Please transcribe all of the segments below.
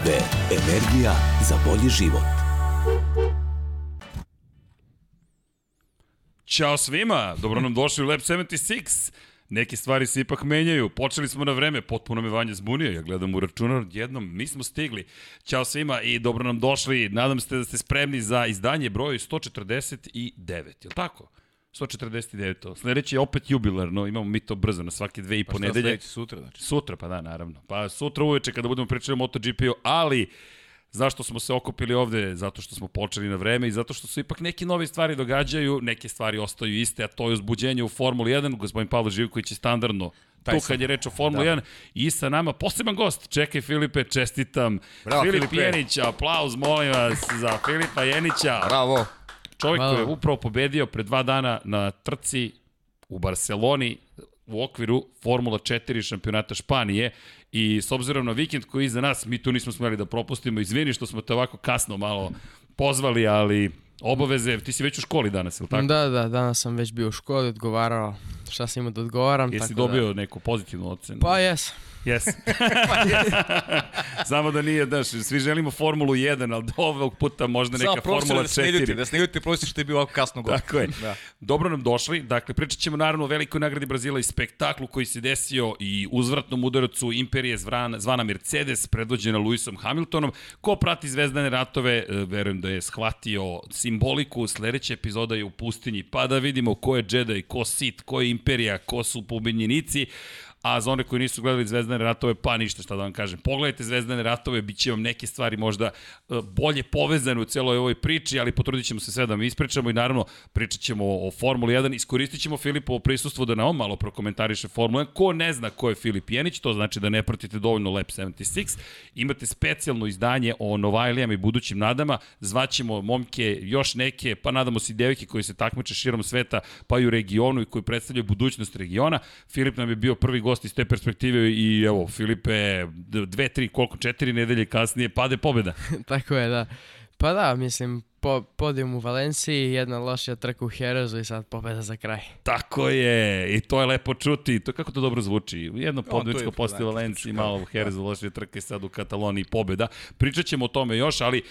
OMV. Energija za bolji život. Ćao svima, dobro nam došli u Lab 76. Neke stvari se ipak menjaju. Počeli smo na vreme, potpuno me Vanja zbunio. Ja gledam u računar, jednom nismo stigli. Ćao svima i dobro nam došli. Nadam se da ste spremni za izdanje broju 149, je li tako? 149. Sledeće je opet jubilarno, imamo mi to brzo na svake dve i Pa po šta nedelje. sledeće sutra, znači? Sutra, pa da, naravno. Pa sutra uveče kada budemo pričali o MotoGP-u, ali zašto smo se okupili ovde? Zato što smo počeli na vreme i zato što su ipak neke nove stvari događaju, neke stvari ostaju iste, a to je uzbuđenje u Formuli 1. Gospodin Pavlo Živković je standardno Taj tu sam. kad je reč o Formuli Da. 1 i sa nama poseban gost. Čekaj Filipe, čestitam. Bravo, Filip Filipe. Jenić, aplauz molim vas za Filipa Jenića. Bravo. Čovjek Hvala. koji je upravo pobedio pre dva dana na trci u Barceloni u okviru Formula 4 šampionata Španije i s obzirom na vikend koji je iza nas, mi tu nismo smeli da propustimo. Izvini što smo te ovako kasno malo pozvali, ali obaveze, ti si već u školi danas, ili tako? Da, da, danas sam već bio u školi, odgovarao šta sam imao da odgovaram. Jesi tako dobio neku pozitivnu ocenu? Da. Pa jes. Jes. Samo da nije, daš, svi želimo Formulu 1, ali do ovog puta možda neka Samo Formula da se ne ljuti, 4. da se ne ljuti profesor što je bio ovako kasno god. Tako je. Da. Dobro nam došli. Dakle, pričat ćemo naravno o velikoj nagradi Brazila i spektaklu koji se desio i uzvratnom udarcu Imperije zvana, zvana Mercedes, predvođena Lewisom Hamiltonom. Ko prati zvezdane ratove, e, verujem da je shvatio simboliku. Sledeća epizoda je u pustinji, pa da vidimo ko je Jedi, ko Sith, ko je Imperija, ko su pobednjenici. A za one koji nisu gledali Zvezdane ratove, pa ništa šta da vam kažem. Pogledajte Zvezdane ratove, bit će vam neke stvari možda e, bolje povezane u celoj ovoj priči, ali potrudit ćemo se sve da mi ispričamo i naravno pričat ćemo o Formuli 1. Iskoristit ćemo Filipovo prisustvo da nam malo prokomentariše Formulu 1. Ko ne zna ko je Filip Jenić, to znači da ne pratite dovoljno Lab 76. Imate specijalno izdanje o Novajlijama i budućim nadama. Zvaćemo momke, još neke, pa nadamo se i devike koji se takmiče širom sveta, pa i u regionu i koji predstavljaju budućnost regiona. Filip nam je bio prvi gost iz te perspektive i evo, Filipe, dve, tri, koliko, četiri nedelje kasnije pade pobjeda. Tako je, da. Pa da, mislim, po, podijum u Valenciji, jedna lošija trka u Herezu i sad pobeda za kraj. Tako je, i to je lepo čuti. To kako to dobro zvuči. Jedno je posle poznato, Valenciji, malo u Herezu loše trke i sad u Kataloniji pobjeda. Pričat ćemo o tome još, ali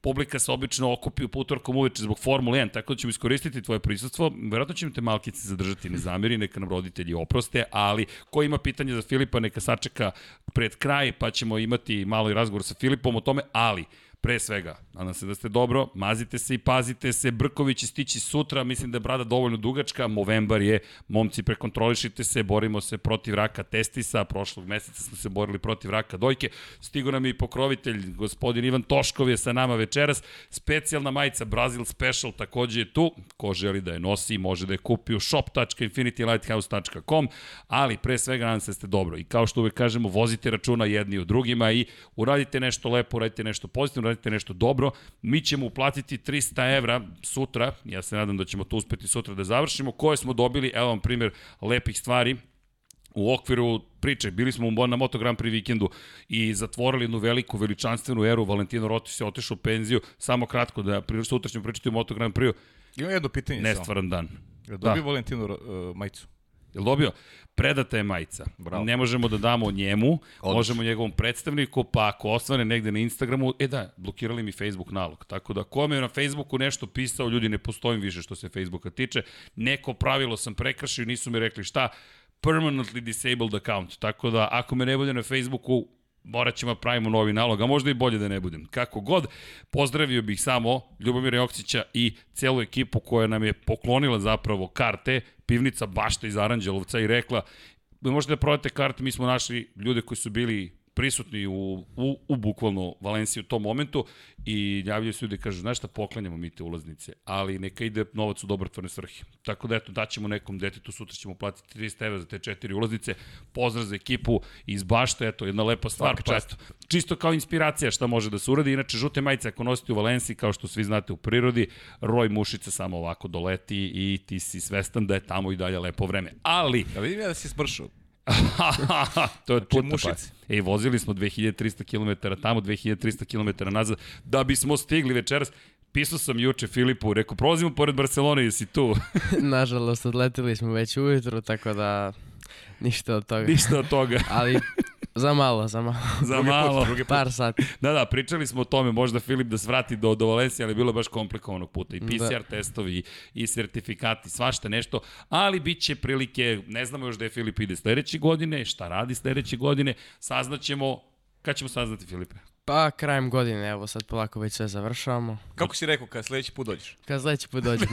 publika se obično okupi u putorkom uveče zbog Formule 1, tako da ćemo iskoristiti tvoje prisustvo. Verovatno ćemo te malkice zadržati, ne zamiri, neka nam roditelji oproste, ali ko ima pitanje za Filipa, neka sačeka pred kraj, pa ćemo imati malo i razgovor sa Filipom o tome, ali Pre svega, nadam se da ste dobro, mazite se i pazite se, Brković će stići sutra, mislim da je brada dovoljno dugačka, Movembar je, momci prekontrolišite se, borimo se protiv raka testisa, prošlog meseca smo se borili protiv raka dojke, stigo nam je i pokrovitelj, gospodin Ivan Toškov je sa nama večeras, specijalna majica Brazil Special takođe je tu, ko želi da je nosi, može da je kupi u shop.infinitylighthouse.com, ali pre svega nadam se da ste dobro. I kao što uvek kažemo, vozite računa jedni u drugima i uradite nešto lepo, uradite nešto pozitivno, uradite nešto dobro, mi ćemo uplatiti 300 evra sutra, ja se nadam da ćemo to uspeti sutra da završimo, koje smo dobili, evo vam primjer lepih stvari, u okviru priče, bili smo na Moto Grand Prix vikendu i zatvorili jednu veliku veličanstvenu eru, Valentino Rossi se otišao u penziju, samo kratko da pri- sutra ćemo pričati o Moto Grand Prix, Imam jedno pitanje nestvaran dan. Da. dobio Valentino uh, majicu? Jel dobio? Predata je majica. Bravo. Ne možemo da damo njemu, Odlično. možemo njegovom predstavniku, pa ako osvane negde na Instagramu, e da, blokirali mi Facebook nalog. Tako da, ko me je na Facebooku nešto pisao, ljudi, ne postojim više što se Facebooka tiče, neko pravilo sam prekršio, nisu mi rekli šta, permanently disabled account. Tako da, ako me ne bude na Facebooku, morat ćemo da pravimo novi nalog, a možda i bolje da ne budem. Kako god, pozdravio bih samo Ljubomira Joksića i celu ekipu koja nam je poklonila zapravo karte, pivnica Bašta iz Aranđelovca i rekla, "Vi možete da prodate karte, mi smo našli ljude koji su bili prisutni u, u, u bukvalno Valenciji u tom momentu i javljaju se ljudi i kažu, znaš šta, poklanjamo mi te ulaznice, ali neka ide novac u dobrotvorne svrhe. Tako da eto, daćemo nekom detetu, sutra ćemo platiti 300 evra za te četiri ulaznice, pozdrav za ekipu iz Bašta, eto, jedna lepa stvar, Svaka pa eto, čisto kao inspiracija šta može da se uradi, inače žute majice ako nosite u Valenciji, kao što svi znate u prirodi, roj mušice samo ovako doleti i ti si svestan da je tamo i dalje lepo vreme. Ali, Ja vidim ja da si smršao. to je od puta mušice. pa. Ej, vozili smo 2300 km tamo, 2300 km nazad, da bismo stigli večeras. Pisao sam juče Filipu, rekao, prolazimo pored Barcelone, jesi tu? Nažalost, odletili smo već ujutru, tako da ništa od toga. Ništa od toga. Ali Za malo, za malo. Za Drugi put, malo. drugi put. Par sati. Da, da, pričali smo o tome, možda Filip da svrati do, do Valencije, ali je bilo baš komplikovanog puta. I PCR da. testovi, i sertifikati, svašta nešto, ali bit će prilike, ne znamo još da je Filip ide sledeće godine, šta radi sledeće godine, saznaćemo, kad ćemo saznati Filipe? Pa krajem godine, evo sad polako već sve završavamo. Kako si rekao kad sledeći put dođeš? Kad sledeći put dođem.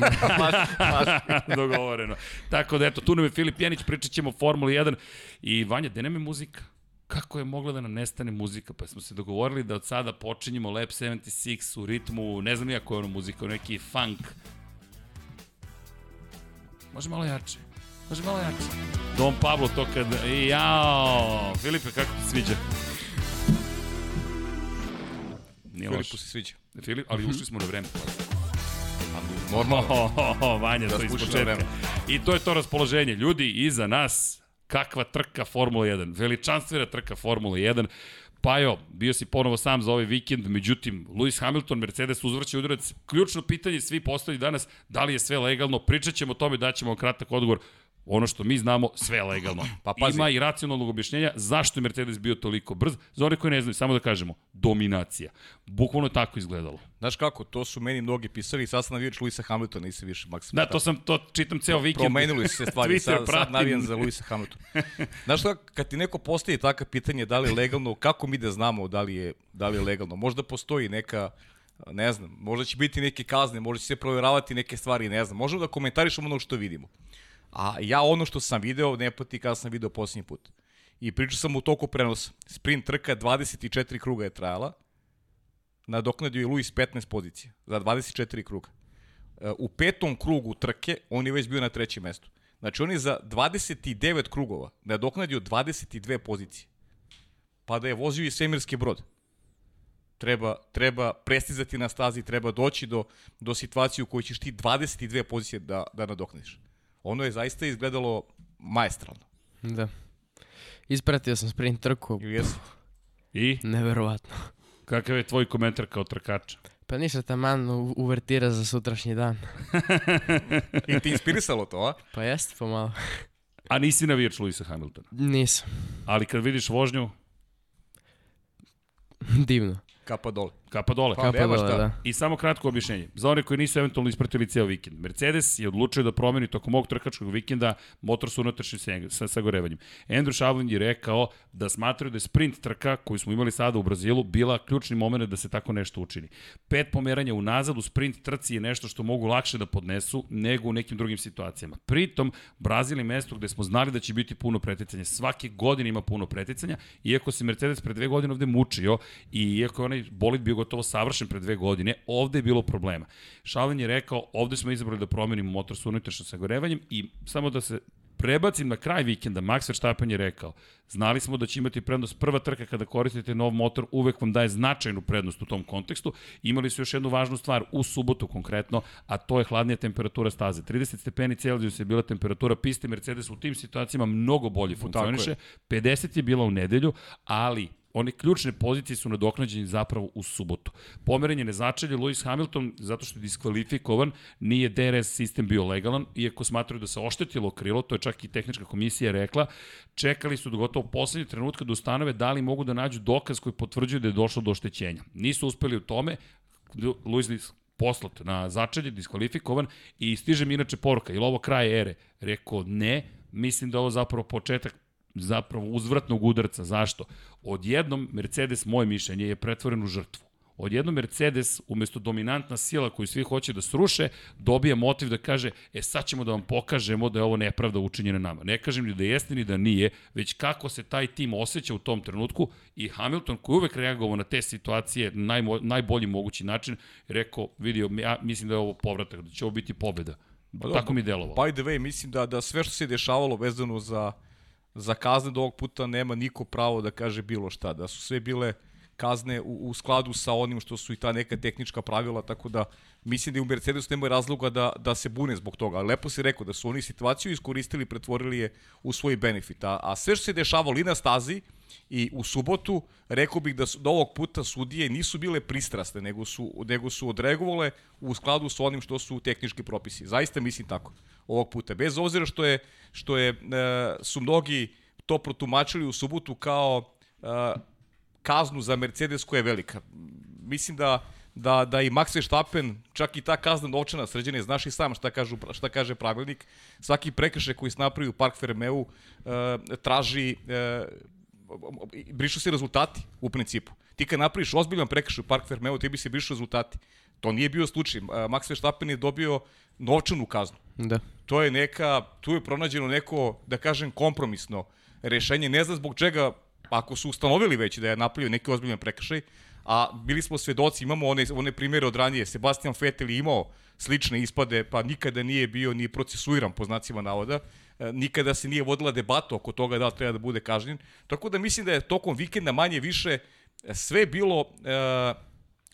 Dogovoreno. Tako da eto, tu nam je Filip Janić, pričat ćemo o Formuli 1 i Vanja, gde nam je muzika? Kako je mogla da nam nestane muzika? Pa smo se dogovorili da od sada počinjemo Lab 76 u ritmu, ne znam ja koja je ono muzika, neki funk. Može malo jače. Može malo jače. Don Pablo to kad... Jao! Filipe, kako ti sviđa? Nije loš. Filipu se sviđa. Filip, ali ušli smo na vreme. Normalno. Oh, oh, oh, Vanja, Da to iz početka. I to je to raspoloženje. Ljudi, iza nas, kakva trka Formula 1. Veličanstvena trka Formula 1. Pa jo, bio si ponovo sam za ovaj vikend, međutim, Lewis Hamilton, Mercedes uzvrće udarac. Ključno pitanje svi postavili danas, da li je sve legalno, pričat ćemo o tome, daćemo vam kratak odgovor. Ono što mi znamo, sve legalno. Pa pazi. Ima i racionalnog objašnjenja zašto je Mercedes bio toliko brz. Za one koji ne znaju, samo da kažemo, dominacija. Bukvalno je tako izgledalo. Znaš kako, to su meni mnogi pisali sad sam navijač Luisa Hamiltona, nisi više Max Da, to sam, to čitam ceo vikend. Promenili su se stvari, sad, sad navijam za Luisa Hamiltona. Znaš šta, kad ti neko postavi takve pitanje da li je legalno, kako mi da znamo da li je, da li je legalno? Možda postoji neka, ne znam, možda će biti neke kazne, možda će se provjeravati neke stvari, ne znam. Možemo da komentarišemo ono što vidimo. A ja ono što sam video, ne pati kada sam video posljednji put. I pričao sam u toku prenosa. Sprint trka 24 kruga je trajala. Nadoknadio je Luis 15 pozicija za 24 kruga. E, U petom krugu trke on je već bio na trećem mestu. Znači on je za 29 krugova nadoknadio 22 pozicije. Pa da je vozio i svemirski brod. Treba, treba prestizati na stazi, treba doći do, do situacije u kojoj ćeš ti 22 pozicije da, da nadoknadiš. Ono je zaista izgledalo maestralno. da. Ispratio sam sprint trku, jesu? I neverovatno. kakav je tvoj komentar kao trkača? Pa ništa taman uvertira za sutrašnji dan. I ti inspirisalo to, a? Pa jeste pomalo. A nisi navijač Luisa Hamiltona. Nisam. Ali kad vidiš vožnju, Divno. Kapa dole. Kapa dole. Pa, Kapa nema dole, šta. da. I samo kratko objašnjenje. Za one koji nisu eventualno ispratili ceo vikend. Mercedes je odlučio da promeni tokom ovog trkačkog vikenda motor sa unutrašnjim sa sagorevanjem. Andrew Shavlin je rekao da smatraju da je sprint trka koju smo imali sada u Brazilu bila ključni moment da se tako nešto učini. Pet pomeranja unazad u sprint trci je nešto što mogu lakše da podnesu nego u nekim drugim situacijama. Pritom, Brazil je mesto gde smo znali da će biti puno preticanja. Svake godine ima puno preticanja, iako se Mercedes pre dve godine ovde mučio i iako je onaj bolid bio gotovo savršen pre dve godine, ovde je bilo problema. Šalin je rekao, ovde smo izabrali da promenimo motor sa unutrašnjim sagorevanjem i samo da se prebacim na kraj vikenda, Max Verstappen je rekao, znali smo da će imati prednost prva trka kada koristite nov motor, uvek vam daje značajnu prednost u tom kontekstu. Imali su još jednu važnu stvar u subotu konkretno, a to je hladnija temperatura staze. 30 stepeni Celsius je bila temperatura piste, Mercedes u tim situacijama mnogo bolje funkcioniše. 50 je bila u nedelju, ali one ključne pozicije su nadoknađene zapravo u subotu. Pomeranje ne začelje Lewis Hamilton zato što je diskvalifikovan, nije DRS sistem bio legalan, iako smatraju da se oštetilo krilo, to je čak i tehnička komisija rekla, čekali su do gotovo poslednje trenutka da ustanove da li mogu da nađu dokaz koji potvrđuje da je došlo do oštećenja. Nisu uspeli u tome, Lewis poslat na začelje, diskvalifikovan i stiže mi inače poruka, ili ovo kraj ere? Rekao ne, mislim da je ovo zapravo početak zapravo uzvratnog udarca. Zašto? Odjednom Mercedes, moje mišljenje, je pretvoren u žrtvu. Odjednom Mercedes, umesto dominantna sila koju svi hoće da sruše, dobija motiv da kaže, e sad ćemo da vam pokažemo da je ovo nepravda učinjena nama. Ne kažem ni da jeste ni da nije, već kako se taj tim osjeća u tom trenutku i Hamilton koji uvek reagovao na te situacije na najmo, najbolji mogući način, rekao, vidio, ja mislim da je ovo povratak, da će ovo biti pobeda. Pa Tako mi delovalo. By the way, mislim da, da sve što se dešavalo vezano za, za kazne do ovog puta nema niko pravo da kaže bilo šta. Da su sve bile kazne u, u skladu sa onim što su i ta neka tehnička pravila, tako da mislim da i u Mercedesu nema razloga da, da se bune zbog toga. Ali lepo si rekao da su oni situaciju iskoristili, pretvorili je u svoj benefit. A, a sve što se dešavalo i na stazi i u subotu, rekao bih da, su, da ovog puta sudije nisu bile pristrasne, nego su, nego su odreagovale u skladu sa onim što su tehnički propisi. Zaista mislim tako ovog puta. Bez obzira što je što je e, su mnogi to protumačili u subotu kao uh, kaznu za Mercedes koja je velika. Mislim da da, da i Max Verstappen, čak i ta kazna novčana sređena, znaš i sam šta, kažu, šta kaže pravilnik, svaki prekršaj koji se napravi u Park Fermeu uh, traži, uh, brišu se rezultati u principu. Ti kad napraviš ozbiljan prekršaj u Park Fermeu, ti bi se brišu rezultati. To nije bio slučaj. Uh, Max Verstappen je dobio novčanu kaznu. Da. To je neka, tu je pronađeno neko, da kažem, kompromisno rešenje. Ne znam zbog čega, ako su ustanovili već da je napravio neki ozbiljan prekršaj, a bili smo svedoci, imamo one, one primere od ranije, Sebastian Vettel imao slične ispade, pa nikada nije bio ni procesuiran po znacima navoda, e, nikada se nije vodila debata oko toga da li treba da bude kažnjen, tako da mislim da je tokom vikenda manje više sve bilo e,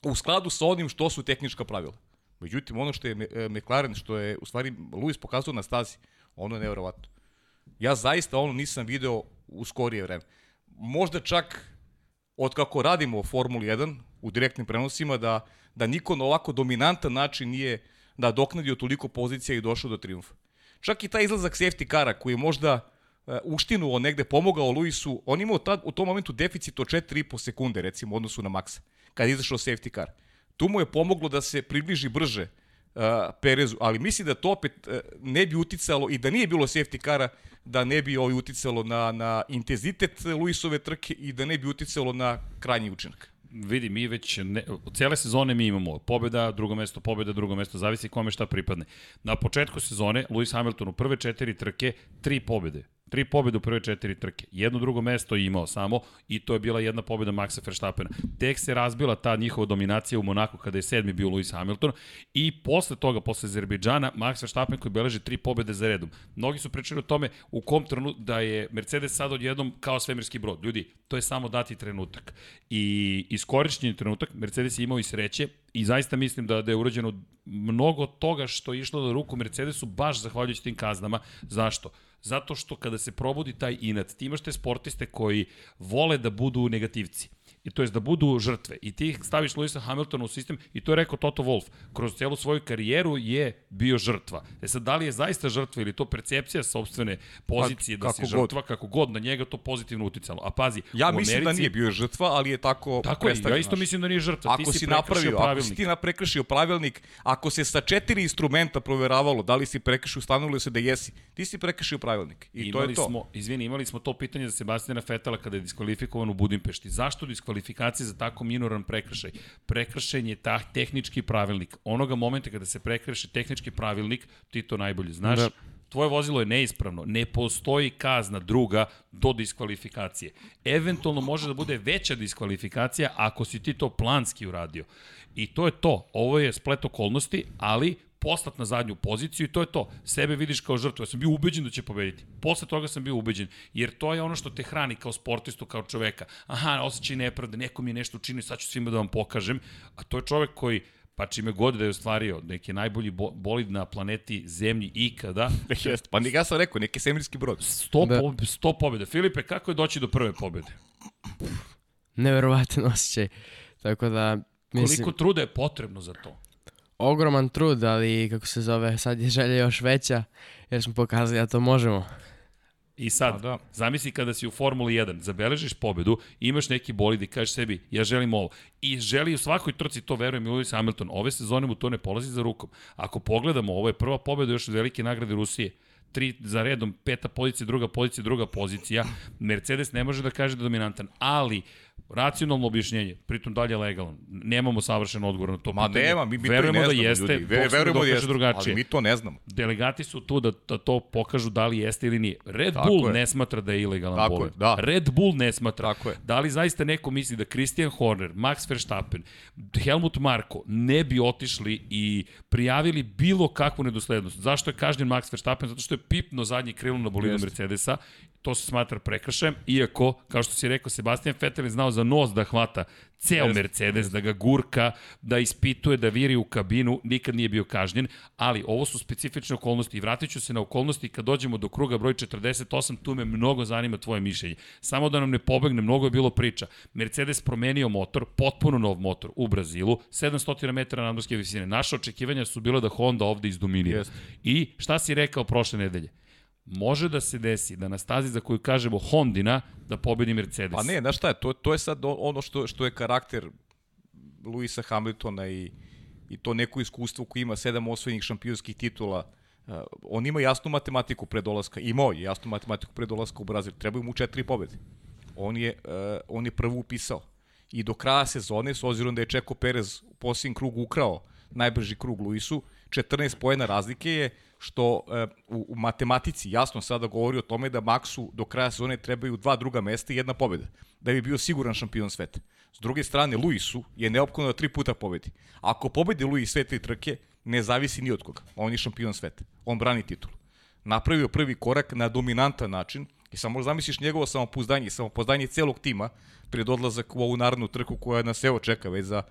u skladu sa onim što su tehnička pravila. Međutim, ono što je e, McLaren, što je u stvari Lewis pokazao na stazi, ono je nevjerovatno. Ja zaista ono nisam video u skorije vreme. Možda čak od kako radimo o Formuli 1 u direktnim prenosima da, da niko na ovako dominantan način nije da doknadio toliko pozicija i došao do triumfa. Čak i taj izlazak safety kara koji je možda uh, uštinuo negde, pomogao Luisu, on imao tad, u tom momentu deficit od 4,5 sekunde recimo u odnosu na Maxa, kada je izašao safety car. Tu mu je pomoglo da se približi brže uh, Perezu, ali misli da to opet uh, ne bi uticalo i da nije bilo safety kara, da ne bi ovaj uticalo na, na intenzitet Luisove trke i da ne bi uticalo na krajnji učinak vidi, mi već, ne, cijele sezone mi imamo pobjeda, drugo mesto, pobjeda, drugo mesto, zavisi kome šta pripadne. Na početku sezone, Lewis Hamilton u prve četiri trke, tri pobjede. Tri pobjede u prve četiri trke. Jedno drugo mesto je imao samo i to je bila jedna pobjeda Maxa Verstappena. Tek se razbila ta njihova dominacija u Monaku kada je sedmi bio Lewis Hamilton i posle toga, posle Azerbejdžana, Max Verstappen koji beleži tri pobjede za redom. Mnogi su pričali o tome u kom trenutku da je Mercedes sad odjednom kao svemirski brod. Ljudi, to je samo dati trenutak. I iskorišćeni trenutak, Mercedes je imao i sreće i zaista mislim da, da je urađeno mnogo toga što je išlo na ruku Mercedesu baš zahvaljujući tim kaznama. Zašto? Zato što kada se probudi taj inat, ti imaš te sportiste koji vole da budu negativci i to je da budu žrtve. I ti staviš Lewisa Hamiltona u sistem i to je rekao Toto Wolff. Kroz celu svoju karijeru je bio žrtva. E sad, da li je zaista žrtva ili to percepcija sobstvene pozicije pa, da si žrtva, god. kako god na njega to pozitivno uticalo. A pazi, ja mislim Americi, da nije bio žrtva, ali je tako Tako je, ja isto mislim da nije žrtva. Ako ti si, si napravio, pravilnik. ako si ti prekršio pravilnik, ako se sa četiri instrumenta proveravalo da li si prekršio, stanovilo se da jesi, ti si prekršio pravilnik. I imali to je to. Smo, izvini, imali smo to pitanje za Sebastina Fetala kada je diskvalifikovan u Budimpešti. Zašto diskvalifikovan? Kvalifikacije za tako minoran prekršaj. Prekršen je ta tehnički pravilnik. Onoga momenta kada se prekrši tehnički pravilnik, ti to najbolje znaš, da tvoje vozilo je neispravno, ne postoji kazna druga do diskvalifikacije. Eventualno može da bude veća diskvalifikacija ako si ti to planski uradio. I to je to. Ovo je splet okolnosti, ali poslat na zadnju poziciju i to je to. Sebe vidiš kao žrtvu. Ja sam bio ubeđen da će pobediti. Posle toga sam bio ubeđen, jer to je ono što te hrani kao sportistu, kao čoveka. Aha, osjećaj nepravde, neko mi je nešto učinio, sad ću svima da vam pokažem. A to je čovek koji pa čime god da je ostvario, neki najbolji bolid na planeti Zemlji ikada. Jeste, pa ja sam rekao, neki svemirski brod. 100, da. po, 100 pobjede. Filipe, kako je doći do prve pobjede? Neverovatan osjećaj. Tako da, mislim... Koliko truda je potrebno za to? Ogroman trud, ali kako se zove, sad je želja još veća, jer smo pokazali da to možemo. I sad, da. zamisli kada si u Formuli 1, zabeležiš pobedu, imaš neki bolid i kažeš sebi, ja želim ovo. I želi u svakoj trci, to verujem i Lewis Hamilton, ove sezone mu to ne polazi za rukom. Ako pogledamo, ovo je prva pobeda još od velike nagrade Rusije tri za redom, peta pozicija, druga pozicija, druga pozicija. Mercedes ne može da kaže da je dominantan, ali Racionalno objašnjenje, pritom dalje legalan. Nemamo savršen odgovor na to Ma pitanje. nema, mi, mi verujemo to i ne da jeste, ljudi. Ve, verujemo da jeste, drugačije. ali mi to ne znamo. Delegati su tu da, da to pokažu da li jeste ili nije. Red Tako Bull je. ne smatra da je ilegalan Tako bolid. Je, da. Red Bull ne smatra. Tako je. Da li zaista neko misli da Christian Horner, Max Verstappen, Helmut Marko ne bi otišli i prijavili bilo kakvu nedoslednost? Zašto je kažnjen Max Verstappen? Zato što je pipno zadnji krilo na bolidu Mercedesa to se smatra prekršajem, iako, kao što si rekao, Sebastian Vettel je znao za nos da hvata ceo yes, Mercedes, da ga gurka, da ispituje, da viri u kabinu, nikad nije bio kažnjen, ali ovo su specifične okolnosti i vratit ću se na okolnosti kad dođemo do kruga broj 48, tu me mnogo zanima tvoje mišljenje. Samo da nam ne pobegne, mnogo je bilo priča. Mercedes promenio motor, potpuno nov motor u Brazilu, 700 metara nadmorske visine. Naše očekivanja su bilo da Honda ovde izdominira. Yes. I šta si rekao prošle nedelje? Može da se desi da na stazi za koju kažemo Hondina da pobedi Mercedes. Pa ne, znaš šta je, to, to je sad ono što, što je karakter Luisa Hamiltona i, i to neko iskustvo koji ima sedam osvojenih šampionskih titula. Uh, on ima jasnu matematiku pre dolaska, imao je jasnu matematiku pre dolaska u Brazil, trebaju mu četiri pobede. On je, uh, on je prvo upisao. I do kraja sezone, s obzirom da je Čeko Perez u posljednjem krugu ukrao najbrži krug Luisu, 14 pojena razlike je što e, u, u matematici jasno sada govori o tome da Maxu do kraja sezone trebaju dva druga mesta i jedna pobeda, da bi bio siguran šampion sveta. S druge strane, Luisu je neophodno da tri puta pobedi. Ako pobedi Luis sve tri trke, ne zavisi ni od koga. On je šampion sveta. On brani titul. Napravio prvi korak na dominantan način i samo zamisliš njegovo samopouzdanje samopouzdanje celog tima pred odlazak u ovu narodnu trku koja nas evo čeka već za,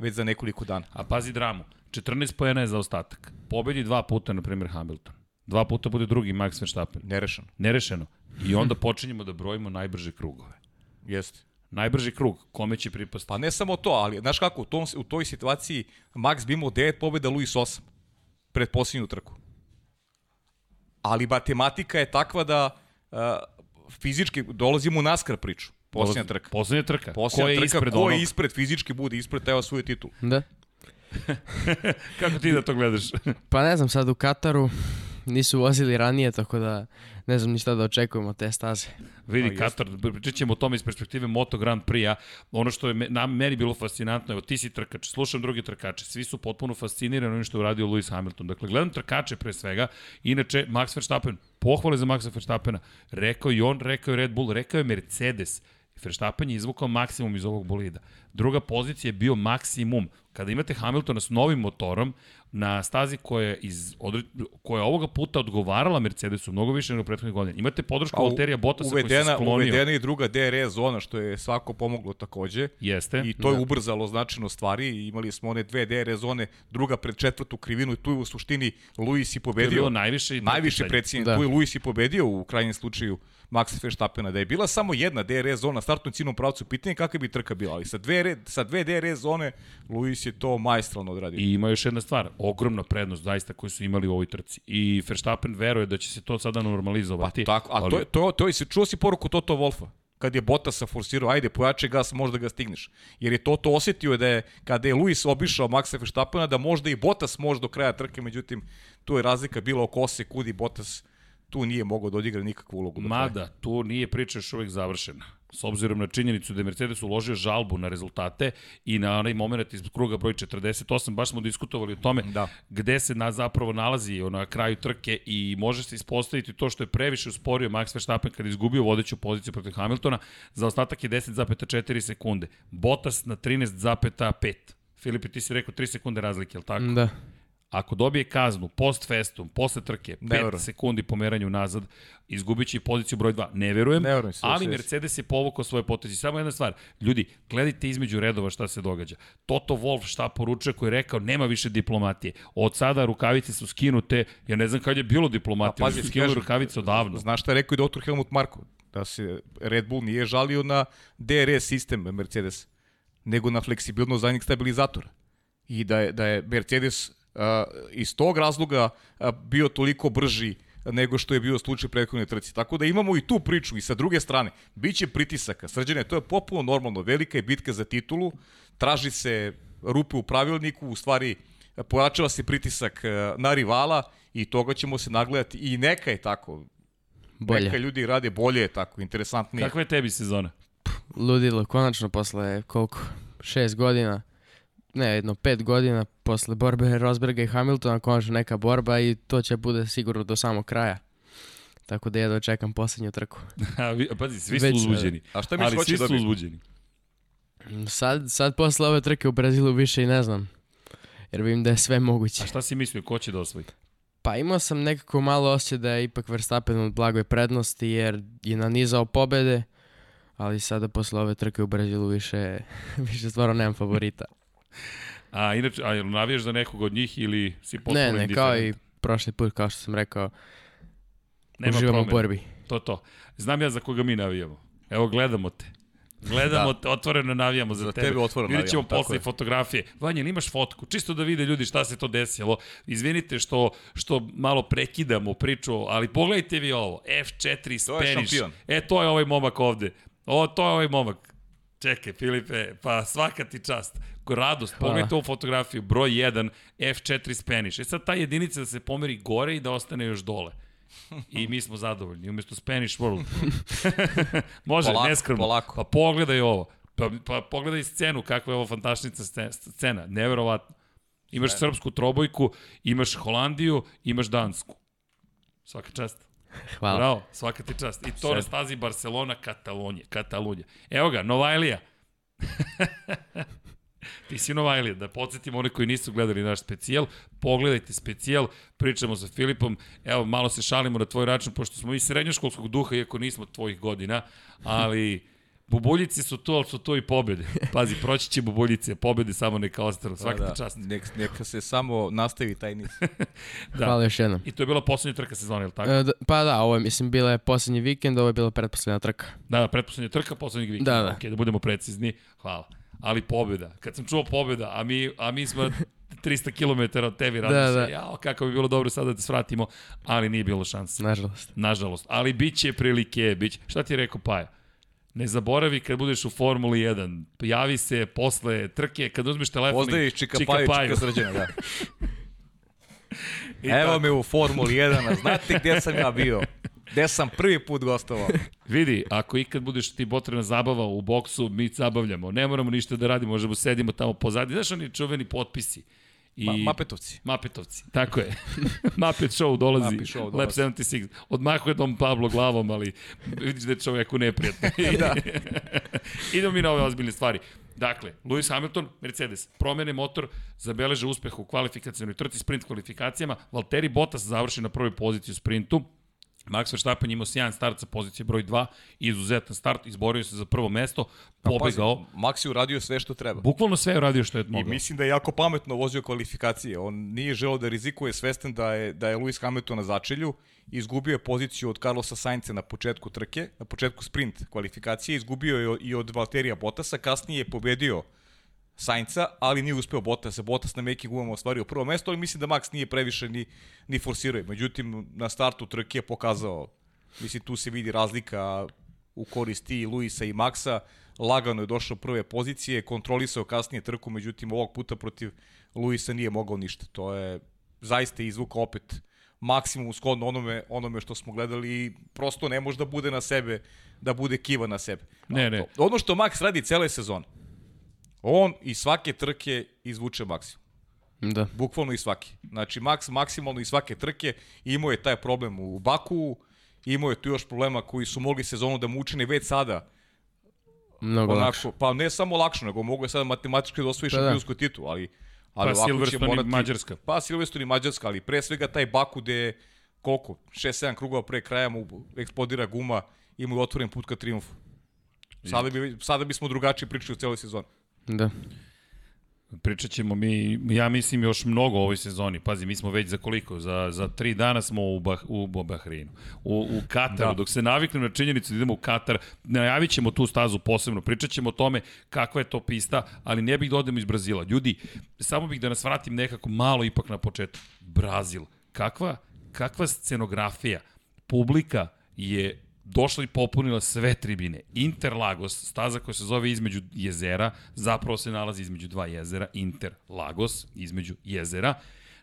već za nekoliko dana. A pazi dramu, 14 pojena je za ostatak. Pobedi dva puta, na primjer, Hamilton. Dva puta bude drugi Max Verstappen. Nerešeno. Nerešeno. I onda počinjemo da brojimo najbrže krugove. Jeste. Najbrži krug, kome će pripasti? Pa ne samo to, ali znaš kako, u, tom, u toj situaciji Max bi imao 9 pobjeda, Luis 8 pred posljednju trku. Ali matematika je takva da uh, fizički dolazimo u naskar priču. Posljednja trka. Poslednja trka. Posljednja ko je trka, ispred ko onog? je ispred fizički bude ispred teo svoju titul. Da. Kako ti da to gledaš? Pa ne znam, sad u Kataru nisu vozili ranije, tako da ne znam ni šta da očekujemo od te staze. Vidi, Pa, Katar, pričat ćemo o tome iz perspektive Moto Grand Prix-a. Ono što je me, na, meni bilo fascinantno, evo ti si trkač, slušam drugi trkače, svi su potpuno fascinirani onim što je uradio Lewis Hamilton. Dakle, gledam trkače pre svega, inače Max Verstappen, pohvale za Maxa Verstappena, rekao i on, rekao je Red Bull, rekao je Mercedes, Verstappen je izvukao maksimum iz ovog bolida. Druga pozicija je bio maksimum. Kada imate Hamiltona s novim motorom, na stazi koja je, iz, odre, koja je ovoga puta odgovarala Mercedesu mnogo više nego prethodnih godina. Imate podršku Pa, Valterija Bottasa koji se uvedena, sklonio. uvedena i druga DRS zona, što je svako pomoglo takođe. Jeste. I to je ubrzalo značajno stvari. Imali smo one dve DRS zone, druga pred četvrtu krivinu i tu je u suštini Luis i To je pobedio. bilo najviše i Najviše predsjednik, Da. tu je Luis i pobedio u krajnjem slučaju Max Verstappena. Da je bila samo jedna DRS zona na startnom ciljnom pravcu, pitanje kakva bi trka bila, ali sa dve, sa dve DRS zone Luis je to majstralno odradio. I ima još jedna stvar, ogromna prednost zaista koju su imali u ovoj trci. I Verstappen veruje da će se to sada normalizovati. Pa tako, a ali- to, je- to, to je, se čuo si poruku Toto Wolfa kad je Bottasa forsirao, ajde, pojače gas, možda ga stigneš. Jer je Toto osetio da je, kada je Luis obišao Maxa Verstappena, da možda i Bottas može do kraja trke, međutim, tu je razlika bila oko 8 sekundi, Bottas tu nije mogao da odigra nikakvu ulogu. Mada, tu nije priča još uvek završena. S obzirom na činjenicu da je Mercedes uložio žalbu na rezultate i na onaj moment iz kruga broj 48, baš smo diskutovali o tome Da. gde se na, zapravo nalazi na kraju trke i može se ispostaviti to što je previše usporio Max Verstappen kada je izgubio vodeću poziciju protiv Hamiltona, za ostatak je 10,4 sekunde. Bottas na 13,5. Filipe, ti si rekao 3 sekunde razlike, je li tako? Da. Ako dobije kaznu post festum, posle trke, Ne 5 verujem. sekundi pomeranju nazad, izgubit će i poziciju broj 2. Ne verujem, Ne verujem ali Mercedes je povukao svoje potezi. Samo jedna stvar, ljudi, gledajte između redova šta se događa. Toto Wolf šta poručuje koji je rekao nema više diplomatije. Od sada rukavice su skinute, ja ne znam kad je bilo diplomatije, pazi, su skinuli rukavice odavno. Znaš šta je rekao i doktor Helmut Marko? Da se Red Bull nije žalio na DRS sistem Mercedes, nego na fleksibilnost zadnjeg stabilizatora. I da je, da je Mercedes uh, iz tog razloga uh, bio toliko brži nego što je bio slučaj u prethodnoj trci. Tako da imamo i tu priču i sa druge strane. Biće pritisaka. Srđane, to je popuno normalno. Velika je bitka za titulu. Traži se rupe u pravilniku. U stvari, pojačava se pritisak na rivala i toga ćemo se nagledati. I neka je tako. Bolje. Neka ljudi rade bolje je tako, interesantnije. Kakva je tebi sezona? Ludilo, konačno posle koliko? Šest godina, ne, jedno pet godina posle borbe Rosberga i Hamiltona, konačno neka borba i to će bude sigurno do samog kraja. Tako da jedva čekam poslednju trku. A, vi- Pazi, svi su Već, uzbuđeni. A šta misliš Ali ko svi će su uzbuđeni. Sad, sad posle ove trke u Brazilu više i ne znam. Jer vidim da je sve moguće. A šta si mislio, ko će da osvoji? Pa imao sam nekako malo osjećaj da je ipak Verstappen od blagoj prednosti jer je nanizao pobede, ali sada posle ove trke u Brazilu više, više stvarno nemam favorita. A inače, a navijaš za nekog od njih ili si potpuno ne, ne, kao i prošli put, kao što sam rekao, Nema uživamo u borbi. To, to. Znam ja za koga mi navijamo. Evo, gledamo te. Gledamo, da. otvoreno navijamo za, Za tebe. tebe otvoreno Vidjet ćemo posle je. fotografije. Vanja, imaš fotku? Čisto da vide ljudi šta se to desilo. Izvinite što, što malo prekidamo priču, ali pogledajte vi ovo. F4 To je Spanish. šampion. E, to je ovaj momak ovde. O, to je ovaj momak. Čekaj, Filipe, pa svaka ti čast. Radost, Hvala. pogledajte ovu fotografiju, broj 1, F4 Spanish. E sad ta jedinica da se pomeri gore i da ostane još dole. I mi smo zadovoljni, umesto Spanish World. Može, Polako, neskromno. polako. Pa pogledaj ovo. Pa, pa pogledaj scenu, kakva je ovo fantastična sce- scena. Neverovatno. Imaš srpsku trobojku, imaš Holandiju, imaš Dansku. Svaka čast. Hvala. Bravo, svaka ti čast. I to Sve. na stazi Barcelona, Katalonije. Katalunja. Evo ga, Novajlija. Ti si Novajlija, da podsjetimo one koji nisu gledali naš specijal, pogledajte specijal, pričamo sa Filipom, evo, malo se šalimo na tvoj račun, pošto smo mi srednjoškolskog duha, iako nismo tvojih godina, ali bubuljice su to, ali su to i pobede. Pazi, proći će bubuljice, pobede samo neka ostanu, svaka ti čast. Nek, neka se samo nastavi taj niz. Da. Hvala još jednom. I to je bila poslednja trka sezone, je li tako? E, d- pa da, ovo je, mislim, bila je posljednji vikend, ovo je bila pretposlednja trka. Da, da, pretposlednja trka, poslednjeg vikenda. Da, da. Ok, da budemo precizni. Hvala. Ali pobjeda. Kad sam čuo pobjeda, a mi, a mi smo 300 km od tebi, radim Da, se, da. jao, kako bi bilo dobro sada da te svratimo, ali nije bilo šanse. Nažalost. Nažalost. Ali bit će prilike, bit će. Šta ti je rekao Paja? Ne zaboravi kad budeš u Formuli 1. Javi se posle trke, kad uzmeš telefon Pozdraviš Čika Paju, Čika Srđana, da. I Evo tako. me u Formuli 1, a znate gdje sam ja bio? Gde sam prvi put gostovao? Vidi, ako ikad budeš ti potrebna zabava u boksu, mi zabavljamo. Ne moramo ništa da radimo, možemo sedimo tamo pozadi. Znaš oni čuveni potpisi? I... Ma, Mapetovci. Mapetovci, tako je. Mapet show dolazi, Mapet show Lab dolazi. 76. Odmahuje Dom Pablo glavom, ali vidiš da je čoveku neprijatno. da. Idemo mi na ove ozbiljne stvari. Dakle, Lewis Hamilton, Mercedes, promene motor, zabeleže uspeh u kvalifikacijonoj trci, sprint kvalifikacijama, Valtteri Bottas završi na prvoj poziciji u sprintu, Max Verstappen imao sjajan start sa pozicije broj 2, izuzetan start, izborio se za prvo mesto, pobegao. Pazi, Max je uradio sve što treba. Bukvalno sve je uradio što je I mogao. mislim da je jako pametno vozio kvalifikacije. On nije želeo da rizikuje svestan da je, da je Lewis Hamilton na začelju. Izgubio je poziciju od Carlosa Sainca na početku trke, na početku sprint kvalifikacije. Izgubio je i od Valterija Bottasa. Kasnije je pobedio Sainca, ali nije uspeo Bottasa. Bottas na making gumama ostvario prvo mesto, ali mislim da Max nije previše ni, ni forsirao. Međutim, na startu trke je pokazao, mislim tu se vidi razlika u korist i Luisa i Maxa. Lagano je došao prve pozicije, kontrolisao kasnije trku, međutim ovog puta protiv Luisa nije mogao ništa. To je zaista izvuka opet maksimum skodno onome, onome što smo gledali i prosto ne može da bude na sebe, da bude kiva na sebe. Ne, ne. Ono što Max radi cele sezone, on i svake trke izvuče maksimum. Da. Bukvalno i svake. Znači, Max maksimalno i svake trke imao je taj problem u Baku, imao je tu još problema koji su mogli sezonu da mu učine već sada Mnogo lakše. onako, pa ne samo lakše, nego mogu je sada matematički da osvoji Pa da. šampionsku titul, ali, ali Pa ovako će Silverstone i morati... Mađarska. Pa Silverstone i Mađarska, ali pre svega taj Baku gde je koliko, 6-7 krugova pre kraja mu eksplodira guma i mu je otvoren put ka triumfu. Sada, bi, sada bismo drugačije pričali u celoj sezoni. Da. Pričat ćemo mi, ja mislim još mnogo ovoj sezoni. Pazi, mi smo već za koliko? Za, za tri dana smo u, bah, u Bahreinu. U, u Kataru. Da. Da. Dok se naviknem na činjenicu da idemo u Katar, najavit ćemo tu stazu posebno. Pričat ćemo o tome kakva je to pista, ali ne bih da odemo iz Brazila. Ljudi, samo bih da nas vratim nekako malo ipak na početak. Brazil. Kakva, kakva scenografija. Publika je došla i popunila sve tribine. Interlagos, staza koja se zove između jezera, zapravo se nalazi između dva jezera, Interlagos, između jezera,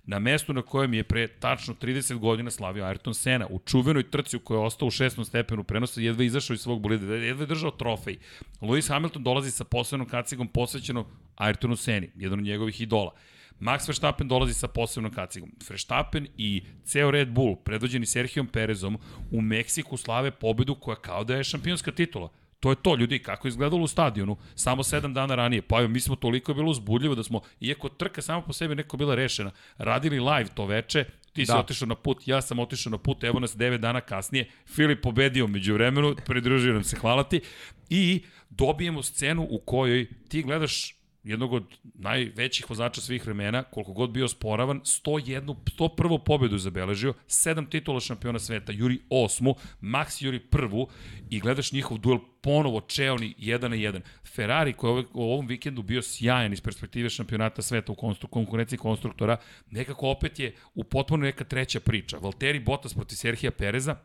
na mestu na kojem je pre tačno 30 godina slavio Ayrton Senna, u čuvenoj trci u kojoj je ostao u šestom stepenu prenosa, jedva je izašao iz svog bolida, jedva je držao trofej. Lewis Hamilton dolazi sa posebnom kacigom posvećenom Ayrtonu Seni, jedan od njegovih idola. Max Verstappen dolazi sa posebnom kacigom. Verstappen i ceo Red Bull, predvođeni Serhijom Perezom, u Meksiku slave pobedu koja kao da je šampionska titula. To je to, ljudi, kako je izgledalo u stadionu, samo sedam dana ranije. Pa evo, mi smo toliko bilo uzbudljivo da smo, iako trka samo po sebi neko bila rešena, radili live to veče, ti si Da. otišao na put, ja sam otišao na put, evo nas 9 dana kasnije, Filip pobedio među vremenu, pridružio nam se, hvala ti, i dobijemo scenu u kojoj ti gledaš jednog od najvećih vozača svih vremena, koliko god bio sporavan, 101, 101. pobedu zabeležio, 7 titula šampiona sveta, juri osmu, Max juri prvu i gledaš njihov duel ponovo čeoni 1 na 1. Ferrari koji je u ovom vikendu bio sjajan iz perspektive šampionata sveta u konstru, konkurenciji konstruktora, nekako opet je u potpuno neka treća priča. Valtteri Bottas protiv Serhija Pereza,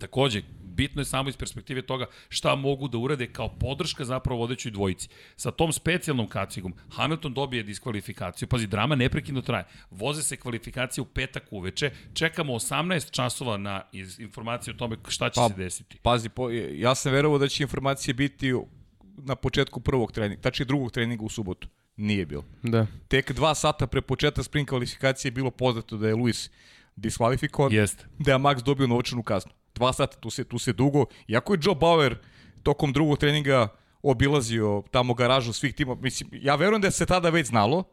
Takođe, bitno je samo iz perspektive toga šta mogu da urade kao podrška zapravo vodećoj dvojici. Sa tom specijalnom kacigom Hamilton dobije diskvalifikaciju. Pazi, drama neprekidno traje. Voze se kvalifikacije u petak uveče. Čekamo 18 časova na iz, informaciju o tome šta će Pa, se desiti. Pazi, po, ja sam verovao da će informacije biti na početku prvog treninga, tačnije drugog treninga u subotu. Nije bilo. Da. Tek dva sata pre početka sprint kvalifikacije je bilo poznato da je Luis diskvalifikovan, da je Max dobio novčanu kaznu. Dva sata, tu se, tu se dugo. Iako je Joe Bauer tokom drugog treninga obilazio tamo garažu svih tima, mislim, ja verujem da se tada već znalo,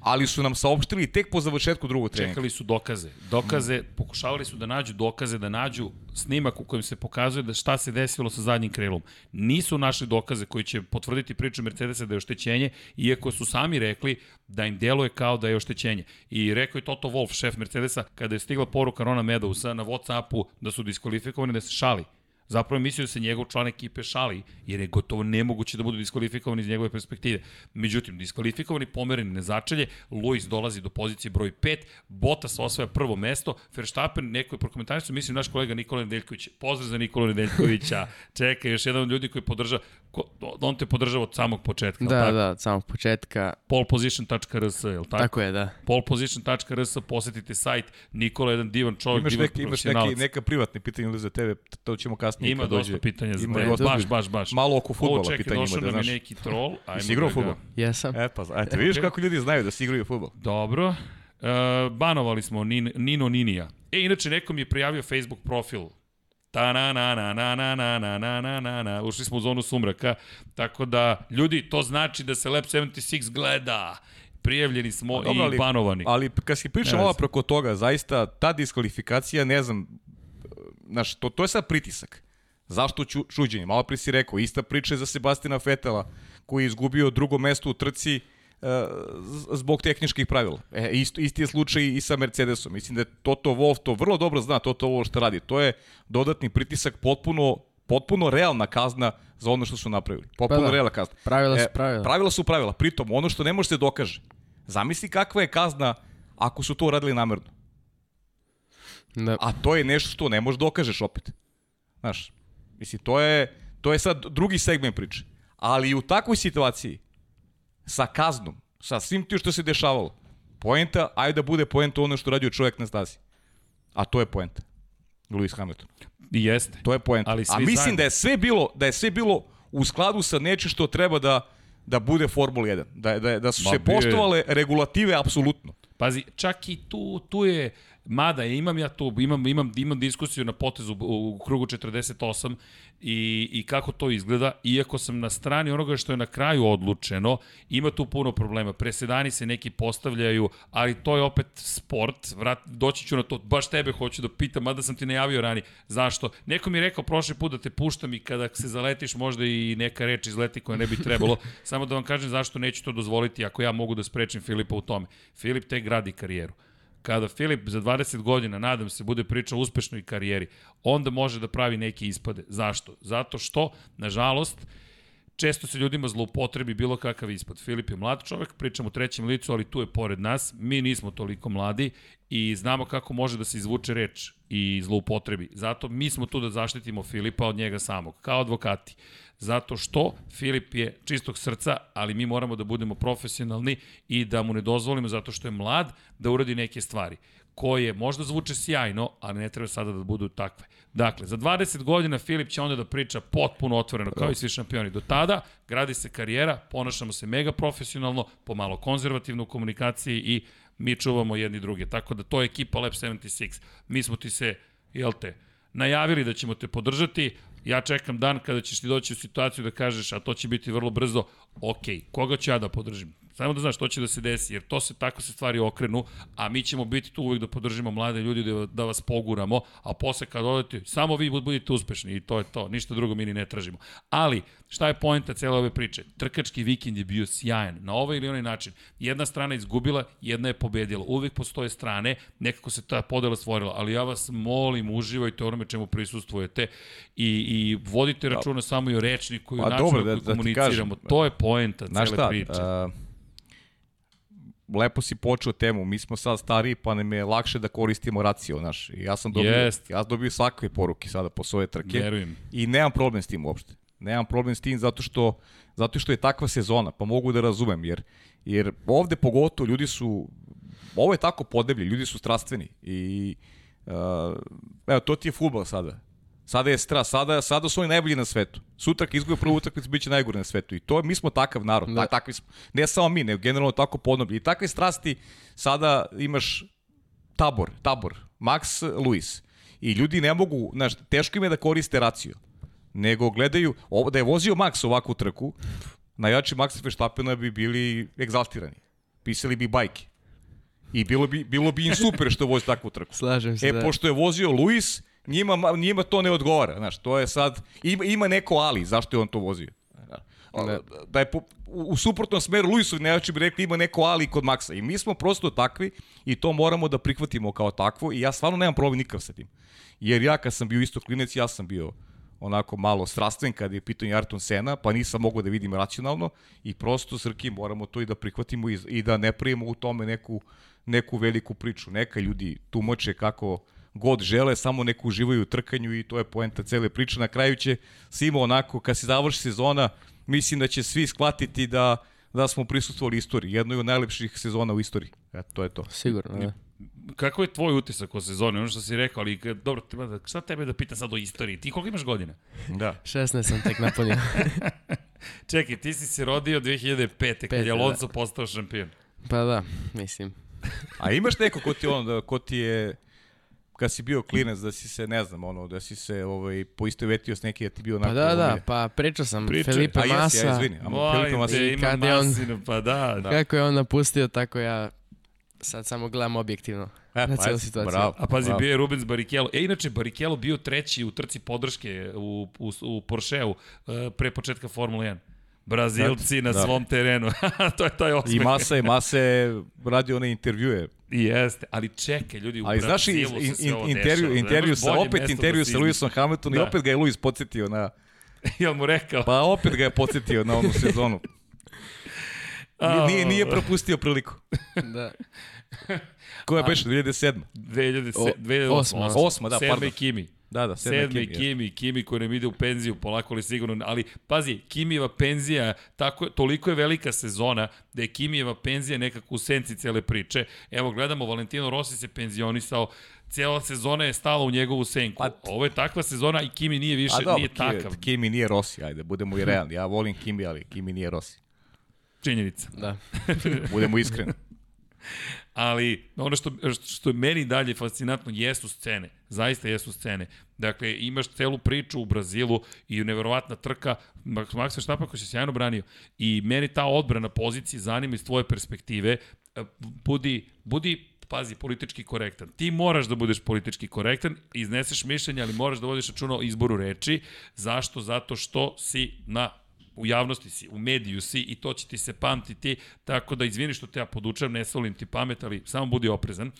ali su nam saopštili tek po završetku drugog treninga. Čekali su dokaze. Dokaze, pokušavali su da nađu dokaze, da nađu snimak u kojem se pokazuje da šta se desilo sa zadnjim krilom. Nisu našli dokaze koji će potvrditi priču Mercedesa da je oštećenje, iako su sami rekli da im deluje kao da je oštećenje. I rekao je Toto Wolff, šef Mercedesa, kada je stigla poruka Rona Medousa na Whatsappu da su diskvalifikovani da se šali. Zapravo je mislio da se njegov član ekipe šali, jer je gotovo nemoguće da budu diskvalifikovani iz njegove perspektive. Međutim, diskvalifikovani pomereni na začelje, Luis dolazi do pozicije broj 5, Bottas osvaja prvo mesto, Verstappen, neko je prokomentarisao, mislim naš kolega Nikola Nedeljković. Pozdrav za Nikola Nedeljkovića. Čekaj, još jedan od ljudi koji podrža, ko, on te podržava od samog početka. Da, tako? da, od samog početka. Poleposition.rs, je li tako? Tako je, da. Poleposition.rs, posetite sajt, Nikola je jedan divan čovjek, Imaš, divan neki, imaš neki, neka privatne pitanja ili za tebe, to ćemo kasnije. Ima dosta dođe. pitanja za tebe, baš, baš, baš. Malo oko čekaj, pitanja ima, došao da nam je znaš. neki troll. Jesi igrao da fudbal? Jesam. E pa, eto, vidiš kako ljudi znaju da se igraju fudbal. Dobro. E, banovali smo Nin, Nino Ninija. E, inače, neko mi je prijavio Facebook profil. Ta na na na na na na na na na na na Ušli smo u zonu sumraka. Tako da, ljudi, to znači da se Lab 76 gleda. Prijavljeni smo A dobro, i banovani. Ali kad Ne malo znam. preko toga, zaista ta diskvalifikacija, ne znam, znaš, to, to je sad pritisak. Zašto ču, čuđenje? Malo pre si rekao, ista priča je za Sebastina Fetela, koji je izgubio drugo mesto u trci e, zbog tehničkih pravila. E, isto, isti je slučaj i sa Mercedesom. Mislim da je Toto Wolff to vrlo dobro zna, Toto Wolff što radi. To je dodatni pritisak, potpuno, potpuno realna kazna za ono što su napravili. Potpuno Pa da. realna kazna. Pravila su E, pravila. Pravila su pravila. Pritom, ono što ne može se dokaže. Zamisli kakva je kazna ako su to uradili namerno. Da. A to je nešto što ne možeš dokažeš opet. Znaš, mislim, to je, to je sad drugi segment priče. Ali u takvoj situaciji, sa kaznom, sa svim tim što se dešavalo, poenta, ajde da bude poenta ono što radio čovjek na stazi. A to je poenta. Lewis Hamilton. I jeste. To je poenta. Ali A mislim zajedno. da je sve bilo, da je sve bilo u skladu sa nečim što treba da da bude Formula 1. Da, da, da su Ma se poštovale regulative apsolutno. Pazi, čak i tu, tu je, mada imam ja tu, imam, imam, imam diskusiju na potezu u, u krugu 48 i, i kako to izgleda, iako sam na strani onoga što je na kraju odlučeno, ima tu puno problema. Presedani se neki postavljaju, ali to je opet sport, vrat, doći ću na to, baš tebe hoću da pitam, mada sam ti najavio ranije, zašto? Neko mi je rekao prošli put da te puštam i kada se zaletiš možda i neka reč izleti koja ne bi trebalo, samo da vam kažem zašto neću to dozvoliti ako ja mogu da sprečim Filipa u tome. Filip tek gradi karijeru. Kada Filip za 20 godina, nadam se, bude pričao o uspešnoj karijeri, onda može da pravi neke ispade. Zašto? Zato što, nažalost, često se ljudima zloupotrebi bilo kakav ispad. Filip je mlad čovek, pričam u trećem licu, ali tu je pored nas. Mi nismo toliko mladi i znamo kako može da se izvuče reč i zloupotrebi. Zato mi smo tu da zaštitimo Filipa od njega samog, kao advokati. Zato što Filip je čistog srca, ali mi moramo da budemo profesionalni i da mu ne dozvolimo zato što je mlad da uradi neke stvari koje možda zvuče sjajno, ali ne treba sada da budu takve. Dakle, za 20 godina Filip će onda da priča potpuno otvoreno, kao i svi šampioni. Do tada gradi se karijera, ponašamo se mega profesionalno, pomalo konzervativno u komunikaciji i mi čuvamo jedni druge. Tako da to je ekipa Lab 76. Mi smo ti se, jel te, najavili da ćemo te podržati, ja čekam dan kada ćeš ti doći u situaciju da kažeš, a to će biti vrlo brzo, ok, koga ću ja da podržim? Samo da znaš što će da se desi, jer to se tako se stvari okrenu, a mi ćemo biti tu uvijek da podržimo mlade ljudi, da, da vas poguramo, a posle kad odete, samo vi budite uspešni i to je to, ništa drugo mi ni ne tražimo. Ali, šta je poenta cele ove priče? Trkački vikend je bio sjajan, na ovaj ili onaj način. Jedna strana izgubila, jedna je pobedila. Uvijek postoje strane, nekako se ta podela stvorila, ali ja vas molim, uživajte onome čemu prisustvujete i, i vodite računa samo i o rečniku i o Pa načinu dobro, da, da- da ti komuniciramo. kažem, to je poenta cele šta, priče. a, lepo si počeo temu, mi smo sad stariji pa nam je lakše da koristimo racio, znaš. I ja sam dobio, Jest. ja sam dobio svakve poruke sada po svoje trke. Verujem. I nemam problem s tim uopšte. Nemam problem s tim zato što, zato što je takva sezona, pa mogu da razumem, jer, jer ovde pogotovo ljudi su, ovo je tako podeblje, ljudi su strastveni i uh, evo, to ti je futbol sada. Sada je stras, sada, sada su oni najbolji na svetu. Sutra kad izgube prvu utakmicu biće najgori na svetu. I to mi smo takav narod, Da. da. takvi smo. Ne samo mi, nego generalno tako podobni. I takve strasti sada imaš tabor, tabor, Max Luis. I ljudi ne mogu, znaš, teško im je da koriste raciju. Nego gledaju, ovo, da je vozio Max ovakvu trku, najjači Max Verstappena bi bili egzaltirani. Pisali bi bajke. I bilo bi, bilo bi im super što vozi takvu trku. Slažem se, E, da. pošto je vozio Luis, njima, njima to ne odgovara. Znaš, to je sad, ima, ima neko ali, zašto je on to vozio. Da, da je po, u, u suprotnom smeru Luisu, nejači bi rekli, ima neko ali kod Maksa. I mi smo prosto takvi i to moramo da prihvatimo kao takvo i ja stvarno nemam problem nikakav sa tim. Jer ja kad sam bio isto klinec, ja sam bio onako malo strastven kad je pitanje Ayrton Sena, pa nisam mogao da vidim racionalno i prosto Srki moramo to i da prihvatimo i, i da ne prijemo u tome neku, neku veliku priču. Neka ljudi tumače kako god žele, samo neko uživaju u trkanju i to je poenta cele priče. Na kraju će svima onako, kad se završi sezona, mislim da će svi shvatiti da, da smo prisustvovali istoriji, jednoj od najlepših sezona u istoriji. Eto, to je to. Sigurno, da. Kako je tvoj utisak o sezoni? Ono što si rekao, ali dobro, treba da, šta tebe da pitam sad o istoriji? Ti koliko imaš godina? Da. 16 sam tek napunio. Čekaj, ti si se rodio 2005. kad je da. Alonso postao šampion. pa da, mislim. A imaš neko ko ti on, da, ko ti je kad si bio klinac da si se, ne znam, ono, da si se ovaj, poistovetio s neki, da ti bio onako... Pa da, da, pa pričao sam Pričaj. Felipe A jesi, Massa. ja izvini. A Felipe Massa. Ima Kad je on- masinu, pa da, da. Kako je on napustio, tako ja sad samo gledam objektivno E, na pa celu situaciju. bravo. A pazi, bravo. bio je Rubens Barrichello. E, inače, Barrichello bio treći u trci podrške u, u, u Porscheu e, pre početka Formule 1. Brazilci na Da. svom terenu. to je taj osmeh. I Masa je, Masa je radio one intervjue. I jeste, ali čekaj, ljudi, u Ali znaš, i- Brazilu in, se sve ovo in, intervju, dešava. intervju sa, opet intervju sa se Lewisom Hamiltonom Da. i opet ga je Lewis podsjetio na... Jel mu rekao? Pa opet ga je podsjetio na onu sezonu. Nije, nije, nije propustio priliku. Da. Koja beše, 2007. 2007, O- 2008. osma. Osma, da, Sedme pardon. Kimi. Da, da, Sedmi Kimi, Kimi, Kimi koji nam ide u penziju, polako li sigurno, ali pazi, Kimijeva penzija, tako, toliko je velika sezona da je Kimijeva penzija nekako u senci cele priče. Evo, gledamo, Valentino Rossi se penzionisao, cijela sezona je stala u njegovu senku. Pa- Ovo je takva sezona i Kimi nije više, A dobro, nije takav. Kimi, Kimi nije Rossi, ajde, budemo i realni. Ja volim Kimi, ali Kimi nije Rossi. Činjenica. Da. Budemo iskreni. Ali ono što, što je meni dalje fascinantno jesu scene. Zaista jesu scene. Dakle, imaš celu priču u Brazilu i neverovatna trka. Max Verstappen koji se sjajno branio. I meni ta odbrana pozicije zanima iz tvoje perspektive. E, Budi, budi pazi, politički korektan. Ti moraš da budeš politički korektan, izneseš mišljenje, ali moraš da vodiš računa o izboru reči. Zašto? Zato što si na u javnosti si, u mediju si i to će ti se pamtiti, tako da izvini što te ja podučavam, ne solim ti pamet, ali samo budi oprezan.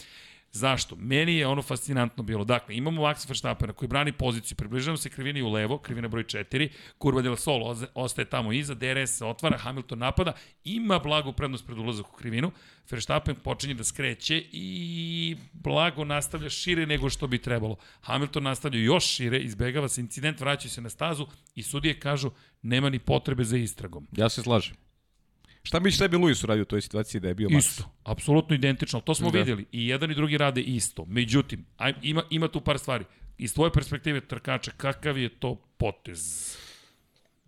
Zašto? Meni je ono fascinantno bilo. Dakle, imamo Maxa Verstappena koji brani poziciju, približavamo se krivini u levo, krivina broj 4, kurva del Sol ostaje tamo iza, DRS se otvara, Hamilton napada, ima blagu prednost pred ulazak u krivinu, Verstappen počinje da skreće i blago nastavlja šire nego što bi trebalo. Hamilton nastavlja još šire, izbegava se incident, vraća se na stazu i sudije kažu nema ni potrebe za istragom. Ja se slažem. Šta misliš šta bi Luis uradio u toj situaciji da je bio Max? Isto, apsolutno identično. To smo Da. videli. I jedan i drugi rade isto. Međutim, aj, ima, ima tu par stvari. Iz tvoje perspektive trkača, kakav je to potez?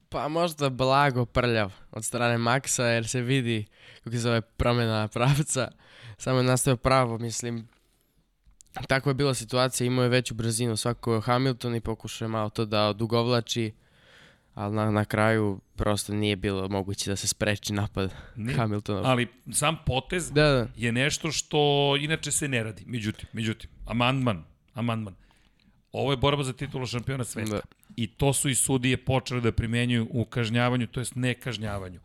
Pa možda blago prljav od strane Maxa jer se vidi kako se zove promjena pravca. Samo je nastavio pravo, mislim. Takva je bila situacija, imao je veću brzinu svako Hamilton i pokušao je malo to da odugovlači. Ali na, na kraju prosto nije bilo moguće da se spreči napad Nije. Hamiltonov. Ali sam potez Da, da. je nešto što inače se ne radi. Međutim, međutim, amandman, amandman. Ovo je borba za titulu šampiona sveta. Da. I to su i sudije počele da primenjuju u kažnjavanju, to jest nekažnjavanju.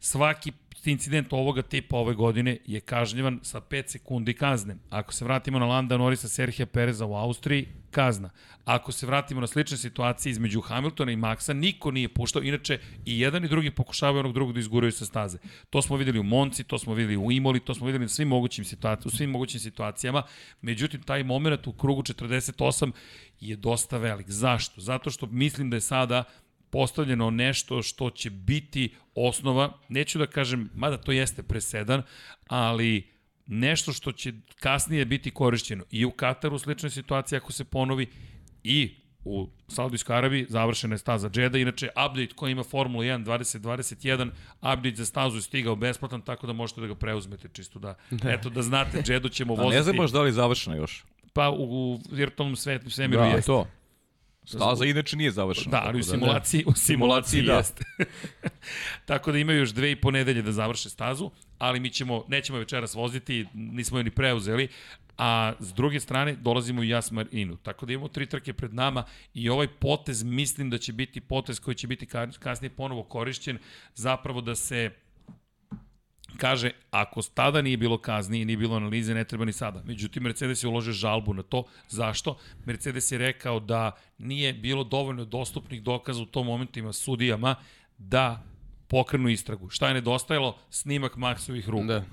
Svaki incident ovoga tipa ove godine je kažnjavan sa 5 sekundi kazne. Ako se vratimo na Landa Norisa Serhija Pereza u Austriji, kazna. Ako se vratimo na slične situacije između Hamiltona i Maxa, niko nije puštao. Inače, i jedan i drugi pokušavaju onog drugog da izguraju sa staze. To smo videli u Monci, to smo videli u Imoli, to smo videli u svim mogućim, situacijama, u svim mogućim situacijama. Međutim, taj moment u krugu 48 je dosta velik. Zašto? Zato što mislim da je sada postavljeno nešto što će biti osnova, neću da kažem, mada to jeste presedan, ali nešto što će kasnije biti korišćeno i u Kataru u sličnoj situaciji ako se ponovi i u Saudijskoj Arabiji završena je staza Džeda, inače update koji ima Formula 1 2021, update za stazu je stigao besplatan, tako da možete da ga preuzmete čisto da, eto da znate, Džedu ćemo A voziti, ne znam baš da li je završena još. pa u, u virtualnom svetu, svemiru Da, jeste. to. Staza inače nije završena. Da, ali u tako simulaciji, u simulaciji da. jeste. tako da imaju još dve i po nedelje da završe stazu, ali mi ćemo, nećemo večeras voziti, nismo je ni preuzeli, a s druge strane dolazimo i Jas Marinu. Tako da imamo tri trke pred nama i ovaj potez mislim da će biti potez koji će biti ka- kasnije ponovo korišćen zapravo da se kaže, ako tada nije bilo kazni nije bilo analize, ne treba ni sada. Međutim, Mercedes je uložio žalbu na to. Zašto? Mercedes je rekao da nije bilo dovoljno dostupnih dokaza u tom momentima sudijama da pokrenu istragu. Šta je nedostajalo? Snimak Maksovih ruku. Da.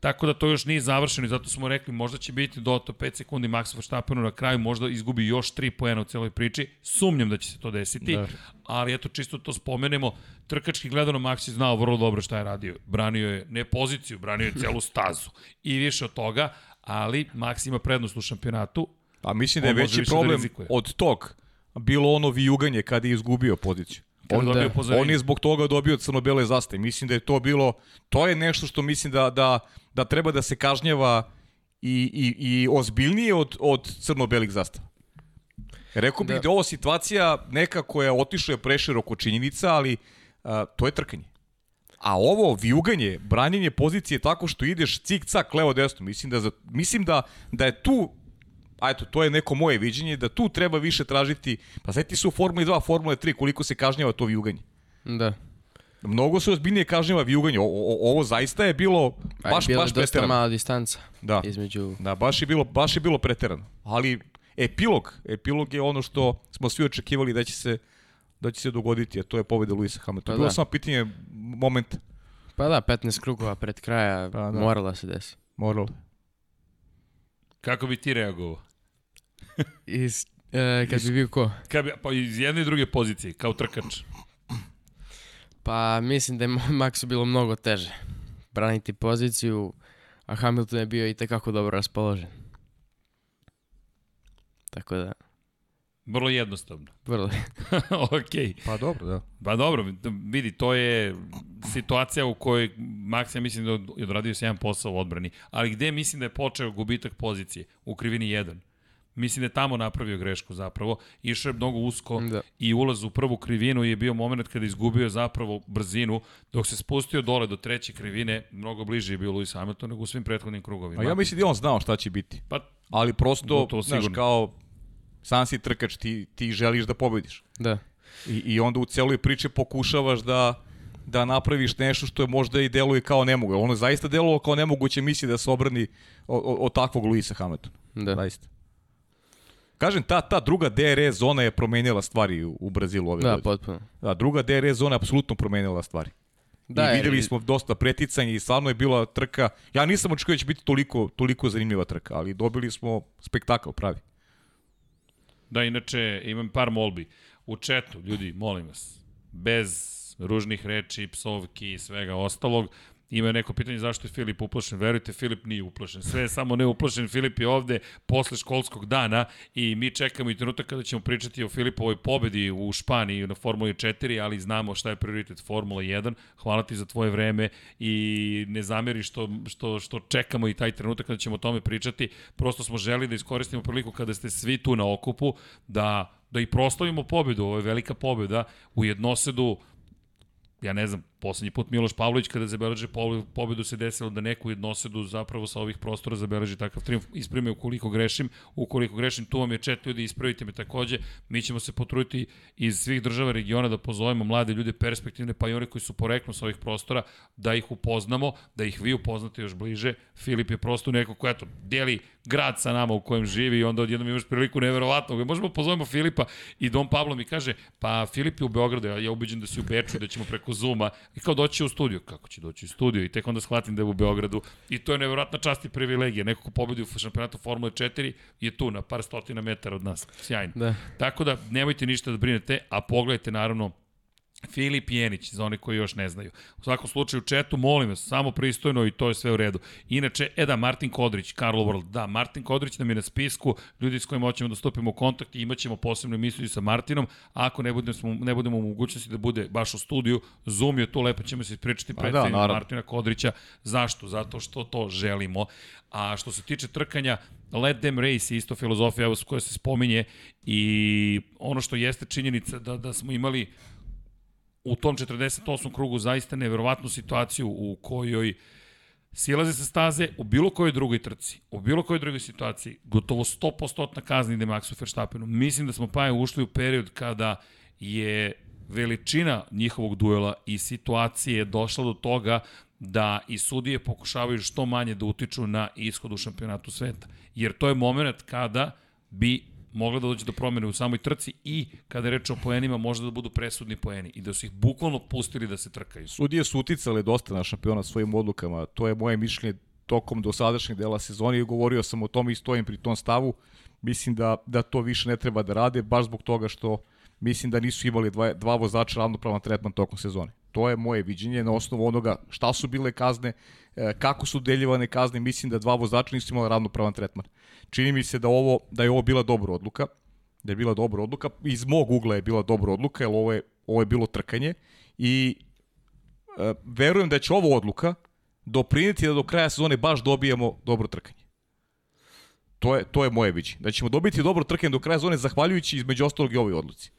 Tako da to još nije završeno i zato smo rekli možda će biti do to 5 sekundi Max Verstappenu na kraju, možda izgubi još 3 poena u celoj priči. Sumnjam da će se to desiti, Da. ali eto čisto to spomenemo. Trkački gledano Max je znao vrlo dobro šta je radio. Branio je ne poziciju, branio je celu stazu i više od toga, ali Max ima prednost u šampionatu. A mislim da je veći da problem rizikuje. od tog bilo ono vijuganje kada je izgubio poziciju. On, da, on je zbog toga dobio crno-bele zastave. Mislim da je to bilo, to je nešto što mislim da, da, da treba da se kažnjava i, i, i ozbiljnije od, od crno-belih zastava. Rekao bih da. Da. je ovo situacija neka koja otišla je preširoko činjenica, ali a, to je trkanje. A ovo vijuganje, branjenje pozicije tako što ideš cik-cak levo-desno, mislim da, za, mislim da, da je tu a eto, to je neko moje viđenje, da tu treba više tražiti, pa sveti su u Formuli 2, Formule 3, koliko se kažnjava to vijuganje. Da. Mnogo se ozbiljnije kažnjava vijuganje, o, o, ovo zaista je bilo A baš, bila je baš dosta preterano. mala distanca Da. između... Da, baš je bilo, baš je bilo preterano. Ali epilog, epilog je ono što smo svi očekivali da će se da će se dogoditi, a to je pobeda Luisa Hamiltona. Pa Bilo da. samo pitanje moment Pa da, 15 krugova pred kraja Pa da. morala se desi. moralo. Kako bi ti reagovao? Iz, e, kad bi bio ko? Kad bi, pa iz jedne i druge pozicije, kao trkač. Pa mislim da je Maxu bilo mnogo teže braniti poziciju, a Hamilton je bio i tekako dobro raspoložen. Tako da, Vrlo jednostavno. vrlo. Okej. Pa dobro, da. Pa dobro, vidi, to je situacija u kojoj Max, ja mislim da je odradio se jedan posao u odbrani, ali gde mislim da je počeo gubitak pozicije? U krivini 1. Mislim da je tamo napravio grešku zapravo. Išao je mnogo usko Da. i ulaz u prvu krivinu je bio moment kada je izgubio zapravo brzinu, dok se spustio dole do treće krivine, mnogo bliže je bio Lewis Hamilton nego u svim prethodnim krugovima. A ja mislim da je on znao šta će biti. Pa, Ali prosto, Gotovo znaš, sigurno. kao sam si trkač, ti, ti želiš da pobediš. Da. I, I onda u celoj priči pokušavaš da da napraviš nešto što je možda i deluje kao nemoguće. Ono je zaista delovalo kao nemoguće misli da se obrani od, od, od takvog Luisa Hamiltona. Da. Zaista. Kažem, ta, ta druga DRS zona je promenila stvari u, u Brazilu ove Da, godine. potpuno. Da, druga DRS zona je apsolutno promenila stvari. Da, I jer- videli smo dosta preticanja i stvarno je bila trka. Ja nisam očekio da će biti toliko, toliko zanimljiva trka, ali dobili smo spektakl pravi. Da, inače, imam par molbi. U četu, ljudi, molim vas, bez ružnih reči, psovki i svega ostalog, ima neko pitanje zašto je Filip uplašen. Verujte, Filip nije uplašen. Sve je samo ne uplašen. Filip je ovde posle školskog dana i mi čekamo i trenutak kada ćemo pričati o Filipovoj pobedi u Španiji na Formuli 4, ali znamo šta je prioritet Formula 1. Hvala ti za tvoje vreme i ne zameri što, što, što čekamo i taj trenutak kada ćemo o tome pričati. Prosto smo želi da iskoristimo priliku kada ste svi tu na okupu, da da i proslavimo pobedu, ovo je velika pobeda u jednosedu, ja ne znam, poslednji put Miloš Pavlović kada zabeleže pobedu se desilo da neku jednosedu zapravo sa ovih prostora zabeleži takav triumf. Ispravime ukoliko grešim, ukoliko grešim, tu vam je čet ljudi, ispravite me takođe. Mi ćemo se potruditi iz svih država regiona da pozovemo mlade ljude perspektivne, pa i one koji su poreknu sa ovih prostora, da ih upoznamo, da ih vi upoznate još bliže. Filip je prosto neko ko, eto, deli grad sa nama u kojem živi i onda odjednom imaš priliku neverovatno. Možemo pozovemo Filipa i Don Pablo mi kaže, pa Filip je u Beogradu, ja ubeđen da si u Beču, da ćemo preko Zuma I kao doći u studiju. Kako će doći u studiju? I tek onda shvatim da je u Beogradu. I to je nevjerojatna čast i privilegija. Neko ko pobedi u šampionatu Formule 4 je tu na par stotina metara od nas. Sjajno. Da. Tako da nemojte ništa da brinete, a pogledajte naravno Filip Jenić, za one koji još ne znaju. U svakom slučaju, četu, molim vas, samo pristojno i to je sve u redu. Inače, e da, Martin Kodrić, Karlo World, da, Martin Kodrić nam je na spisku, ljudi s kojima hoćemo da stupimo u kontakt i imat ćemo posebnu emisiju sa Martinom, ako ne budemo, ne budemo u mogućnosti da bude baš u studiju, Zoom je tu, lepo ćemo se ispričati pred da, Martina Kodrića. Zašto? Zato što to želimo. A što se tiče trkanja, let them race je isto filozofija koja se spominje i ono što jeste činjenica da, da smo imali u tom 48. krugu zaista neverovatnu situaciju u kojoj silaze sa staze u bilo kojoj drugoj trci, u bilo kojoj drugoj situaciji, gotovo 100% kazni ide Maxu Verstappenu. Mislim da smo pa ušli u period kada je veličina njihovog duela i situacije došla do toga da i sudije pokušavaju što manje da utiču na ishod u šampionatu sveta. Jer to je moment kada bi mogla da dođe do promene u samoj trci i kada je reč o poenima možda da budu presudni poeni i da su ih bukvalno pustili da se trkaju. Sudije su uticale dosta na šampiona svojim odlukama, to je moje mišljenje tokom dosadašnjeg dela sezone i govorio sam o tome i stojim pri tom stavu. Mislim da, da to više ne treba da rade, baš zbog toga što mislim da nisu imali dva, dva vozača ravnopravan tretman tokom sezone. To je moje viđenje na osnovu onoga šta su bile kazne, e, kako su deljivane kazne, mislim da dva vozača nisu imali ravnopravan tretman. Čini mi se da ovo da je ovo bila dobra odluka, da je bila dobra odluka, iz mog ugla je bila dobra odluka, jer ovo je, ovo je bilo trkanje i e, verujem da će ovo odluka doprineti da do kraja sezone baš dobijemo dobro trkanje. To je, to je moje viđenje. Da ćemo dobiti dobro trkanje do kraja sezone zahvaljujući između ostalog i ovoj odluci.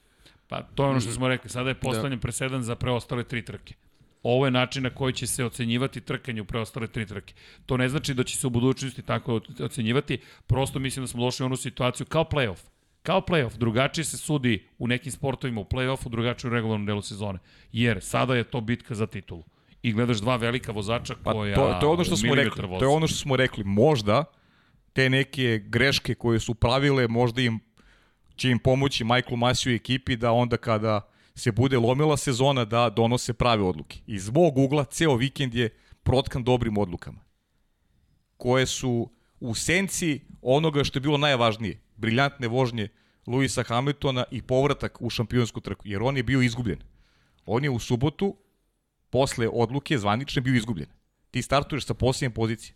Pa to je ono što smo rekli. Sada je postavljen da. presedan za preostale tri trke. Ovo je način na koji će se ocenjivati trkanje u preostale tri trke. To ne znači da će se u budućnosti tako ocenjivati, prosto mislim da smo došli u onu situaciju kao playoff. Kao playoff, drugačije se sudi u nekim sportovima u playoffu, drugačije u regularnom delu sezone. Jer sada je to bitka za titulu. I gledaš dva velika vozača koja pa to, to je ono što smo rekli, to je ono što smo rekli. Možda te neke greške koje su pravile, možda im će im pomoći Michael Masiju i ekipi da onda kada se bude lomila sezona da donose prave odluke. Iz mog ugla ceo vikend je protkan dobrim odlukama koje su u senci onoga što je bilo najvažnije, briljantne vožnje Luisa Hamiltona i povratak u šampionsku trku, jer on je bio izgubljen. On je u subotu, posle odluke zvanične, bio izgubljen. Ti startuješ sa posljednje pozicije.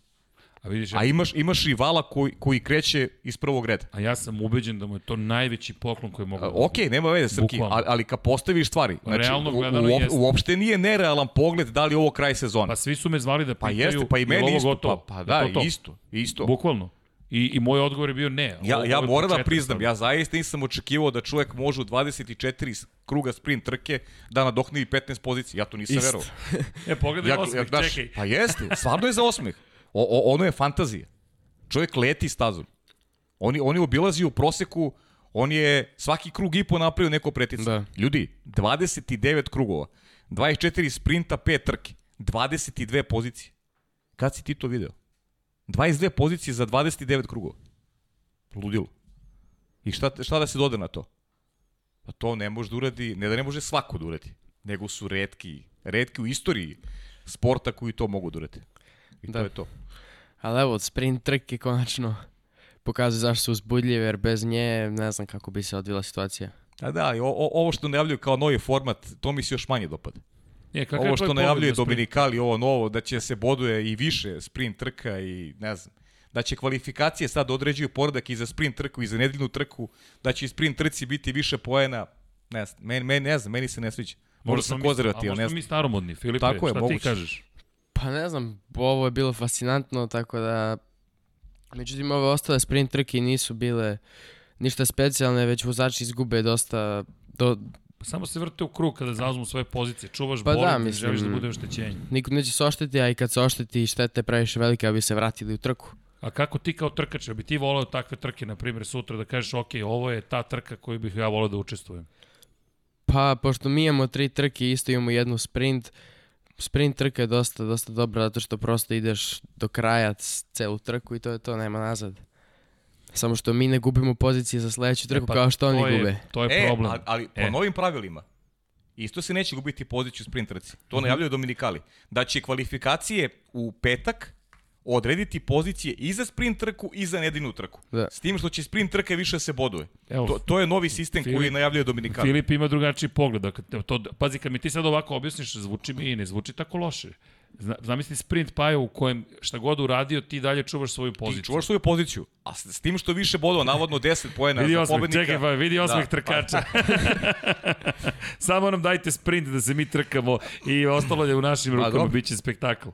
A, vidiš, a imaš, imaš rivala koji, koji kreće iz prvog reda. A ja sam ubeđen da mu je to najveći poklon koji mogu... Da ok, nema veze, Srki, ali, ali kad postaviš stvari, znači, Realno gledano u, u, uopšte nije nerealan pogled da li je ovo kraj sezona. Pa svi su me zvali da pitaju, pa jeste, pa i meni isto, gotovo. pa, pa da, to to. isto, isto. Bukvalno. I, I moj odgovor je bio ne. Ja, ja moram da priznam, ja zaista nisam očekivao da čovjek može u 24 kruga sprint trke da nadokne 15 pozicija. Ja to nisam verovao. e, pogledaj ja, osmeh, ja, čekaj. Pa jeste, stvarno je za osmeh. O, o, ono je fantazija. Čovjek leti stazom. On, on je obilazio u proseku, on je svaki krug i po napravio neko pretica. Da. Ljudi, 29 krugova, 24 sprinta, 5 trke, 22 pozicije. Kad si ti to video? 22 pozicije za 29 krugova. Ludilo. I šta, šta da se doda na to? Pa to ne može da uradi, ne da ne može svako da uradi, nego su redki, redki u istoriji sporta koji to mogu da uradi. I da. to je to. Ali evo, sprint trke konačno pokazuje zašto su uzbudljive, jer bez nje ne znam kako bi se odvila situacija. Da, da, i o, o, ovo što najavljuju kao novi format, to mi se još manje dopada. Je, ovo što najavljuje Dominikali, ovo novo, da će se boduje i više sprint trka i ne znam, da će kvalifikacije sad određuju poredak i za sprint trku i za nedeljnu trku, da će i sprint trci biti više poena, ne znam, meni, meni, ne znam, meni se ne sviđa. Možda sam konzervativan, ne znam. A možda mi staromodni, Filipe, Tako je, šta moguće. ti kažeš? Pa ne znam, ovo je bilo fascinantno, tako da... Međutim, ove ostale sprint trke nisu bile ništa specijalne, već vozači izgube dosta, do, Samo se vrte u krug kada zauzmu svoje pozicije. Čuvaš Pa bolid, da, mislim- želiš da bude oštećenje. niko neće se ošteti, a i kad se ošteti štete previše velike, da bi se vratili u trku. A kako ti kao trkač, bi ti voleo takve trke, na primjer, sutra da kažeš, ok, ovo je ta trka koju bih ja voleo da učestvujem. Pa, pošto mi imamo tri trke, isto imamo jednu sprint, sprint trka je dosta, dosta dobra, zato što prosto ideš do kraja celu trku i to je to, nema nazad. Samo što mi ne gubimo pozicije za sledeću trku pa kao što oni je, gube. To je e, problem. ali, ali po E. novim pravilima, isto se neće gubiti poziciju u sprint trci. To Mhm. najavljaju Dominikali. Da će kvalifikacije u petak odrediti pozicije i za sprint trku i za nedeljnu trku. Da. S tim što će sprint trke više se boduje. Evo, To, to je novi sistem koji Filip- najavljaju. Filip ima drugačiji pogled. Dakle, to, pazi, kad mi ti sad ovako objasniš, zvuči mi i ne zvuči tako loše. Zna, zamisli sprint paja u kojem šta god uradio, ti dalje čuvaš svoju poziciju. Ti čuvaš svoju poziciju, a s, s tim što više bodova, navodno 10 poena Vidi za osmeh, pobednika. čekaj, pa vidi osmeh Da, trkača. Samo nam dajte sprint da se mi trkamo i ostalo je u našim rukama, dobro. bit će spektakl.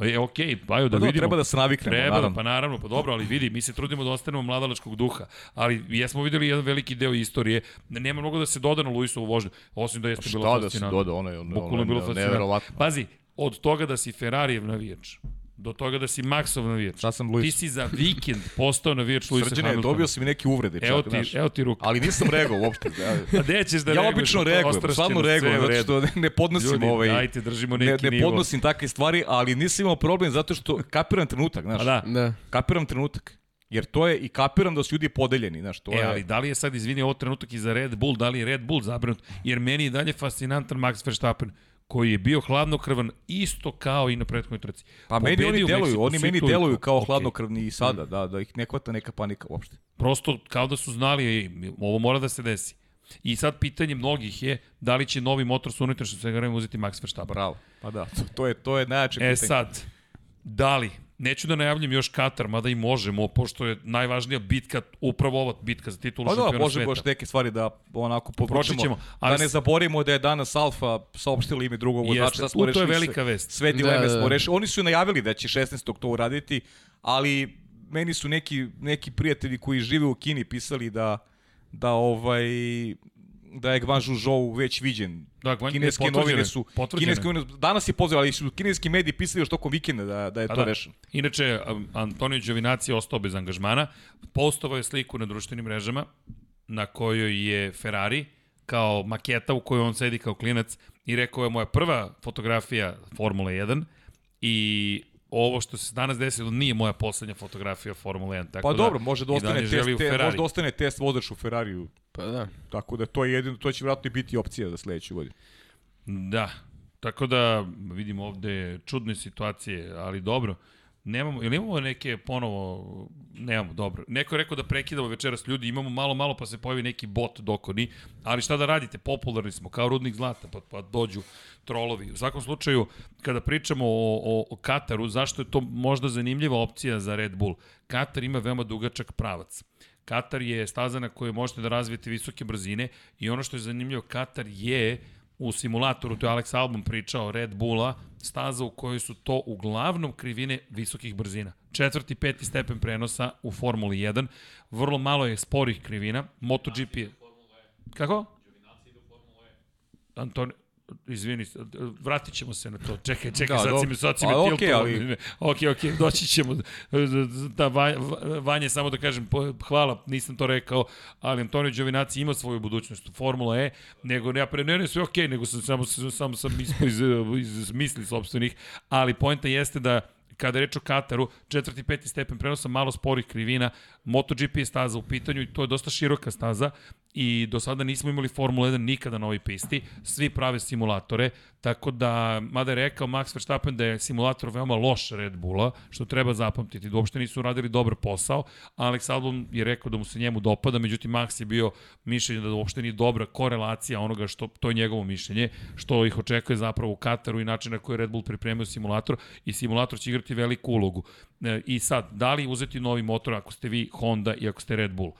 E, okej, Bajo, da Pa da, vidimo. treba da se naviknemo, Treba, naravno. pa naravno, pa dobro, ali vidi, mi se trudimo da ostanemo mladalačkog duha, ali jesmo videli jedan veliki deo istorije, ne- nema mnogo da se doda na Luisovu vožnju, osim da jeste bilo Šta da se fascinantno. doda, ono je, ono, Bukvalno ono je je bilo ne- fascinantno. neverovatno. Pazi, od toga da si Ferrarijev navijač, do toga da si Maxov navijač, Sad sam ti Luis. si za vikend postao navijač Luisa Srđane, Hamiltona. dobio sam i neke uvrede. Evo čak, ti, znaš. evo ti ruka. Ali nisam reagovao uopšte. Ja, A gde ćeš da ja reaguješ? obično reagujem, stvarno reagujem, zato što ne, ne podnosim Ljudi, ovaj... dajte, držimo ne, neki ne nivo. podnosim takve stvari, ali nisam imao problem zato što kapiram trenutak, znaš. Pa da. Da. Kapiram trenutak. Jer to je, i kapiram da su ljudi podeljeni, znaš, to E, je... ali da li je sad, izvini, ovo trenutak i za Red Bull, da li je Red Bull zabrinut? Jer meni je dalje fascinantan Max Verstappen, koji je bio hladnokrvan isto kao i na prethodnoj trci. Pa meni oni deluju, Meksiku, oni meni deluju kao Ok. hladnokrvni i sada, da, da ih ne hvata neka panika uopšte. Prosto kao da su znali, ej, ovo mora da se desi. I sad pitanje mnogih je da li će novi motor sa unutrašnjim svega uzeti Max Verstappen. Bravo. Pa da, to, je, to je najjače E pitanje. sad, da li, neću da najavljam još Katar, mada i možemo, pošto je najvažnija bitka, upravo ova bitka za titulu Pa da, šampiona možemo sveta. još neke stvari da onako podvučemo. Da ne zaboravimo da je danas Alfa saopštila ime drugog vozača. Jeste, smo u, to je velika sve, vest. Sve dileme Da, da, smo da. rešili. Oni su najavili da će 16. to uraditi, ali meni su neki, neki prijatelji koji žive u Kini pisali da da ovaj da je Gvan Zhuzhou već viđen. Da, Guan- kineske novine su potvrđeno kineske novine, danas je pozdrav, ali su kineski mediji pisali još tokom vikenda da, da je Pa to da. rešeno. Inače, um, Antonio Giovinazzi je ostao bez angažmana. Postovao je sliku na društvenim mrežama na kojoj je Ferrari kao maketa u kojoj on sedi kao klinac i rekao je moja prva fotografija Formule 1 i ovo što se danas desilo nije moja poslednja fotografija Formule 1. Tako Pa da, dobro, može da ostane test, te, Ferrari. može da ostane test vozač u Ferrariju. Pa da. Tako da to je jedino, to će vjerojatno i biti opcija za sledeću godinu. Da, tako da vidimo ovde čudne situacije, ali dobro. Nemamo, ili imamo neke ponovo, nemamo, dobro. Neko je rekao da prekidamo večeras ljudi, imamo malo, malo pa se pojavi neki bot dokoni, ali šta da radite, popularni smo, kao rudnik zlata, pa, pa dođu trolovi. U svakom slučaju, kada pričamo o, o, o Kataru, zašto je to možda zanimljiva opcija za Red Bull? Katar ima veoma dugačak pravac. Katar je staza na kojoj možete da razvijete visoke brzine i ono što je zanimljivo, Katar je u simulatoru, to je Alex Albon pričao, Red Bulla, staza u kojoj su to uglavnom krivine visokih brzina. Četvrti, peti stepen prenosa u Formuli 1, vrlo malo je sporih krivina, MotoGP je... Kako? Antoni, izvini, vratit ćemo se na to. Čekaj, čekaj, Da, sad si me, sad si A, okej, tiltovao. ali- Ok, ok, doći ćemo. Da, Va- Va- Vanje, samo da kažem, hvala, nisam to rekao, ali Antonio Giovinazzi ima svoju budućnost u Formula E, nego ne, ja pre, ne, ne, sve ok, nego sam samo, samo sam ispao iz, iz misli sobstvenih, ali poenta jeste da kada je reč o Kataru, četvrti, peti stepen prenosa, malo sporih krivina, MotoGP je staza u pitanju i to je dosta široka staza i do sada nismo imali Formula 1 nikada na ovoj pisti, svi prave simulatore, tako da, mada je rekao Max Verstappen da je simulator veoma loš Red Bulla, što treba zapamtiti, da uopšte nisu radili dobar posao, Alex Albon je rekao da mu se njemu dopada, međutim Max je bio mišljenje da uopšte nije dobra korelacija onoga što, to je njegovo mišljenje, što ih očekuje zapravo u Kataru i način na koji Red Bull pripremio simulator i simulator će igrati veliku ulogu. E, I sad, da li uzeti novi motor ako ste vi Honda i ako ste Red Bull?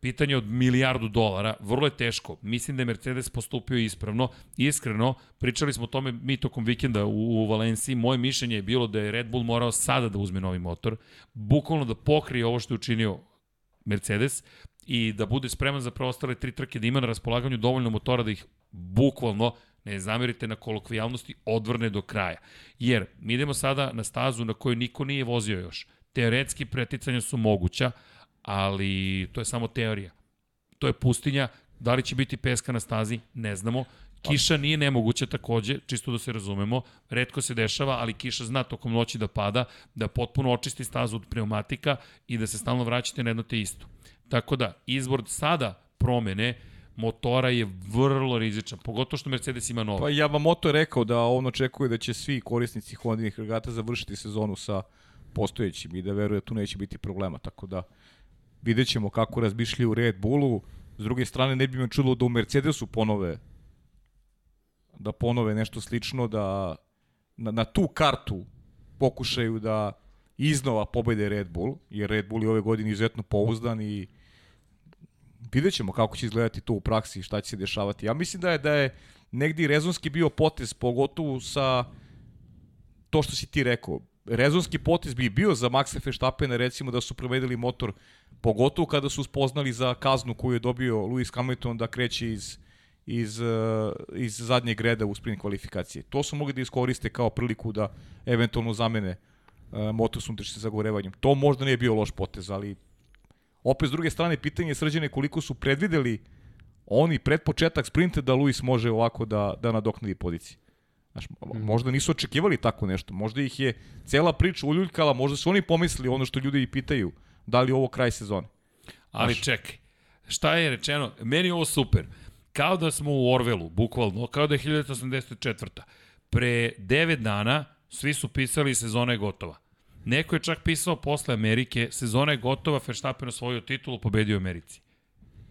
Pitanje od milijardu dolara, vrlo je teško. Mislim da je Mercedes postupio ispravno. Iskreno, pričali smo o tome mi tokom vikenda u, u Valenciji. Moje mišljenje je bilo da je Red Bull morao sada da uzme novi motor, bukvalno da pokrije ovo što je učinio Mercedes i da bude spreman za preostale tri trke, da ima na raspolaganju dovoljno motora da ih bukvalno ne zamerite na kolokvijalnosti, odvrne do kraja. Jer mi idemo sada na stazu na kojoj niko nije vozio još. Teoretski preticanja su moguća, ali to je samo teorija. To je pustinja, da li će biti peska na stazi, ne znamo. Kiša nije nemoguća takođe, čisto da se razumemo, redko se dešava, ali kiša zna tokom noći da pada, da potpuno očisti stazu od pneumatika i da se stalno vraćate na jedno te isto. Tako da, izbor sada promene motora je vrlo rizičan, pogotovo što Mercedes ima novo. Pa Yamamoto je rekao da on očekuje da će svi korisnici Hondinih regata završiti sezonu sa postojećim i da veruje da tu neće biti problema, tako da vidjet ćemo kako razmišljaju u Red Bullu. S druge strane, ne bi me čulo da u Mercedesu ponove da ponove nešto slično, da na, na tu kartu pokušaju da iznova pobede Red Bull, jer Red Bull je ove godine izuzetno pouzdan i vidjet ćemo kako će izgledati to u praksi, šta će se dešavati. Ja mislim da je da je negdje rezonski bio potez, pogotovo sa to što si ti rekao. Rezonski potez bi bio za Maxa Verstappena recimo da su provedeli motor, pogotovo kada su spoznali za kaznu koju je dobio Lewis Hamilton da kreće iz iz, uh, iz zadnjeg reda u sprint kvalifikacije. To su mogli da iskoriste kao priliku da eventualno zamene uh, motor s unutrašnjim zagorevanjem. To možda nije bio loš potez, ali opet s druge strane pitanje je srđene koliko su predvideli oni pred početak sprinta da Luis može ovako da, da nadoknadi pozicije. Znaš, možda nisu očekivali tako nešto, možda ih je cela priča uljuljkala, možda su oni pomislili ono što ljudi i pitaju, da li ovo kraj sezone. Ali Znaš, čekaj, šta je rečeno? Meni je ovo super. Kao da smo u Orvelu, bukvalno, kao da je 1984. Pre 9 dana svi su pisali sezona je gotova. Neko je čak pisao posle Amerike, sezona je gotova, Verstappen osvojio titulu, pobedio u Americi.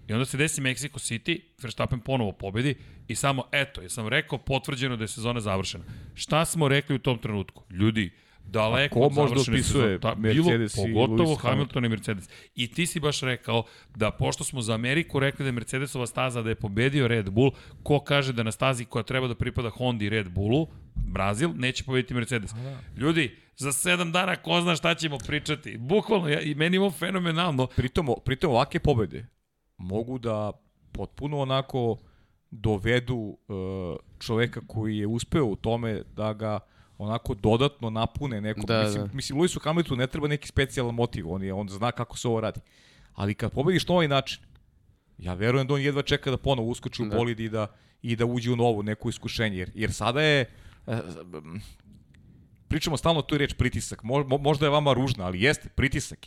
I onda se desi Mexico City, Verstappen ponovo pobedi i samo, eto, ja sam rekao, potvrđeno da je sezona završena. Šta smo rekli u tom trenutku? Ljudi, daleko ko od završene sezone. Ta, bilo, Mercedes i pogotovo Lewis Hamilton i Mercedes. I ti si baš rekao da pošto smo za Ameriku rekli da je Mercedesova staza da je pobedio Red Bull, ko kaže da na stazi koja treba da pripada Honda i Red Bullu, Brazil, neće pobediti Mercedes. Da. Ljudi, za sedam dana ko zna šta ćemo pričati. Bukvalno, ja, i meni je ovo fenomenalno. Pritom, pritom ovake pobede mogu da potpuno onako dovedu uh, čoveka koji je uspeo u tome da ga onako dodatno napune nekom. Da, mislim, da. mislim, Lewisu Hamiltonu ne treba neki specijalan motiv, on, je, on zna kako se ovo radi. Ali kad pobediš na ovaj način, ja verujem da on jedva čeka da ponovo uskoči u Da. bolid i da, i da uđe u novu neku iskušenje. Jer, jer sada je... eh, pričamo stalno tu reč pritisak. Mo, mo- možda je vama ružna, ali jeste, pritisak.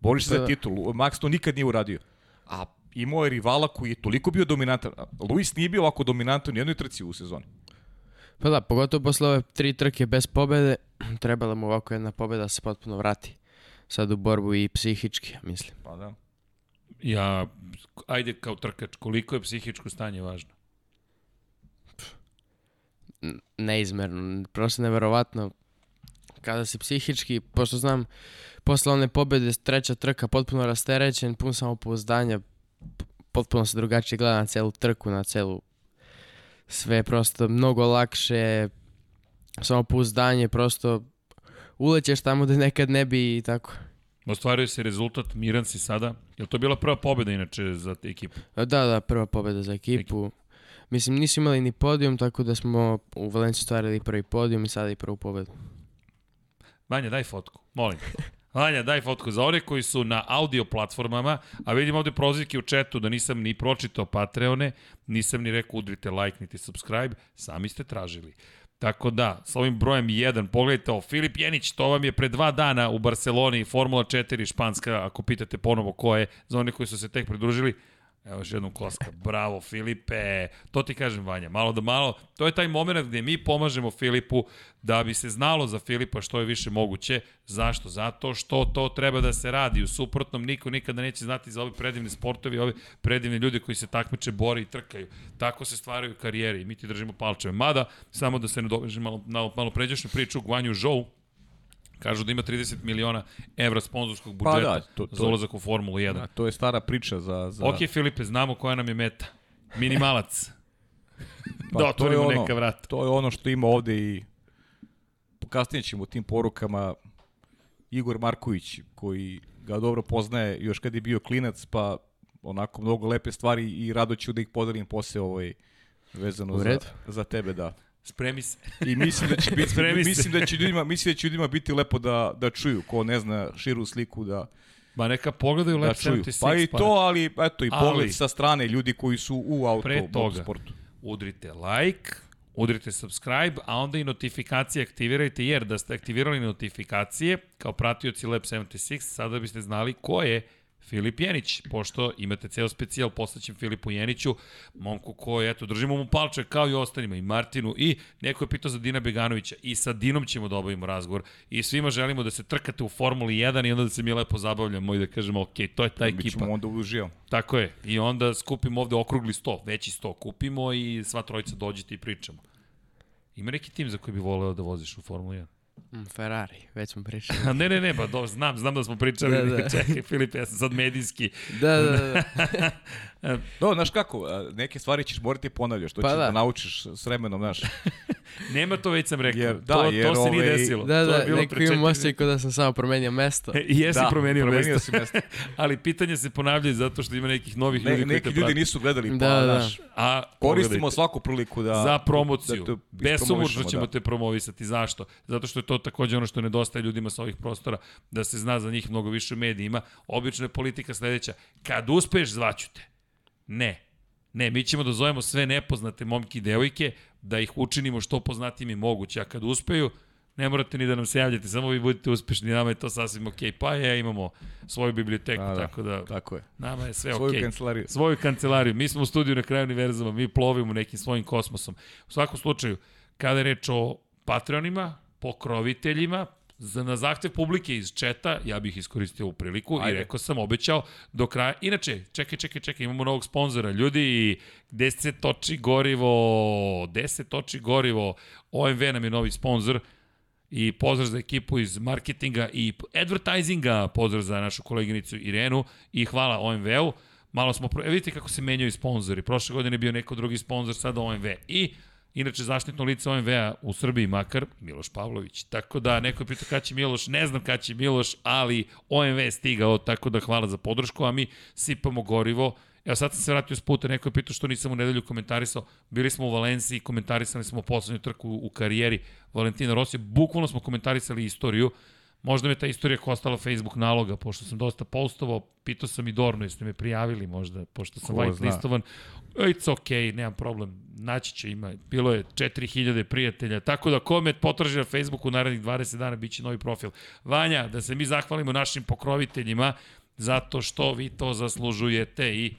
Boriš se Da, za da. titulu. Max to nikad nije uradio. A imao je rivala koji je toliko bio dominantan. Luis nije bio ovako dominantan u jednoj trci u sezoni. Pa da, pogotovo posle ove tri trke bez pobede, trebala mu ovako jedna pobeda da se potpuno vrati. Sad u borbu i psihički, mislim. Pa da. Ja, ajde kao trkač, koliko je psihičko stanje važno? Neizmerno, prosto neverovatno. Kada si psihički, pošto znam, posle one pobede, treća trka, potpuno rasterećen, pun samopouzdanja, potpuno se drugačije gleda na celu trku, na celu sve je prosto mnogo lakše, samopouzdanje, prosto ulećeš tamo da nekad ne bi i tako. Ostvario se rezultat, miran si sada. Je to bila prva pobeda inače za ekipu? Da, da, prva pobeda za ekipu. Mislim, nisu imali ni podijum, tako da smo u Valenciji stvarili prvi podijum i sada i prvu pobedu. Vanja, daj fotku, molim. te. Vanja, daj fotku za one koji su na audio platformama, a vidim ovde prozivke u četu da nisam ni pročitao Patreone, nisam ni rekao udrite like niti subscribe, sami ste tražili. Tako da, sa ovim brojem 1, pogledajte ovo, Filip Jenić, to vam je pre dva dana u Barceloni, Formula 4 španska, ako pitate ponovo ko je, za one koji su se tek pridružili, Evo još jednom koska. Bravo, Filipe. To ti kažem, Vanja. Malo da malo. To je taj moment gde mi pomažemo Filipu da bi se znalo za Filipa što je više moguće. Zašto? Zato što to treba da se radi. U suprotnom, niko nikada neće znati za ove predivne sportovi, ove predivne ljude koji se takmiče, bore i trkaju. Tako se stvaraju karijere i mi ti držimo palčeve. Mada, samo da se ne dovežem malo, malo, malo pređašnju priču, Guanju Zhou, Kažu da ima 30 miliona evra sponzorskog budžeta da, to- to- za ulazak u Formulu 1. Da, to je stara priča za... za... Ok, Filipe, znamo koja nam je meta. Minimalac. Pa, da otvorimo ono- neka vrata. To je ono što ima ovde i kasnije ćemo tim porukama Igor Marković, koji ga dobro poznaje još kad je bio klinac, pa onako mnogo lepe stvari i rado ću da ih podelim posle ovaj, vezano za, za tebe, da. Spremi se. I mislim da će biti mislim da će ljudima mislim da će ljudima biti lepo da da čuju ko ne zna širu sliku da Ma neka pogledaju da Lab čuju. 76. Pa i to, ali eto i Ali- pogled sa strane ljudi koji su u auto sportu. udrite like, udrite subscribe, a onda i notifikacije aktivirajte, jer da ste aktivirali notifikacije kao pratioci Lab 76, sada biste znali ko je Filip Jenić, pošto imate ceo specijal poslaćem Filipu Jeniću, momku koji, eto, držimo mu palče kao i ostalima, i Martinu, i neko je pitao za Dina Beganovića, i sa Dinom ćemo da obavimo razgovor, i svima želimo da se trkate u Formuli 1 i onda da se mi lepo zabavljamo i da kažemo, ok, to je ta ekipa. Bićemo onda uživamo. Tako je. I onda skupimo ovde okrugli sto, veći sto kupimo i sva trojica dođete i pričamo. Ima neki tim za koji bi voleo da voziš u Formulu 1? Mm, Ferrari, već smo pričali. Ne, ne, ne, pa do, znam, znam da smo pričali. Da. da. Čekaj, Filip, ja sam sad medijski. Da, da, da. No, znaš kako, neke stvari ćeš morati ponavljaš, to Pa ćeš da. da. naučiš s vremenom, znaš. Nema to, već sam rekao. Jer- da, to, jer to se nije ovaj- desilo. Da, to je da, bilo neko imam osjećaj kao da sam samo promenio mesto. I jesi da, promenio, promenio mesto. si mesto. Ali pitanje se ponavljaju zato što ima nekih novih Ne, ljudi koji neki te ljudi prate. nisu gledali, pa, Da, da. znaš, A koristimo pogledajte. svaku priliku da... za promociju. Da Besomučno ispromovišemo, ćemo da. te promovisati. Zašto? Zato što je to takođe ono što nedostaje ljudima sa ovih prostora, da se zna za njih mnogo više u medijima. Obično je politika sledeća. Kad uspeš, zvaću te. Ne. Ne, mi ćemo da zovemo sve nepoznate momke i devojke, da ih učinimo što poznatijim i moguće, a kad uspeju, ne morate ni da nam se javljate, samo vi budete uspešni, nama je to sasvim okej. Pa je, imamo svoju biblioteku, Da, tako da Tako je. nama je sve Svoju okej kancelariju. svoju kancelariju. Mi smo u studiju na kraju univerzuma, mi plovimo nekim svojim kosmosom. U svakom slučaju, kada je reč o Patreonima, pokroviteljima, za, na zahtev publike iz četa, ja bih iskoristio ovu priliku Ajde. i rekao sam, obećao do kraja. Inače, čekaj, čekaj, čekaj, imamo novog sponzora. Ljudi, gde se toči gorivo, gde se toči gorivo, OMV nam je novi sponzor i pozdrav za ekipu iz marketinga i advertisinga, pozdrav za našu koleginicu Irenu i hvala OMV-u. Malo smo, pro... e, vidite kako se menjaju sponzori. Prošle godine je bio neko drugi sponzor, sada OMV. I Inače, zaštitno lice OMV-a u Srbiji makar, Miloš Pavlović. Tako da, neko je pitao kada će Miloš, ne znam kada će Miloš, ali OMV je stigao, tako da hvala za podršku, a mi sipamo gorivo. Evo sad sam se vratio s puta, neko je pitao što nisam u nedelju komentarisao. Bili smo u Valenciji, komentarisali smo poslednju trku u karijeri Valentina Rosija. Bukvalno smo komentarisali istoriju. Možda me ta istorija kostala Facebook naloga, pošto sam dosta postovao. Pitao sam i Dornu, jeste me prijavili možda, pošto sam Ko white zna. listovan. It's okay, nemam problem. Naći će ima. Bilo je 4000 prijatelja. Tako da ko me potraži na Facebooku narednih 20 dana bit će novi profil. Vanja, da se mi zahvalimo našim pokroviteljima zato što vi to zaslužujete i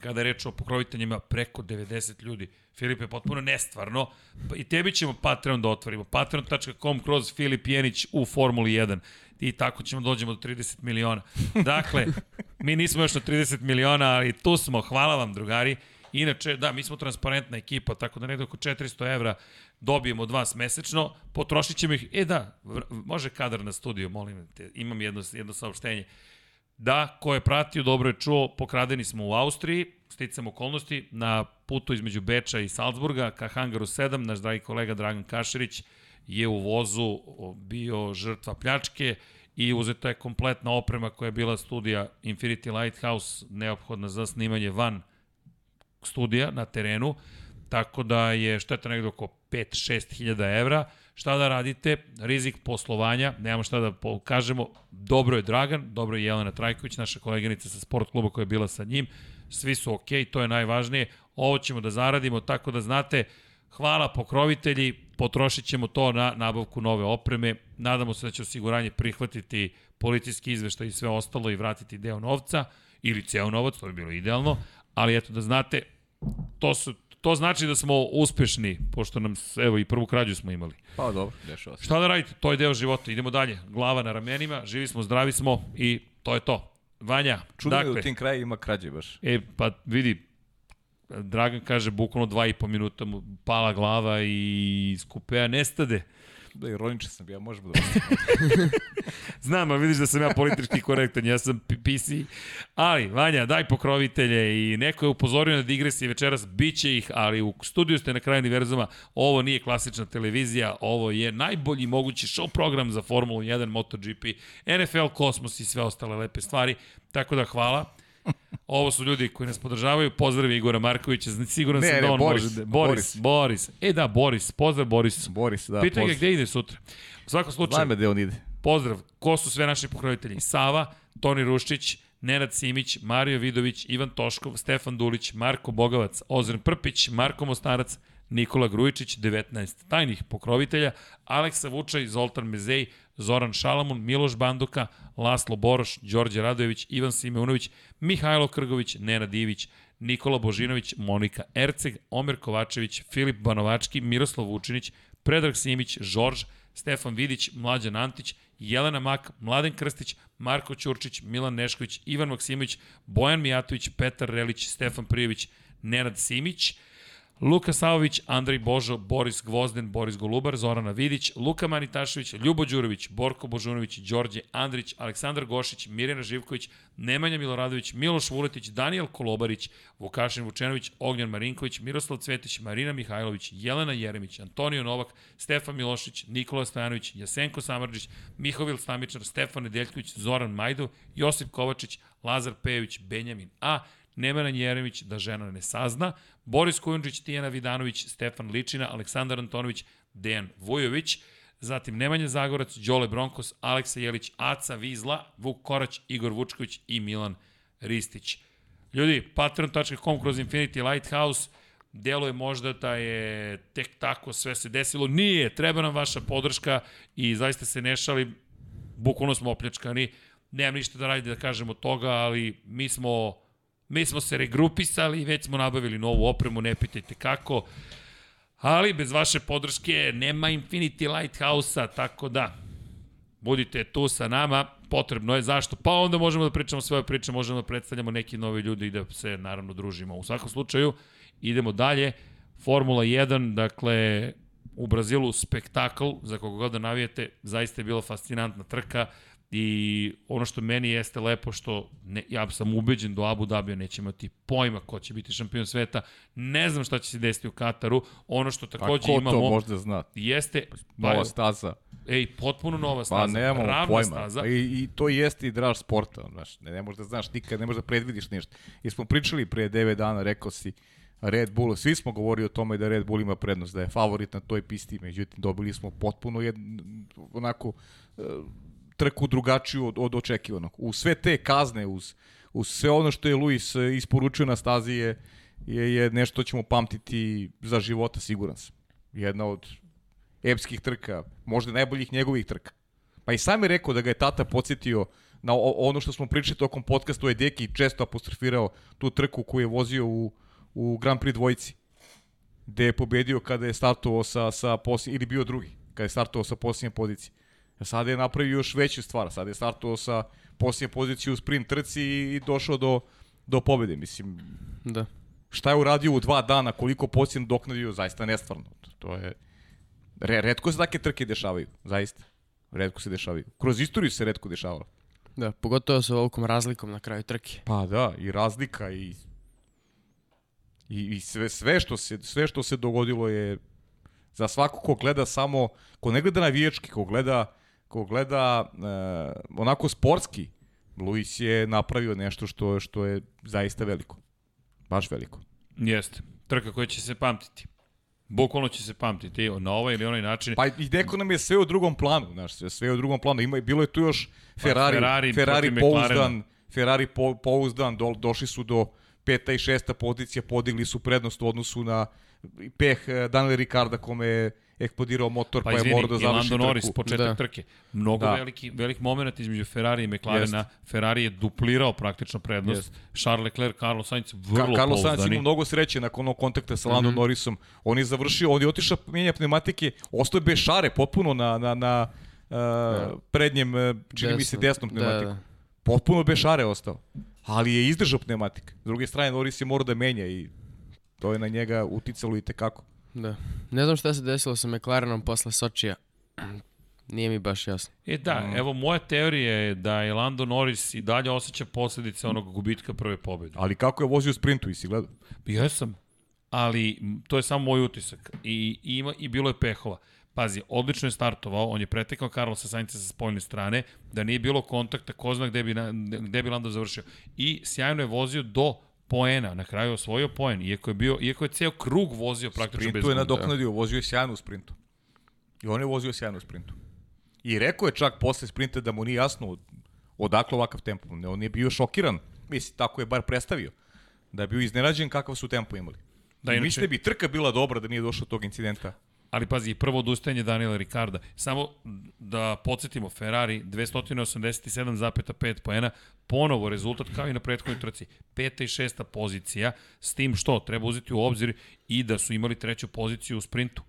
kada je reč o pokroviteljima preko 90 ljudi. Filip je potpuno nestvarno. I tebi ćemo Patreon da otvorimo. Patreon.com kroz Filip Jenić u Formuli 1. I tako ćemo dođemo do 30 miliona. Dakle, mi nismo još na 30 miliona, ali tu smo. Hvala vam, drugari. Inače, da, mi smo transparentna ekipa, tako da negde oko 400 evra dobijemo od vas mesečno, potrošit ćemo ih, e da, može kadar na studiju, molim te, imam jedno, jedno saopštenje. Da, ko je pratio, dobro je čuo, pokradeni smo u Austriji, sticam okolnosti, na putu između Beča i Salzburga ka Hangaru 7, naš dragi kolega Dragan Kašerić je u vozu bio žrtva pljačke i uzeta je kompletna oprema koja je bila studija Infinity Lighthouse, neophodna za snimanje van studija na terenu, tako da je šteta negde oko 5-6 hiljada evra. Šta da radite? Rizik poslovanja, nemamo šta da kažemo. Dobro je Dragan, dobro je Jelena Trajković, naša koleginica sa sport kluba koja je bila sa njim. Svi su okej, to je najvažnije. Ovo ćemo da zaradimo, tako da znate, hvala pokrovitelji, potrošit ćemo to na nabavku nove opreme. Nadamo se da će osiguranje prihvatiti policijski izveštaj i sve ostalo i vratiti deo novca ili ceo novac, to bi bilo idealno. Ali eto da znate, to su To znači da smo uspešni, pošto nam, evo, i prvu krađu smo imali. Pa dobro, dešava se. Šta da radite? To je deo života. Idemo dalje. Glava na ramenima, živi smo, zdravi smo i to je to. Vanja, Čudno je da dakle, u tim krajima ima krađe baš. e, pa vidi, Dragan kaže, bukvalno dva i po minuta mu pala glava i iz kupea nestade. Da, ironičan sam, ja možemo da Znam, a vidiš da sam ja politički korektan, ja sam PC. Ali, Vanja, daj pokrovitelje i neko je upozorio na digresije večeras, bit će ih, ali u studiju ste na kraju univerzuma, ovo nije klasična televizija, ovo je najbolji mogući show program za Formulu 1, MotoGP, NFL, Kosmos i sve ostale lepe stvari. Tako da hvala. Ovo su ljudi koji nas podržavaju. Pozdrav Igora Markovića, zna- siguran Ne, sam da on Boris, može da... Boris, Boris. Boris. E da, Boris, pozdrav Boris. Boris, da. Pitaj ga gde ide sutra. U svakom slučaju, Znam me gde on ide. Pozdrav. Ko su sve naši pokrovitelji? Sava, Toni Ruščić, Nenad Simić, Mario Vidović, Ivan Toškov, Stefan Dulić, Marko Bogavac, Ozren Prpić, Marko Mostarac, Nikola Grujičić, 19 tajnih pokrovitelja, Aleksa Vučaj, Zoltan Mezej, Zoran Šalamun, Miloš Banduka, Laslo Boroš, Đorđe Radojević, Ivan Simeunović, Mihajlo Krgović, Nenad Ivić, Nikola Božinović, Monika Erceg, Omer Kovačević, Filip Banovački, Miroslav Vučinić, Predrag Simić, Žorž, Stefan Vidić, Mlađan Antić, Jelena Mak, Mladen Krstić, Marko Ćurčić, Milan Nešković, Ivan Maksimović, Bojan Mijatović, Petar Relić, Stefan Prijević, Nenad Simić, Luka Savović, Andrej Božo, Boris Gvozden, Boris Golubar, Zorana Vidić, Luka Manitašević, Ljubo Đurović, Borko Božunović, Đorđe Andrić, Aleksandar Gošić, Mirjana Živković, Nemanja Miloradović, Miloš Vuletić, Daniel Kolobarić, Vukašin Vučenović, Ognjan Marinković, Miroslav Cvetić, Marina Mihajlović, Jelena Jeremić, Antonio Novak, Stefan Milošić, Nikola Stojanović, Jasenko Samarđić, Mihovil Stamičar, Stefan Nedeljković, Zoran Majdov, Josip Kovačić, Lazar Pejović, Benjamin A, Nemanja Jeremić, da žena ne sazna, Boris Kujundžić, Tijana Vidanović, Stefan Ličina, Aleksandar Antonović, Dejan Vujović, zatim Nemanja Zagorac, Đole Bronkos, Aleksa Jelić, Aca Vizla, Vuk Korać, Igor Vučković i Milan Ristić. Ljudi, patreon.com kroz Infinity Lighthouse, deluje možda da je tek tako sve se desilo. Nije, treba nam vaša podrška i zaista se ne šali, bukvalno smo opljačkani. Nemam ništa da radi da kažem od toga, ali mi smo, mi smo se regrupisali, već smo nabavili novu opremu, ne pitajte kako. Ali bez vaše podrške nema Infinity Lighthouse-a, tako da budite tu sa nama, potrebno je zašto? Pa onda možemo da pričamo svoje priče, možemo da predstavljamo neki novi ljudi i da se naravno družimo. U svakom slučaju, idemo dalje. Formula 1, dakle, u Brazilu spektakl, za koga god da navijete, zaista je bila fascinantna trka i ono što meni jeste lepo što ne, ja sam ubeđen do Abu Dhabija neće imati pojma ko će biti šampion sveta. Ne znam šta će se desiti u Kataru. Ono što Pa takođe ko imamo to možda zna? jeste Nova staza. ej, potpuno nova Pa staza. nemamo ravna pojma. Staza. Pa i, I to jeste i draž sporta. Znaš. Ne, ne možeš da znaš nikad, ne možeš da predvidiš ništa. I smo pričali pre 9 dana, rekao si, Red Bull, svi smo govorili o tome da Red Bull ima prednost, da je favorit na toj pisti, međutim dobili smo potpuno jednu, onako, trku drugačiju od, od očekivanog. U sve te kazne, uz, uz sve ono što je Luis e, isporučio na stazi je, je, je nešto što ćemo pamtiti za života, siguran sam. Jedna od epskih trka, možda najboljih njegovih trka. Pa i sam je rekao da ga je tata podsjetio na o- ono što smo pričali tokom podcasta, je Deki često apostrofirao tu trku koju je vozio u, u Grand Prix dvojici, gde je pobedio kada je startovao sa, sa posljednje, ili bio drugi, kada je startovao sa posljednje pozicije. Sada je napravio još veću stvar, sada je startovao sa posljednje pozicije u sprint trci i, došao do, do pobede. Mislim, Da. šta je uradio u dva dana, koliko posljednje doknadio, zaista nestvarno. To je... Re, redko se takve trke dešavaju, zaista. Redko se dešavaju. Kroz istoriju se redko dešavalo. Da, pogotovo sa ovolikom razlikom na kraju trke. Pa da, i razlika i i, i sve, sve, što se, sve što se dogodilo je za svako ko gleda samo, ko ne gleda navijački, ko gleda, ko gleda e, onako sportski, Luis je napravio nešto što, što je zaista veliko. Baš veliko. Jeste. Trka koja će se pamtiti. Bukvalno će se pamtiti na ovaj ili onaj način. Pa i neko nam je sve u drugom planu, znaš, sve, u drugom planu. Ima, bilo je tu još Ferrari, Ferrari Ferrari, McLarena. pouzdan, Ferrari po, pouzdan, do, došli su do peta i šesta pozicija, podigli su prednost u odnosu na peh eh, Daniela Ricarda kome je eksplodirao motor pa, Pa je morao da završi Lando Norris, trku. početak Da. trke. Mnogo Da. veliki, velik moment između Ferrari i McLarena. Ferrari je duplirao praktično prednost. Jest. Charles Leclerc, Carlos Sainz, vrlo Ka Carlos Sainz ima mnogo sreće nakon onog kontakta sa Mhm. Landon Norrisom. On je završio, on je otišao mijenja pneumatike, ostao je bez šare potpuno na, na, na uh, prednjem, uh, čini mi se Desno. desnom Da, pneumatiku. da. Potpuno bez šare ostao. Ali je izdržao pneumatik. S druge strane, Norris je morao da menja i to je na njega uticalo i tekako. Da. Ne znam šta se desilo sa McLarenom posle Sočija. Nije mi baš jasno. E da, Mhm. evo moja teorija je da je Lando Norris i dalje osjeća posledice onog gubitka prve pobjede. Ali kako je vozio sprintu, i si gledao? Jesam, ali m, to je samo moj utisak. I, i ima, i bilo je pehova. Pazi, odlično je startovao, on je pretekao Carlosa Sainca sa spoljne strane, da nije bilo kontakta, ko zna gde bi, na, gde bi Lando završio. I sjajno je vozio do poena, na kraju osvojio poen, iako je, bio, iako je ceo krug vozio praktično bez Sprintu je gume. nadoknadio, vozio je sjajno u sprintu. I on je vozio sjajno u sprintu. I rekao je čak posle sprinta da mu nije jasno odakle ovakav tempo. Ne, On je bio šokiran, mislim, tako je bar predstavio. Da je bio iznenađen kakav su tempo imali. Da, Da, inače- mislite bi trka bila dobra da nije došlo do tog incidenta. Ali pazi, prvo odustajanje Daniela Ricarda. Samo da podsjetimo, Ferrari 287,5 poena, ponovo rezultat kao i na prethodnoj trci. Peta i šesta pozicija, s tim što treba uzeti u obzir i da su imali treću poziciju u sprintu.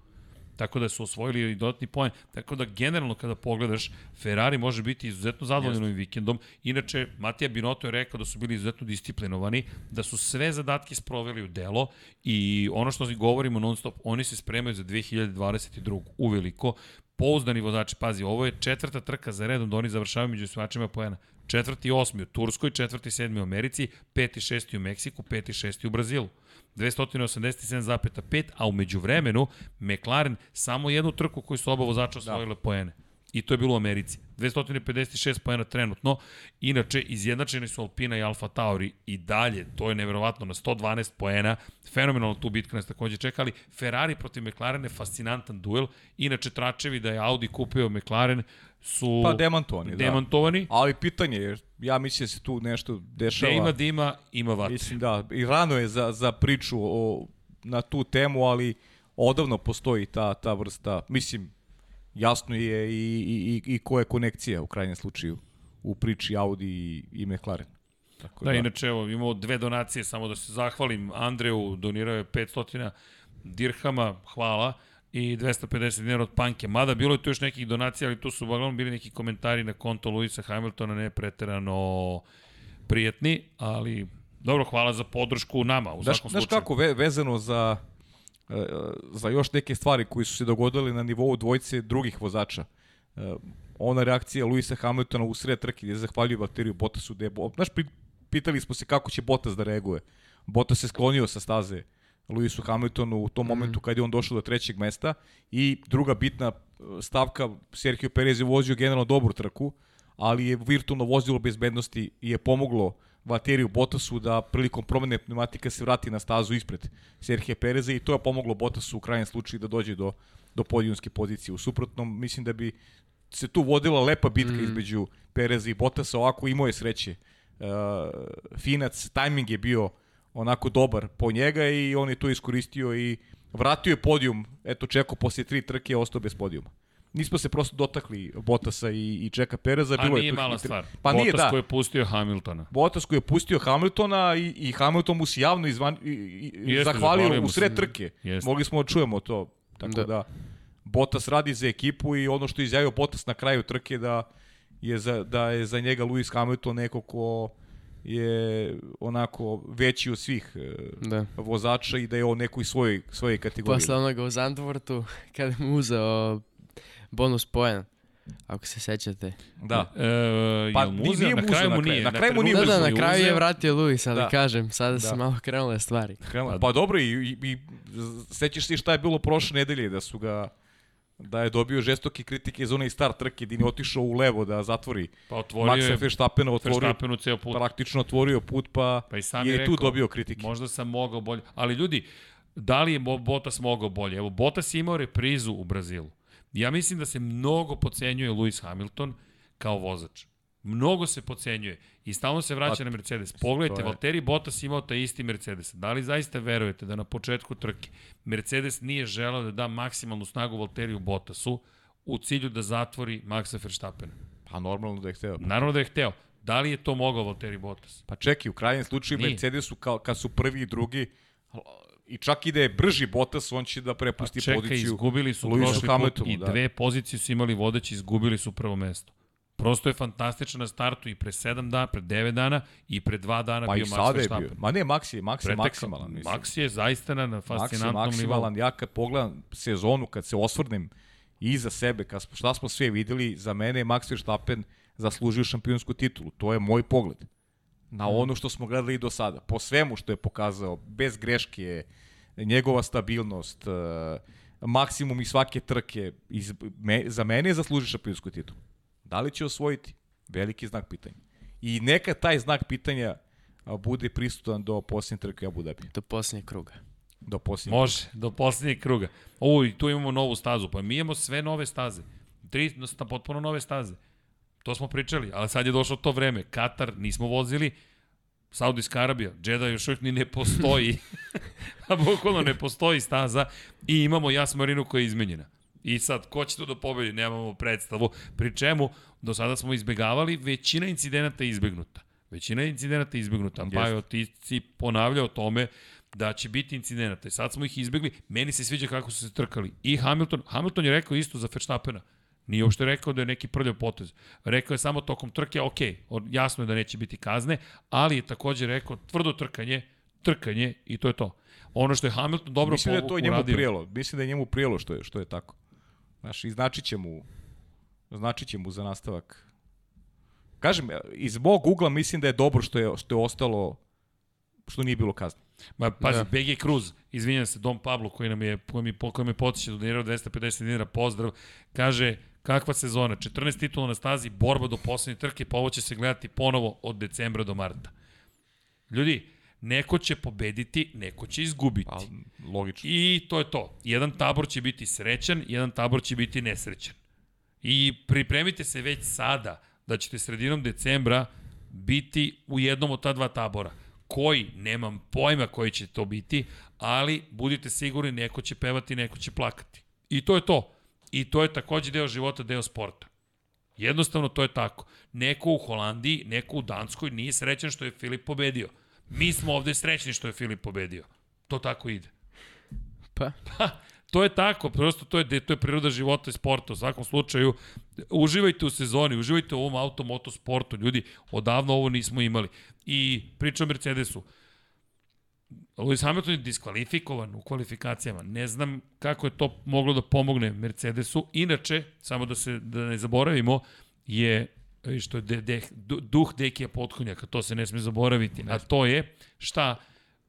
Tako da su osvojili i dodatni poen. Tako da generalno kada pogledaš, Ferrari može biti izuzetno zadovoljan ovim vikendom. Inače, Matija Binotto je rekao da su bili izuzetno disciplinovani, da su sve zadatke sproveli u delo i ono što govorimo non stop, oni se spremaju za 2022. uveliko. Pouzdani vozači, pazi, ovo je četvrta trka za redom da oni završavaju među svačima poena. Četvrti i osmi u Turskoj, četvrti i sedmi u Americi, peti i šesti u Meksiku, peti i šesti u Brazilu. 287,5, a umeđu vremenu McLaren samo jednu trku koju su oba vozača osvojile da. poene. I to je bilo u Americi. 256 poena trenutno. Inače, izjednačeni su Alpina i Alfa Tauri i dalje, to je neverovatno, na 112 poena. Fenomenalno tu bitka nas takođe čekali. Ferrari protiv McLaren je fascinantan duel. Inače, tračevi da je Audi kupio McLaren su Pa demantovani, da. demantovani. Ali pitanje je, ja mislim da se tu nešto dešava. Gde ima dima, ima vatre. Mislim da, i rano je za, za priču o, na tu temu, ali odavno postoji ta, ta vrsta, mislim, jasno je i, i, i, i koja je konekcija u krajnjem slučaju u priči Audi i, i McLaren. Tako Da, inače, evo, imamo dve donacije, samo da se zahvalim. Andreju donirao je 500 dirhama, hvala, i 250 dinara od Panke. Mada bilo je tu još nekih donacija, ali tu su uglavnom bili neki komentari na konto Luisa Hamiltona, ne preterano prijetni, ali dobro, hvala za podršku nama, u Znaš, svakom znaš slučaju. kako, ve, vezano za, za još neke stvari koji su se dogodili na nivou dvojice drugih vozača. E, Ona reakcija Luisa Hamiltona u sred trke gdje je zahvalio Valteriju Bottasu. Gde je, znaš, pi- pitali smo se kako će Bottas da reaguje. Bottas se sklonio sa staze Luisu Hamiltonu u tom momentu kad je on došao do trećeg mesta i druga bitna e, stavka, Sergio Perez je vozio generalno dobru trku, ali je virtualno vozilo bezbednosti i je pomoglo Valteriju Bottasu da prilikom promene pneumatika se vrati na stazu ispred Serhije Pereza i to je pomoglo Bottasu u krajnjem slučaju da dođe do, do podijunske pozicije. U suprotnom, mislim da bi se tu vodila lepa bitka mm. između Pereza i Bottasa, ovako imao je sreće. Uh, Finac, tajming je bio onako dobar po njega i on je to iskoristio i vratio je podijum. Eto, Čeko poslije tri trke je ostao bez podijuma. Nismo se prosto dotakli Bottasa i, i Čeka Pereza. A bilo nije je mala stvar. Pa nije, Bottas da. koji je pustio Hamiltona. Bottas koji je pustio Hamiltona i, i Hamilton mu se javno izvan, i, i, i Jeste, zahvalio u sred trke. Jeste. Mogli smo da čujemo to. Tako da. Da. Bottas radi za ekipu i ono što je izjavio Bottas na kraju trke da je za, da je za njega Lewis Hamilton neko ko je onako veći od svih e, Da. vozača i da je on nekoj svojoj, svojoj kategoriji. Posle onoga u Zandvortu, kada mu uzeo bonus poen, ako se sećate. Da. E, Pa pa, mu ni- uzeo? nije na mu kraju mu na kraju. nije. Na kraju mu nije Da, da, na kraju je vratio Luis, ali Da. kažem, sada Da. malo krenule stvari. Pa, pa dobro, i, i, i sećaš se šta je bilo prošle nedelje, da su ga da je dobio žestoke kritike za onaj start trke, gdje je otišao u levo da zatvori Pa otvorio Maxa je Verstappena, otvorio, Verstappenu ceo put. praktično otvorio put, pa, Pa i sam je, je tu rekao, dobio kritike. Možda sam mogao bolje. Ali ljudi, da li je Bo- Bottas mogao bolje? Evo, Bottas je imao reprizu u Brazilu. Ja mislim da se mnogo pocenjuje Lewis Hamilton kao vozač. Mnogo se pocenjuje i stalno se vraća Pa, na Mercedes. Pogledajte, Valtteri Bottas imao taj isti Mercedes. Da li zaista verujete da na početku trke Mercedes nije želeo da da maksimalnu snagu Valtteriju Bottasu u cilju da zatvori Maxa Verstappena? Pa normalno da je hteo. Naravno da je hteo. Da li je to mogao Valtteri Bottas? Pa čeki, u krajnjem slučaju. Mercedesu kao, kad su prvi i drugi, i čak i da je brži Bottas, on će da prepusti Pa čekaj, poziciju. izgubili su Lewisu prošli put Hamiltonu, i da. dve pozicije su imali vodeći, izgubili su prvo mesto. Prosto je fantastično na startu i pre 7 dana, pre 9 dana i pre 2 dana Pa bio Max. Verstappen. Ma ne, Max je, Max je Pretekao. maksimalan. Mislim. Max je zaista na, na Max je fascinantnom nivou. maksimalan. Ja kad pogledam sezonu, kad se osvrnem iza sebe, kad smo, šta smo sve videli, za mene je Max Verstappen zaslužio šampionsku titulu. To je moj pogled. Na Mhm. ono što smo gledali i do sada. Po svemu što je pokazao, bez greške, njegova stabilnost, e, maksimum iz svake trke. Iz, me, za mene je zasluži šampionsku titulu. Da li će osvojiti? Veliki znak pitanja. I neka taj znak pitanja bude prisutan do posljednje trke Abu Dhabi. Do posljednjeg kruga. Do posljednje. Može, do posljednjeg kruga. O, i tu imamo novu stazu. Pa mi imamo sve nove staze. Tri potpuno nove staze. To smo pričali, ali sad je došlo to vreme. Katar nismo vozili, Saudijska Arabija, Džeda još uvijek ni ne postoji. A bukvalno ne postoji staza i imamo Jas Marinu koja je izmenjena. I sad, ko će tu da pobedi? Nemamo predstavu. Pri čemu, do sada smo izbegavali, većina incidenata je izbegnuta. Većina incidenata je izbegnuta. Pajo, ti si ponavljao tome da će biti incidenata. I sad smo ih izbegli. Meni se sviđa kako su se trkali. I Hamilton, Hamilton je rekao isto za Verstappena. Nije uopšte rekao da je neki prljav potez. Rekao je samo tokom trke, ok, jasno je da neće biti kazne, ali je takođe rekao tvrdo trkanje, trkanje i to je to. Ono što je Hamilton dobro Mislim da je to njemu uradio. prijelo. Mislim da je njemu prijelo što je, što je tako. Znaš, i značit će mu, značit će mu za nastavak. Kažem, iz mog ugla mislim da je dobro što je, što je ostalo, što nije bilo kazne. Ma pazi, Da. BG Cruz, izvinjam se, Dom Pablo koji nam je, koji mi, koji me potiče donirao 250 dinara, pozdrav, kaže kakva sezona, 14 titula na stazi, borba do poslednje trke, pa ovo će se gledati ponovo od decembra do marta. Ljudi, neko će pobediti, neko će izgubiti. Pa, logično. I to je to. Jedan tabor će biti srećan, jedan tabor će biti nesrećan. I pripremite se već sada da ćete sredinom decembra biti u jednom od ta dva tabora. Koji, nemam pojma koji će to biti, ali budite sigurni neko će pevati, neko će plakati. I to je to. I to je takođe deo života, deo sporta. Jednostavno to je tako. Neko u Holandiji, neko u Danskoj nije srećan što je Filip pobedio. Mi smo ovde srećni što je Filip pobedio. To tako ide. Pa, To je tako, prosto to je, to je priroda života i sporta. U svakom slučaju, uživajte u sezoni, uživajte u ovom automoto sportu. Ljudi, odavno ovo nismo imali. I priča o Mercedesu. Lewis Hamilton je diskvalifikovan u kvalifikacijama. Ne znam kako je to moglo da pomogne Mercedesu. Inače, samo da se da ne zaboravimo, je i što je de, de, du- duh Dekija Potkonjaka, to se ne sme zaboraviti. A to je šta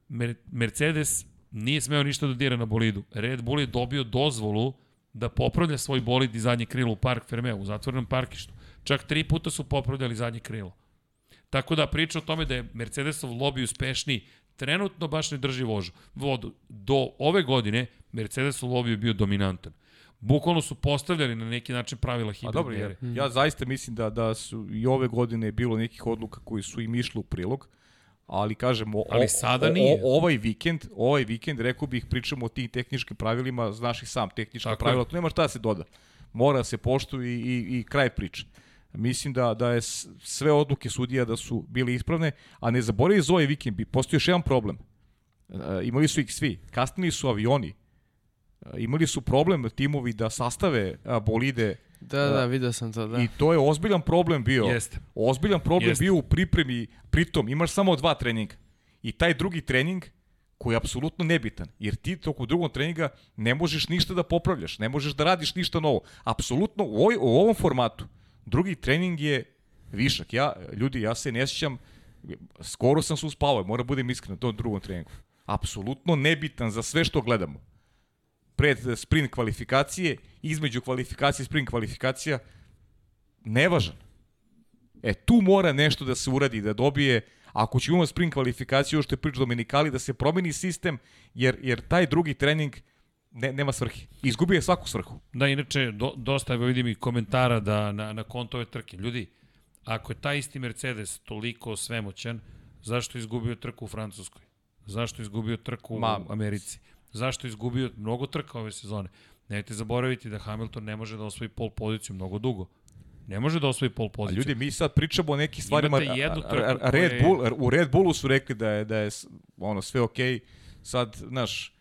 Mer Mercedes nije smeo ništa da dira na bolidu. Red Bull je dobio dozvolu da popravlja svoj bolid i zadnje krilo u Park Fermeo, u zatvorenom parkištu. Čak tri puta su popravljali zadnje krilo. Tako da priča o tome da je Mercedesov lobby uspešniji, trenutno baš ne drži vožu, vodu. Do ove godine Mercedesov lobby je bio dominantan. Bukvalno su postavljali na neki način pravila hibridne dobro, ja, ja zaista mislim da da su i ove godine bilo nekih odluka koji su im išli u prilog, ali kažem, o, Ali o- sada o- nije. O, ovaj vikend, ovaj vikend, rekao bih, pričamo o tim tehničkim pravilima, znaš i sam, tehnička Tako je. pravila, tu nema šta da se doda. Mora da se poštuju i, i, i kraj priče. Mislim da da je sve odluke sudija da su bile ispravne, a ne zaboravi za ovaj vikend, bi postoji još jedan problem. E, imali su ih svi, kasnili su avioni, E, imali su problem timovi da sastave a, bolide da, da, vidio sam to, da. I to je ozbiljan problem bio. Jeste. Ozbiljan problem Jeste. bio u pripremi, pritom imaš samo dva treninga. I taj drugi trening koji je apsolutno nebitan, jer ti toko drugog treninga ne možeš ništa da popravljaš, ne možeš da radiš ništa novo. Apsolutno u, ovoj, u ovom formatu drugi trening je višak. Ja, ljudi, ja se ne sjećam, skoro sam se uspavao, mora budem iskren na tom drugom treningu. Apsolutno nebitan za sve što gledamo pred sprint kvalifikacije, između kvalifikacije i sprint kvalifikacija, nevažan. E, tu mora nešto da se uradi, da dobije, ako ćemo imati sprint kvalifikaciju, što je priča Dominikali, da se promeni sistem, jer, jer taj drugi trening ne, nema svrhe. Izgubio je svaku svrhu. Da, inače, do, dosta evo vidim i komentara da na, na konto ove trke. Ljudi, ako je taj isti Mercedes toliko svemoćan, zašto je izgubio trku u Francuskoj? Zašto je izgubio trku Ma, u Americi? Zašto je izgubio mnogo trka ove sezone? Nemojte zaboraviti da Hamilton ne može da osvoji pol poziciju mnogo dugo. Ne može da osvoji pol A poziciju. ljudi, mi sad pričamo o nekim stvarima. Imate jednu a- trku a- a- Red je- Bull, u Red Bullu su rekli da je, da je ono, sve okej. Sad, znaš,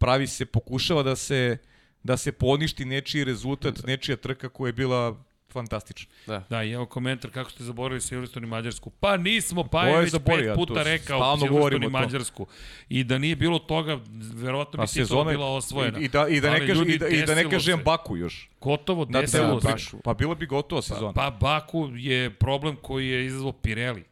pravi se, pokušava da se da se poništi nečiji rezultat, nečija trka koja je bila fantastična. da. Da, i evo komentar kako ste zaboravili Silverstone i Mađarsku. Pa nismo, pa je već pet puta To rekao Silverstone i to. Mađarsku. I da nije bilo toga, verovatno Pa bi titula sezona bila osvojena. i, i da i da ne Ali, kaže ljudi, i da, i da ne kažem se. Baku još. Gotovo desilo celu se. priču. Pa bilo bi gotovo sezona. Pa Baku je problem koji je izazvao Pirelli.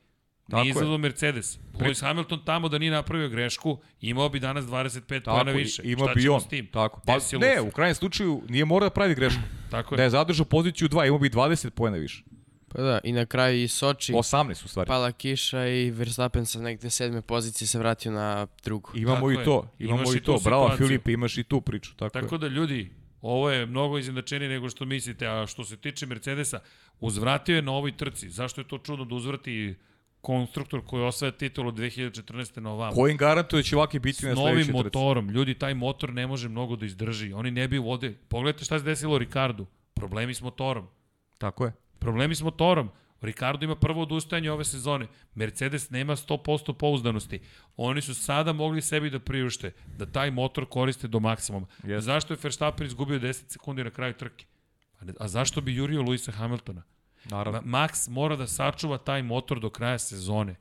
Tako nije je. izgledao Mercedes. Lewis Hamilton tamo da nije napravio grešku, imao bi danas 25 Tako, pojena više. ima Šta bi on. s tim? Tako. Pa, Desilo ne, se. u krajnjem slučaju nije mora da pravi grešku. Tako Da je. je zadržao poziciju 2, imao bi 20 poena više. Pa da, i na kraju i Soči, 18 u stvari. pala kiša i Verstappen sa negde sedme pozicije se vratio na drugu. Imamo Tako i je. to, imamo Imaš i to. Bravo. Filipe, imaš i tu priču. Tako, Tako je. da ljudi, ovo je mnogo izjednačenije nego što mislite, a što se tiče Mercedesa, uzvratio je na ovoj trci. Zašto je to čudno da uzvrati konstruktor koji osvaja titulu 2014. na ovamo? Ko im garantuje da će ovakvi biti S na novim sledećoj trci? motorom. Ljudi, taj motor ne može mnogo da izdrži. Oni ne bi vode. Pogledajte šta se desilo Ricardu. Problemi s motorom. Tako je. Problemi s motorom. Ricardo ima prvo odustajanje ove sezone. Mercedes nema 100% pouzdanosti. Oni su sada mogli sebi da priušte da taj motor koriste do maksimuma. Jeste. Zašto je Verstappen izgubio 10 sekundi na kraju trke? A zašto bi jurio Luisa Hamiltona? Naravno. Ma- Max mora da sačuva taj motor do kraja sezone.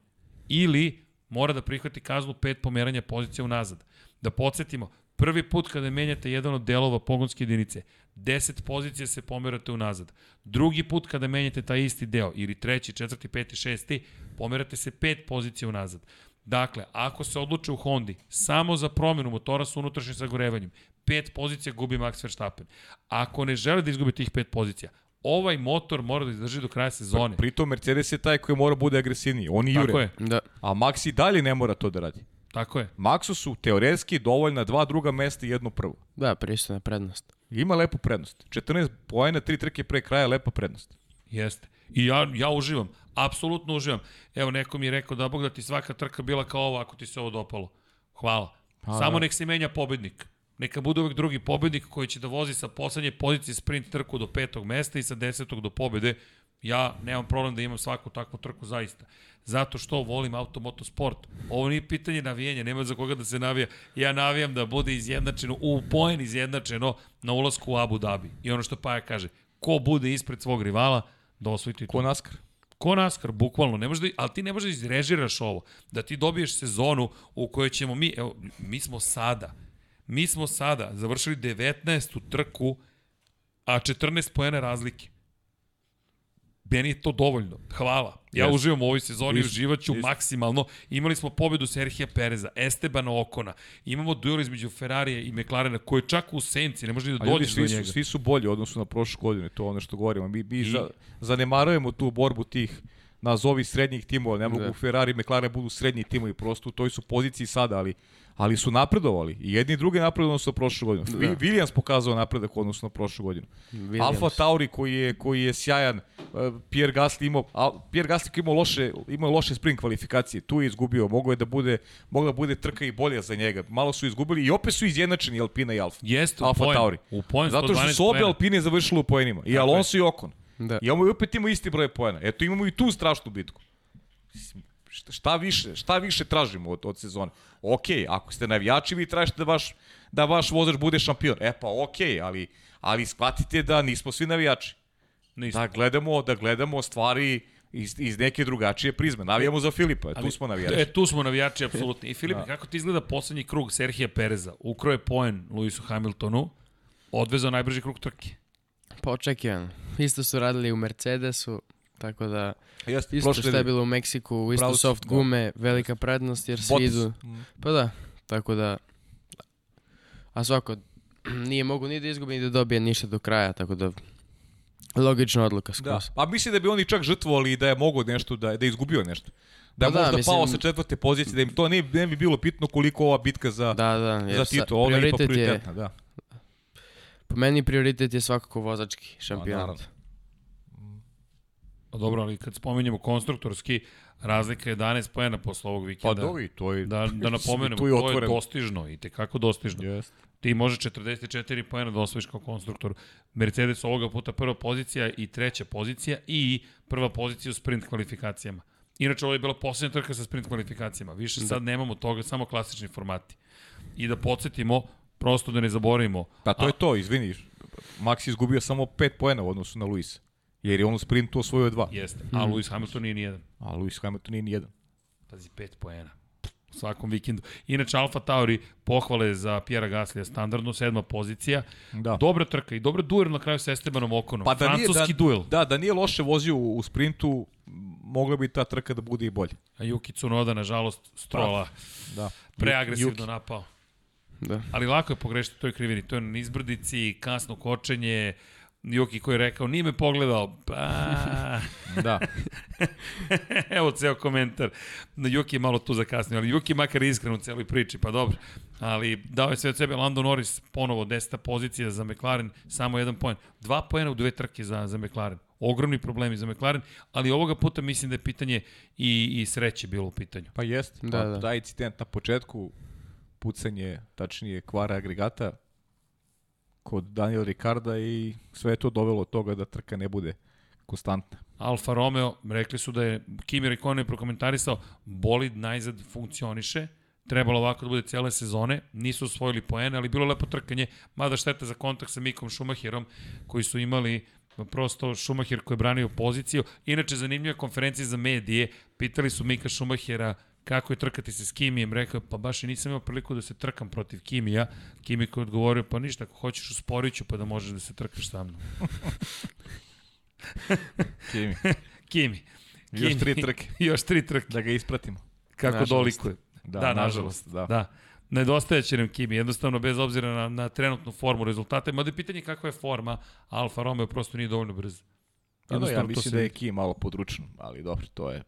Ili mora da prihvati kaznu pet pomeranja pozicija unazad. Da podsjetimo, prvi put kada menjate jedan od delova pogonske jedinice, 10 pozicija se pomerate unazad. Drugi put kada menjate taj isti deo, ili treći, četvrti, peti, šesti, pomerate se pet pozicija unazad. Dakle, ako se odluče u Hondi samo za promjenu motora sa unutrašnjim sagorevanjem, pet pozicija gubi Max Verstappen. Ako ne žele da izgubi tih pet pozicija, ovaj motor mora da izdrži do kraja sezone. Pritom Mercedes je taj koji mora bude agresivniji. Oni jure. Tako je, Da, A Max i dalje ne mora to da radi. tako je. Maxu su teoretski dovoljna dva druga mesta i jedno prvo. da, pristojna prednost. Ima lepu prednost. 14 poena, tri trke pre kraja, lepa prednost. Jeste. I ja, ja uživam. Apsolutno uživam. Evo, neko mi je rekao da Bog da ti svaka trka bila kao ovo ako ti se ovo dopalo. Hvala. Samo nek se menja pobednik. Neka bude uvek drugi pobednik koji će da vozi sa poslednje pozicije sprint trku do petog mesta i sa desetog do pobede. Ja nemam problem da imam svaku takvu trku zaista. Zato što volim automoto sport. Ovo nije pitanje navijenja, nema za koga da se navija. Ja navijam da bude izjednačeno, u poen izjednačeno na ulasku u Abu Dhabi. I ono što Paja kaže, ko bude ispred svog rivala, da osvoji Ko titul. Naskar. Ko NASCAR, bukvalno, ne možeš da, ali ti ne možeš da izrežiraš ovo, da ti dobiješ sezonu u kojoj ćemo mi, evo, mi smo sada, mi smo sada završili 19. trku, a 14 poena razlike. Meni je to dovoljno. Hvala. Ja Jeste. uživam u ovoj sezoni, Isto, uživaću isto. maksimalno. Imali smo pobedu Serhija Pereza, Estebana Okona. Imamo duel između Ferrarija i McLarena, koji je čak u senci, ne može ni da dođeš do njega. su, svi su bolji u odnosu na prošlu godinu, to je ono što govorimo. Mi, mi za, zanemarujemo tu borbu tih nazovi srednjih timova, ne mogu Da. Ferrari i McLaren budu srednji timovi, prosto u toj su poziciji sada, ali, ali su napredovali. I jedni i drugi napredovali odnosno prošlu godinu. Da. Williams pokazao napredak u odnosu na prošlu godinu. Williams. Alfa Tauri koji je, koji je sjajan, uh, Pierre Gasly imao, Pierre Gasly imao loše, imao loše sprint kvalifikacije, tu je izgubio, moglo je da bude, mogla da bude trka i bolja za njega. Malo su izgubili i opet su izjednačeni Alpina i Alfa. Jeste, u Alfa poen. Tauri. U Zato što 112 su obe. Alpine završile u poenima. I Alonso i Ocon. Da. I ovo opet imamo isti broj poena. Eto imamo i tu strašnu bitku. Šta, više, šta više tražimo od, od sezone? Ok, ako ste navijači, vi tražite da vaš, da vaš vozač bude šampion. E pa ok, ali, ali shvatite da nismo svi navijači. Nismo. Da gledamo, da gledamo stvari iz, iz neke drugačije prizme. Navijamo za Filipa, tu smo navijači. E, tu smo navijači, apsolutno. I Filip, kako ti izgleda poslednji krug Serhija Pereza? Ukro je poen Luisu Hamiltonu, odvezao najbrži krug trke. Pa očekivano. Isto su radili u Mercedesu, tako da Jeste, isto što je bilo u Meksiku, isto Pravo si, soft da. gume, velika prednost jer svi idu. Pa da, tako da a svako nije mogu ni da izgubi ni da dobije ništa do kraja, tako da logična odluka Da. skroz. Pa mislim da bi oni čak žrtvovali i da je mogo nešto, da, da je izgubio nešto. Da je Pa da, možda mislim- pao sa četvrte pozicije, da im to ne, ne bi bilo bitno koliko ova bitka za, Da, da, za titul. Ona je ipak prioritet je, prioritetna, da. Po meni prioritet je svakako vozački šampionat. naravno. Pa dobro, ali kad spominjemo konstruktorski, razlika je 11 poena posle ovog Pa vikenda. dovi, to je... Da, da napomenemo, tu je to je dostižno i tekako dostižno. Jeste. Ti može 44 poena da osvojiš kao konstruktor. Mercedes ovoga puta prva pozicija i treća pozicija i prva pozicija u sprint kvalifikacijama. Inače, ovo je bila poslednja trka sa sprint kvalifikacijama. Više sad nemamo toga, samo klasični formati. I da podsjetimo, prosto da ne zaboravimo. Pa to A- je to, izvini. Max je izgubio samo 5 poena u odnosu na Luisa. Jer je on u sprintu osvojio dva. Jeste, a Lewis Hamilton nije nijedan. A Lewis Hamilton nije ni jedan. Pazi, pet poena. U svakom vikendu. Inače, Alfa Tauri pohvale za Pjera Gaslija, standardno sedma pozicija. Da. Dobra trka i dobra duel na kraju sa Estebanom Okonom. Pa da nije, Francuski da, duel. Da, da nije loše vozio u, u sprintu, mogla bi ta trka da bude i bolje. A Yuki Tsunoda, nažalost, strola Da. preagresivno Yuki. napao. Da. Ali lako je pogrešiti u toj krivini. To je na izbrdici, kasno kočenje, Juki koji je rekao, nije me pogledao. Pa... Da. Evo ceo komentar. Na Juki je malo tu zakasnio, ali Juki makar iskren u celoj priči, pa dobro. Ali dao je sve od sebe Lando Norris, ponovo deseta pozicija za McLaren, samo jedan poen. Dva poena u dve trke za, za McLaren. Ogromni problemi za McLaren, ali ovoga puta mislim da je pitanje i, i sreće bilo u pitanju. Pa jest. Da, pa, da. Taj incident na početku, pucanje, tačnije kvara agregata kod Daniela Ricarda i sve je to dovelo od toga da trka ne bude konstantna. Alfa Romeo, rekli su da je Kimi Raikkonen prokomentarisao, bolid najzad funkcioniše, trebalo ovako da bude cijele sezone, nisu osvojili poene, ali bilo je lepo trkanje, mada šteta za kontakt sa Mikom Schumacherom, koji su imali prosto Schumacher koji je branio poziciju. Inače, zanimljiva konferencija za medije, pitali su Mika Schumachera kako je trkati se s Kimijem, rekao pa baš i nisam imao priliku da se trkam protiv Kimija. Kimi koji je odgovorio, pa ništa, ako hoćeš usporit ću pa da možeš da se trkaš sa mnom. Kimi. Kimi. Još Kimi. tri trke. Još tri trke. Da ga ispratimo. Kako Nažalost. dolikuje. Da, Da, nažalost, da. Da. Nedostajeće nam Kimi, jednostavno bez obzira na, na trenutnu formu rezultate, mada je pitanje kakva je forma, Alfa Romeo prosto nije dovoljno brz. Pa da, ja mislim da je. Kim malo područan, ali dobro, to je...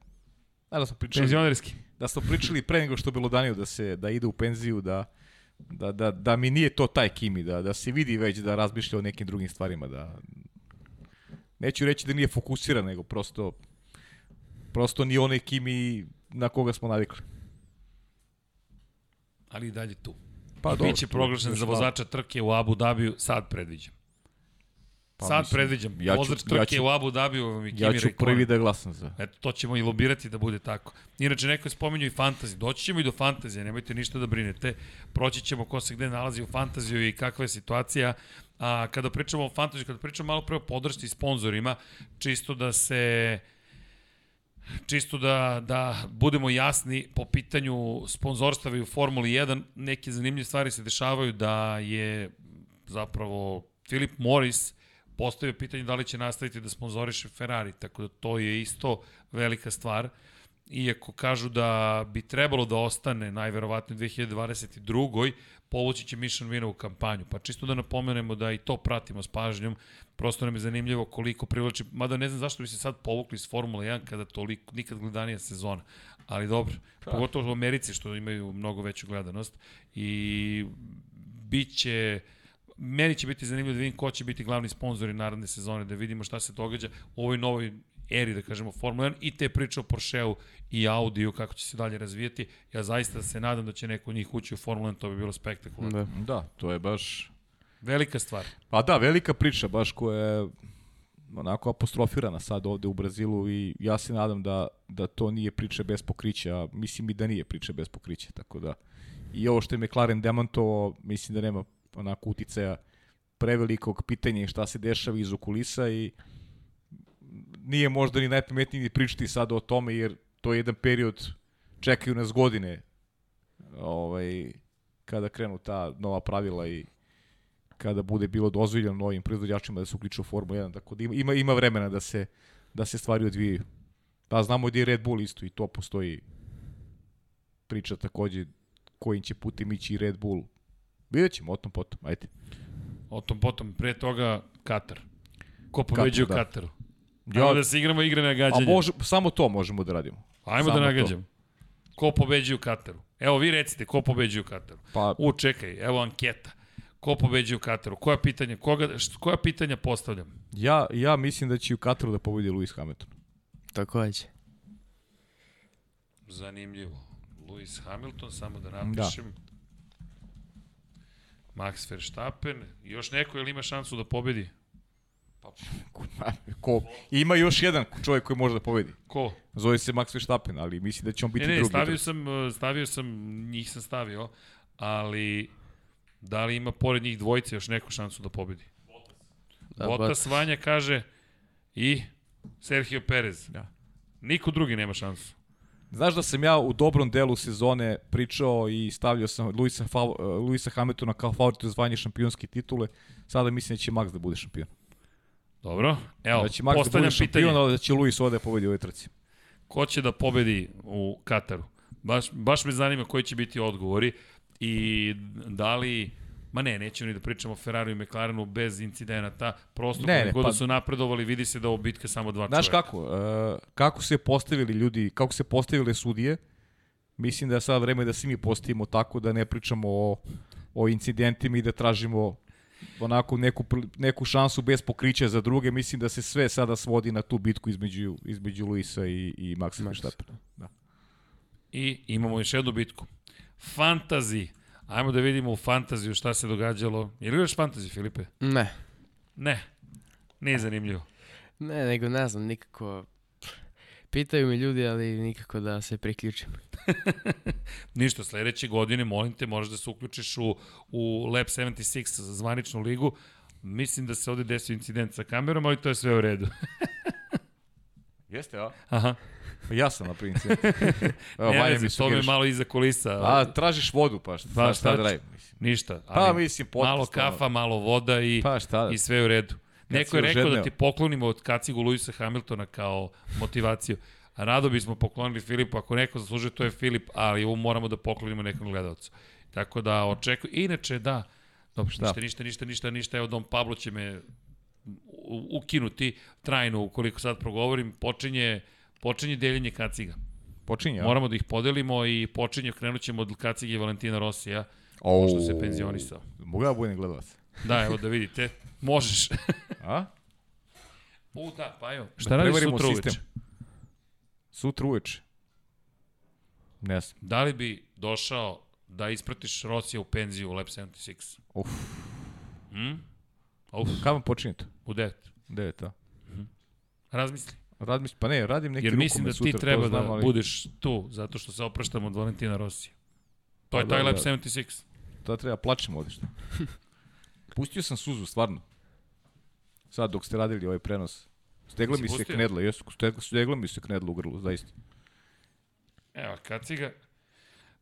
Da, da smo pričali, Penzionerski. da smo pričali pre nego što je bilo danio da se da ide u penziju, da, da, da, da mi nije to taj Kimi, da, da se vidi već da razmišlja o nekim drugim stvarima, da neću reći da nije fokusiran, nego prosto prosto ni onaj Kimi na koga smo navikli. Ali i dalje tu. Pa dobro, Biće proglašen za vozača trke u Abu Dhabiju, sad predviđam. Pa sad mislim, predviđam. ja ću- Vozač ja trke ću- u Abu Dhabiju vam je Kimi Ja ću prvi da glasam za. Eto, to ćemo i lobirati da bude tako. Inače, neko je spomenuo i fantazi. Doći ćemo i do fantazije, nemojte ništa da brinete. Proći ćemo ko se gde nalazi u fantaziju i kakva je situacija. A kada pričamo o fantaziju, kada pričamo malo pre o podršci i sponzorima, čisto da se čisto da, da budemo jasni po pitanju sponzorstava i u Formuli 1, neke zanimljive stvari se dešavaju da je zapravo Filip Morris postavio pitanje da li će nastaviti da sponzoriše Ferrari, tako da to je isto velika stvar. Iako kažu da bi trebalo da ostane najverovatnije u 2022. povući će Mission Vina u kampanju. Pa čisto da napomenemo da i to pratimo s pažnjom. Prosto nam je zanimljivo koliko privlači, mada ne znam zašto bi se sad povukli iz Formule 1 kada toliko, nikad gledanija sezona. Ali dobro, pogotovo u Americi što imaju mnogo veću gledanost i bit će meni će biti zanimljivo da vidim ko će biti glavni sponzori naredne sezone, da vidimo šta se događa u ovoj novoj eri, da kažemo, Formula 1 i te priče o Porscheu i Audiju, kako će se dalje razvijati. Ja zaista se nadam da će neko od njih ući u Formula 1, to bi bilo spektakularno. Da. Da, to je baš Velika stvar. Pa da, velika priča, baš koja je onako apostrofirana sad ovde u Brazilu i ja se nadam da, da to nije priča bez pokrića, mislim i da nije priča bez pokrića, tako da i ovo što je McLaren demantovao, mislim da nema onako uticaja prevelikog pitanja šta se dešava iz kulisa i nije možda ni najpametnije ni pričati sad o tome jer to je jedan period, čekaju nas godine ovaj, kada krenu ta nova pravila i kada bude bilo dozvoljeno novim proizvođačima da se uključe u Formulu 1, tako da ima, ima, vremena da se, da se stvari odvijaju. Pa znamo gdje je Red Bull isto i to postoji priča takođe kojim će putem ići Red Bull. Vidjet ćemo o tom potom, ajde. O tom potom, pre toga Katar. Ko pobeđuje da. Kataru? Ja- Ajmo da se igramo igre na A gađanje. može, samo to možemo da radimo. Ajmo samo da to. nagađamo. Ko pobeđuje u Kataru? Evo vi recite, ko pobeđuje u Kataru? Pa, U, čekaj, evo anketa. Ko pobeđuje u Kataru? Koja pitanja, koga, št- koja pitanja postavljam? ja, ja mislim da će u Kataru da pobedi Lewis Hamilton. Takođe. Zanimljivo. Lewis Hamilton, samo da napišem. Da. Max Verstappen. Još neko ili ima šansu da pobedi? Ko, ima još jedan čovjek koji može da pobedi. Ko? Zove se Max Verstappen, ali mislim da će on biti Ne, ne, drugi. stavio sam, uh, stavio sam, njih sam stavio, ali da li ima pored njih dvojice još neku šansu da pobedi? Da, Botas Vanja kaže i Sergio Perez. Da. Niko drugi nema šansu. Znaš da sam ja u dobrom delu sezone pričao i stavljao sam Luisa, Fav, Luisa Hamiltona kao favorita za zvanje šampionske titule. Sada mislim da će Max da bude šampion. Dobro, evo, da će Max da bude postavljam šampion, pitanje. ali da će Luis ovde pobedi u ovoj trci. ko će da pobedi u Kataru? Baš, baš me zanima koji će biti odgovori i da li Ma ne, nećemo ni da pričamo o Ferrari i McLarenu bez incidenata. Prosto Ne, ne, ne, god pa- da su napredovali, vidi se da je ovo bitka samo dva Znaš čoveka. kako, uh, kako se postavili ljudi, kako se postavile sudije, mislim da je sad vreme da svi mi postavimo tako da ne pričamo o, o incidentima i da tražimo onako neku, neku šansu bez pokrića za druge. Mislim da se sve sada svodi na tu bitku između, između Luisa i, i Maxa Maxa. Verstappena. Da. I imamo još jednu bitku. Fantazi. Ajmo da vidimo u fantaziju šta se događalo. Je li igraš fantazi, Filipe? Ne. Ne. Nije zanimljivo. Ne, nego ne znam, nikako... Pitaju mi ljudi, ali nikako da se priključim. Ništa, sledeće godine, molim te, možeš da se uključiš u, u Lab 76, zvaničnu ligu. Mislim da se ovde desio incident sa kamerom, ali to je sve u redu. Jeste, a? Aha. Pa ja sam na principu. Evo, Ne Vanja mi to me sugeriše. malo iza kulisa. A, tražiš vodu, pa šta, Pa, pa, šta šta da radim? Ništa. Pa, Ali mislim, potpis, malo kafa, malo voda i, Pa šta? i sve u redu. Neko si je rekao da ti poklonimo od kacigu Luisa Hamiltona kao motivaciju. A rado bismo poklonili Filipu, ako neko zaslužuje, to je Filip, ali ovo moramo da poklonimo nekom gledalcu. Tako da očekuj. Inače, da, dobro, Šta? ništa, ništa, ništa, ništa, ništa, evo Dom Pablo će me ukinuti trajno ukoliko sad progovorim, počinje, počinje deljenje kaciga. Počinje? Moramo da ih podelimo i počinje, krenut ćemo od kacige Valentina Rosija, O, pošto se penzionisao. Mogu ja budem gledalac? Da, evo da vidite. Možeš. A? U, da, pa evo. Šta Da radiš sutra uveče? Sutra uveče. Ne znam. Da li bi došao da ispratiš Rosija u penziju u Lab 76? Uf. Hm? Uf, Kada vam počinje to? u 9. Devet, a? Razmisli. Radim, pa ne, radim neki Jer mislim da ti treba to znam, da ali budeš tu, zato što se opraštamo od Valentina Rosija. To je Pa taj da, Lab da. 76. To treba plačem odišta. Pustio sam suzu, stvarno. Sad dok ste radili ovaj prenos. Stegla mi se knedla, jesu, stegla, stegla mi se knedla u grlu, zaista. Evo, kaciga.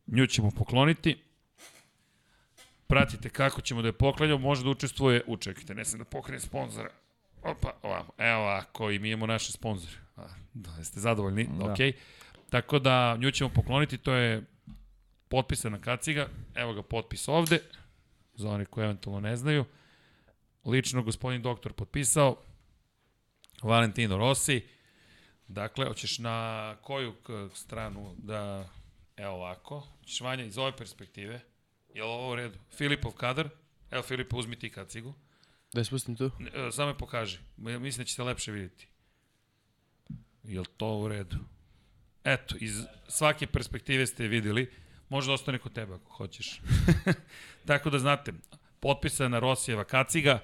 Nju ćemo pokloniti. Pratite kako ćemo da je poklanjamo. Može da učestvuje, učekajte, ne sam da pokrenem sponzora. Opa, ovako, evo ovako, i mi imamo naše sponzore. Da, jeste zadovoljni? Da. Ok. Tako da, nju ćemo pokloniti, to je potpisana kaciga. Evo ga potpis ovde, za one koji eventualno ne znaju. Lično gospodin doktor potpisao. Valentino Rossi. Dakle, hoćeš na koju stranu da... Evo ovako. Hoćeš Vanja iz ove perspektive. Je li ovo u redu? Filipov kadar. Evo Filipe, uzmi ti kacigu. Da je spustim tu? E, Samo me pokaži. Mislim da će se lepše vidjeti. Je li to u redu? Eto, iz svake perspektive ste je videli. Može da ostane kod tebe ako hoćeš. Tako da znate, potpisana Rosijeva kaciga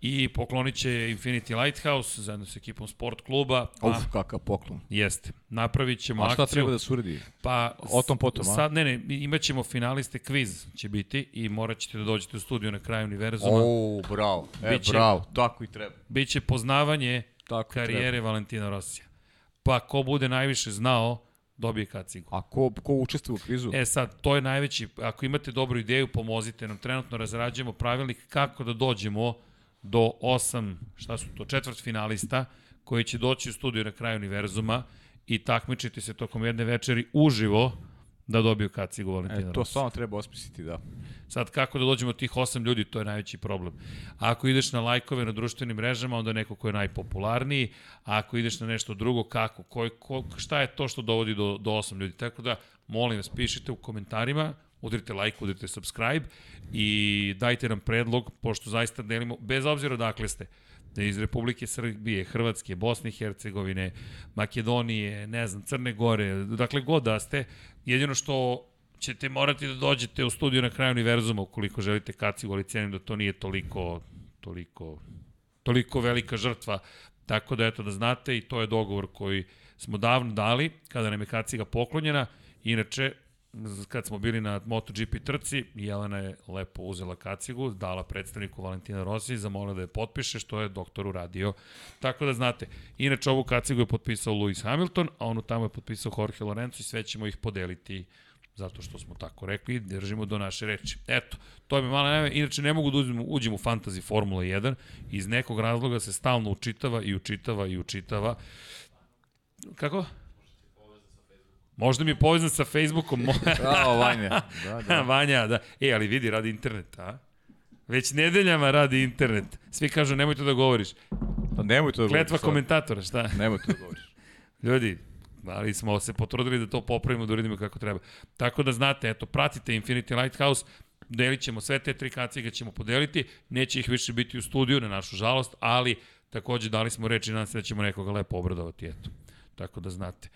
i poklonit će Infinity Lighthouse zajedno sa ekipom sport kluba. Pa, Uf, kakav poklon. Jeste. Napravit ćemo A šta akciju. treba da se uredi? Pa, O tom potom, a? Sad, ne, ne, imat ćemo finaliste kviz će biti i morat ćete da dođete u studiju na kraju univerzuma. O, bravo. E, Biće- bravo, tako i treba. Biće poznavanje Tako karijere Valentina Rosija. Pa ko bude najviše znao, dobije kacigu. A ko, ko učestvuje u krizu? E sad, to je najveći, ako imate dobru ideju, pomozite nam. Trenutno razrađujemo pravilnik kako da dođemo do osam, šta su to, četvrt finalista, koji će doći u studiju na kraju univerzuma i takmičiti se tokom jedne večeri uživo da dobiju kacigu Valentina E, to stvarno treba osmisliti, da. Sad, kako da dođemo do tih osam ljudi, to je najveći problem. Ako ideš na lajkove na društvenim mrežama, onda neko ko je najpopularniji, a ako ideš na nešto drugo, kako, ko, ko, šta je to što dovodi do, do osam ljudi. Tako da, molim vas, pišite u komentarima, udrite like, udrite subscribe i dajte nam predlog, pošto zaista delimo, bez obzira odakle ste, da iz Republike Srbije, Hrvatske, Bosne i Hercegovine, Makedonije, ne znam, Crne Gore, dakle god da ste, jedino što ćete morati da dođete u studiju na kraju univerzuma ukoliko želite kacigu, ali cenim da to nije toliko, toliko, toliko velika žrtva. Tako da eto da znate i to je dogovor koji smo davno dali kada nam je kaciga poklonjena. Inače, kad smo bili na MotoGP trci, Jelena je lepo uzela kacigu, dala predstavniku Valentina Rossi, zamolila da je potpiše, što je doktor uradio. Tako da znate, inače ovu kacigu je potpisao Lewis Hamilton, a onu tamo je potpisao Jorge Lorenzo i sve ćemo ih podeliti zato što smo tako rekli, držimo do naše reči. Eto, to mi mala najave. Inače, ne mogu da uđem, uđem u fantasy Formula 1. Iz nekog razloga se stalno učitava i učitava i učitava. Kako? Možda mi je povezan sa Facebookom. Bravo, Vanja. Da, da. Vanja, da. E, ali vidi, radi internet, a? Već nedeljama radi internet. Svi kažu, nemoj to da govoriš. Pa nemoj to da Kletva govoriš, komentatora, šta? Nemoj to da govoriš. Ljudi, ali smo se potrudili da to popravimo, da uradimo kako treba. Tako da znate, eto, pratite Infinity Lighthouse, delit ćemo sve te tri kacige ćemo podeliti, neće ih više biti u studiju, na našu žalost, ali takođe dali smo reč i nadam se da ćemo nekoga lepo obradovati, eto. Tako da znate.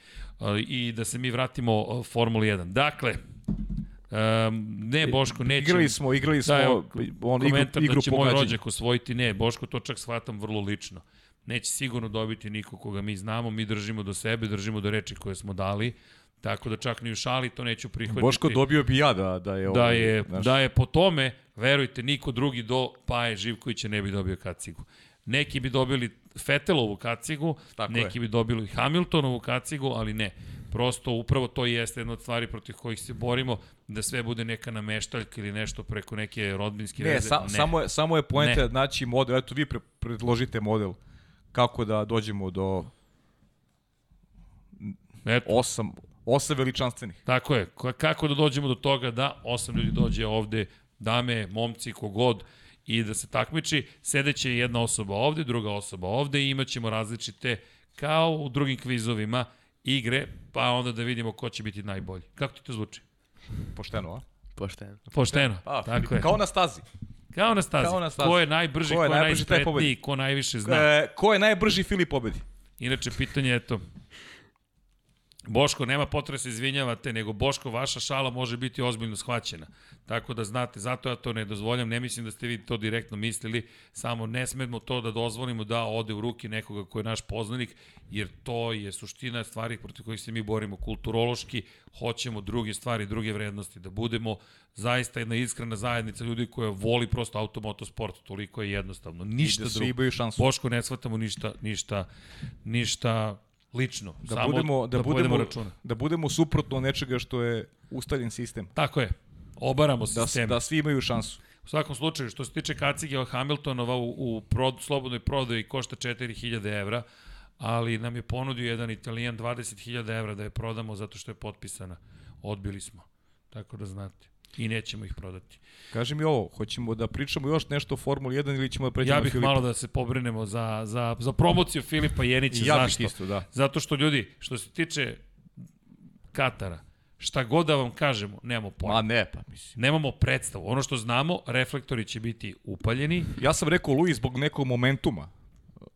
I da se mi vratimo a, Formuli 1. Dakle, um, ne Boško, neće... Igrali smo, igrali smo Da, evo, on, igru, komentar igru da će moj pogađanja. rođak osvojiti, ne, Boško to čak shvatam vrlo lično. Neće sigurno dobiti niko koga mi znamo, mi držimo do sebe, držimo do reči koje smo dali, tako da čak ni u šali to neću prihvatiti. Boško dobio bi ja da, da je... da ovaj, je, znaš, da je po tome, verujte, niko drugi do Paje Živkovića ne bi dobio kacigu. Neki bi dobili Fetelovu kacigu, Tako neki bi dobili Hamiltonovu kacigu, ali ne. Prosto upravo to jeste jedna od stvari protiv kojih se borimo, da sve bude neka nameštaljka ili nešto preko neke rodbinske Ne, veze. sa, samo je, samo je poenta Ne. naći model, eto vi pre, predložite model kako da dođemo do Eto, osam, osam veličanstvenih. Tako je. Ka- Kako da dođemo do toga da osam ljudi dođe ovde, dame, momci, kogod, i da se takmiči. Sedeće jedna osoba ovde, druga osoba ovde i imat ćemo različite, kao u drugim kvizovima, igre, pa onda da vidimo ko će biti najbolji. Kako ti to zvuči? Pošteno, a? Pošteno. Pošteno. Pa, tako je. Kao na stazi. Kao na stazi. Kao na stazi. Ko je najbrži, Ko ko je je, najbrži, najspretniji, ko najviše zna. E, ko je najbrži Filip pobedi? Inače, pitanje je to. Boško, nema potrebe se izvinjavate, nego Boško, vaša šala može biti ozbiljno shvaćena. Tako da znate, zato ja to ne dozvoljam, ne mislim da ste vi to direktno mislili, samo ne smemo to da dozvolimo da ode u ruke nekoga ko je naš poznanik, jer to je suština stvari protiv kojih se mi borimo kulturološki, hoćemo druge stvari, druge vrednosti, da budemo zaista jedna iskrena zajednica ljudi koja voli prosto automotosport, toliko je jednostavno, ništa I da drugo. Boško ne shvatamo ništa, ništa, ništa lično. Da Samo budemo, da, da budemo, računa. da budemo suprotno nečega što je ustaljen sistem. Tako je. Obaramo Da, sistem. da svi imaju šansu. U svakom slučaju, što se tiče kacige Hamiltonova u, u prod, slobodnoj prodaji košta 4000 evra, ali nam je ponudio jedan italijan 20.000 evra da je prodamo zato što je potpisana. Odbili smo. Tako da znate. I nećemo ih prodati. Kaži mi ovo, hoćemo da pričamo još nešto o Formuli 1 ili ćemo da pređemo Ja bih Filipa? malo da se pobrinemo za, za, za promociju Filipa Jenića. Ja bih isto, da. Zato što ljudi, što se tiče Katara, šta god da vam kažemo, nemamo pojma. Ma ne, pa mislim. Nemamo predstavu. Ono što znamo, reflektori će biti upaljeni. Ja sam rekao Luis zbog nekog momentuma.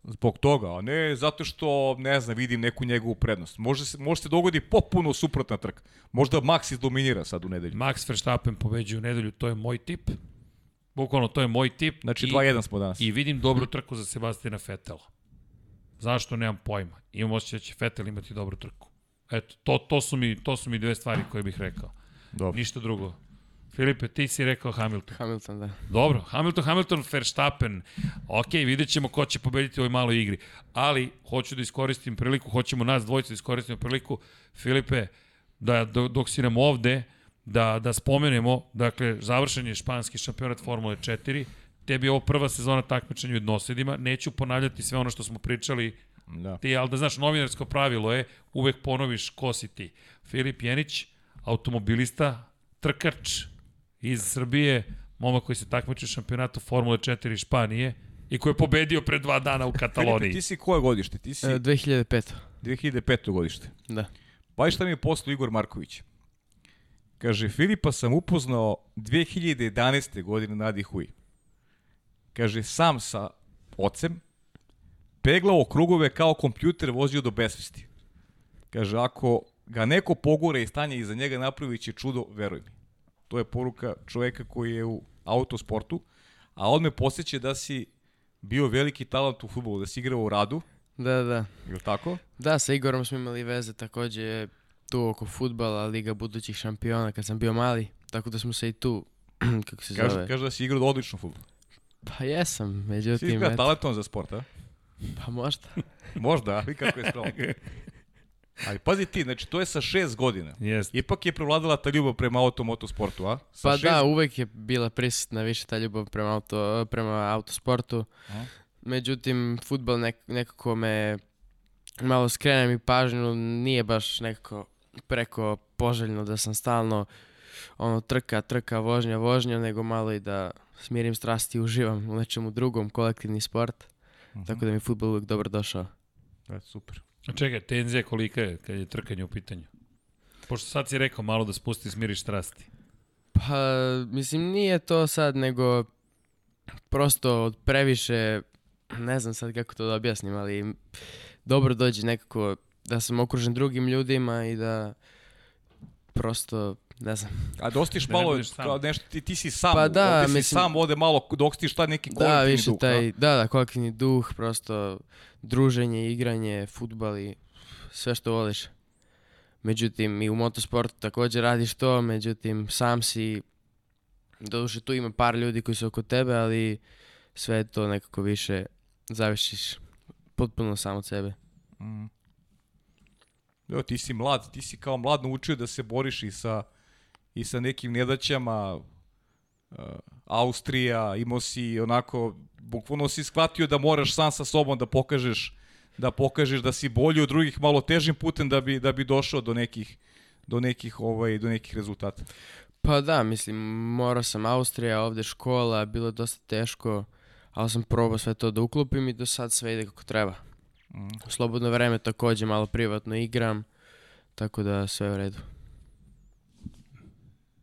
Zbog toga, a ne zato što, ne znam, vidim neku njegovu prednost. Može se, može se dogodi popuno suprotna trka. Možda Max izdominira sad u nedelju. Max Verstappen pobeđuje u nedelju, to je moj tip. Bukvalno, to je moj tip. Znači I- 2-1 smo danas. I vidim dobru trku za Sebastina Fetela. Zašto, nemam pojma. Imam osjećaj da će Fetel imati dobru trku. Eto, to, to, su mi, to su mi dve stvari koje bih rekao. Dobro. Ništa drugo. Filipe, ti si rekao Hamilton. Hamilton, da. Dobro, Hamilton, Hamilton, Verstappen. Ok, vidjet ćemo ko će pobediti u ovoj maloj igri. Ali, hoću da iskoristim priliku, hoćemo nas dvojice da iskoristimo priliku. Filipe, da do- dok si nam ovde, da, da spomenemo, dakle, završen je španski šampionat Formule 4, tebi je ovo prva sezona takmičenja u jednosedima, neću ponavljati sve ono što smo pričali Da. ti, ali da znaš, novinarsko pravilo je uvek ponoviš ko si ti. Filip Jenić, automobilista, trkač iz Srbije, momak koji se takmiči u šampionatu Formule 4 Španije i koji je pobedio pre dva dana u Filipe, Kataloniji. ti si koje godište? Ti si E, 2005. 2005. godište. Da. Pa i šta mi je poslao Igor Marković? Kaže, Filipa sam upoznao 2011. godine na Dihui. Kaže, sam sa ocem, peglao krugove kao kompjuter vozio do besvesti. Kaže, ako ga neko pogore i stanje iza njega napravi će čudo, veruj mi. To je poruka čoveka koji je u autosportu, a on me posjeća da si bio veliki talent u futbolu, da si igrao u radu, Da, da. je tako? Da, sa Igorom smo imali veze takođe tu oko futbala, Liga budućih šampiona kad sam bio mali, tako da smo se i tu, kako se Kaže, zove. kaže da si igrao odlično futbol. Pa jesam, Si međutim, izgleda eto, talentovan za sport, a? pa možda. Možda, a? Vi kako je spravo. Ali pazi ti, znači to je sa šest godina. Jeste. Ipak je prevladala ta ljubav prema automotosportu, a? Sa Pa šest... da, uvek je bila prisutna više ta ljubav prema, auto, prema autosportu. Aha. Međutim, futbal nek, nekako me malo skrene mi pažnju, nije baš nekako preko poželjno da sam stalno ono trka, trka, vožnja, vožnja, nego malo i da smirim strasti i uživam u nečemu drugom, kolektivni sport. Tako da mi je futbol uvijek dobro došao. E, super. A čekaj, tenzija kolika je kad je trkanje u pitanju? Pošto sad si rekao malo da spusti i smiriš strasti. Pa, mislim, nije to sad, nego prosto od previše, ne znam sad kako to da objasnim, ali dobro dođe nekako da sam okružen drugim ljudima i da prosto, ne znam, A dostiš Da ne malo, sam. kao nešto, ti, ti si sam, Pa da, ovde si mislim- sam, ovde malo dostiš taj neki da, kolektivni više duh. taj, da, da, kolektivni duh, prosto druženje, igranje, futbal i sve što voliš. Međutim, i u motosportu također radiš to, međutim, sam si, doduše tu ima par ljudi koji su oko tebe, ali sve je to nekako više zavisiš potpuno sam od sebe. Mm. Evo, ti si mlad, ti si kao mlad naučio da se boriš i sa, i sa nekim nedaćama, uh, Austrija, imao si onako, bukvalno si shvatio da moraš sam sa sobom da pokažeš da pokažeš da si bolji od drugih malo težim putem da bi da bi došao do nekih do nekih ovaj do nekih rezultata. Pa da, mislim, morao sam Austrija, ovde škola, bilo je dosta teško, ali sam probao sve to da uklopim i do sad sve ide kako treba. Mm. U slobodno vreme takođe malo privatno igram, tako da sve u redu.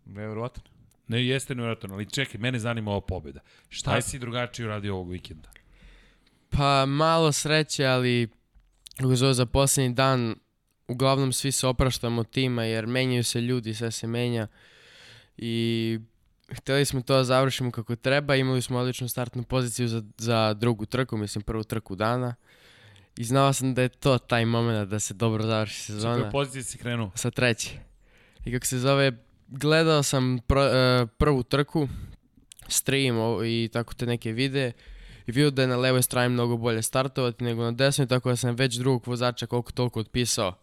Neverovatno. Ne, jeste nevjerojatno, ali čekaj, mene zanima ova pobjeda. Šta Ajde. si drugačije uradio ovog vikenda? Pa malo sreće, ali zove za posljednji dan, uglavnom svi se opraštamo tima jer menjaju se ljudi, sve se menja i hteli smo to da završimo kako treba, imali smo odličnu startnu poziciju za, za drugu trku, mislim prvu trku dana i znao sam da je to taj moment da se dobro završi Sa koje sezona pozicije si krenuo? sa treće. I kako se zove, gledao sam pr- e, prvu trku, stream i tako te neke videe i vidio da je na levoj strani mnogo bolje startovati nego na desnoj, tako da sam već drugog vozača koliko toliko otpisao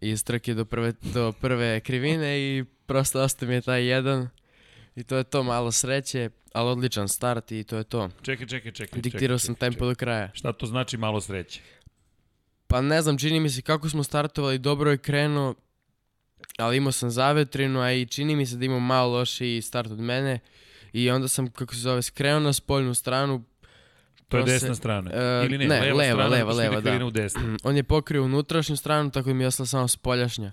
iz trke do prve, do prve krivine i prosto ostao mi je taj jedan i to je to malo sreće, ali odličan start i to je to. Čekaj, čekaj, čekaj. Diktirao čekaj, sam čekaj, tempo do kraja. čekaj. Šta to znači malo sreće? Pa ne znam, čini mi se kako smo startovali, dobro je krenuo, ali imao sam zavetrinu, a i čini mi se da imam malo lošiji start od mene. I onda sam, kako se zove, skrenuo na spoljnu stranu. To je desna strana. e, Ili ne, ne, leva, leva, strana, leva, leva, da. u desnu. On je pokrio unutrašnju stranu, tako da mi je ostala samo spoljašnja.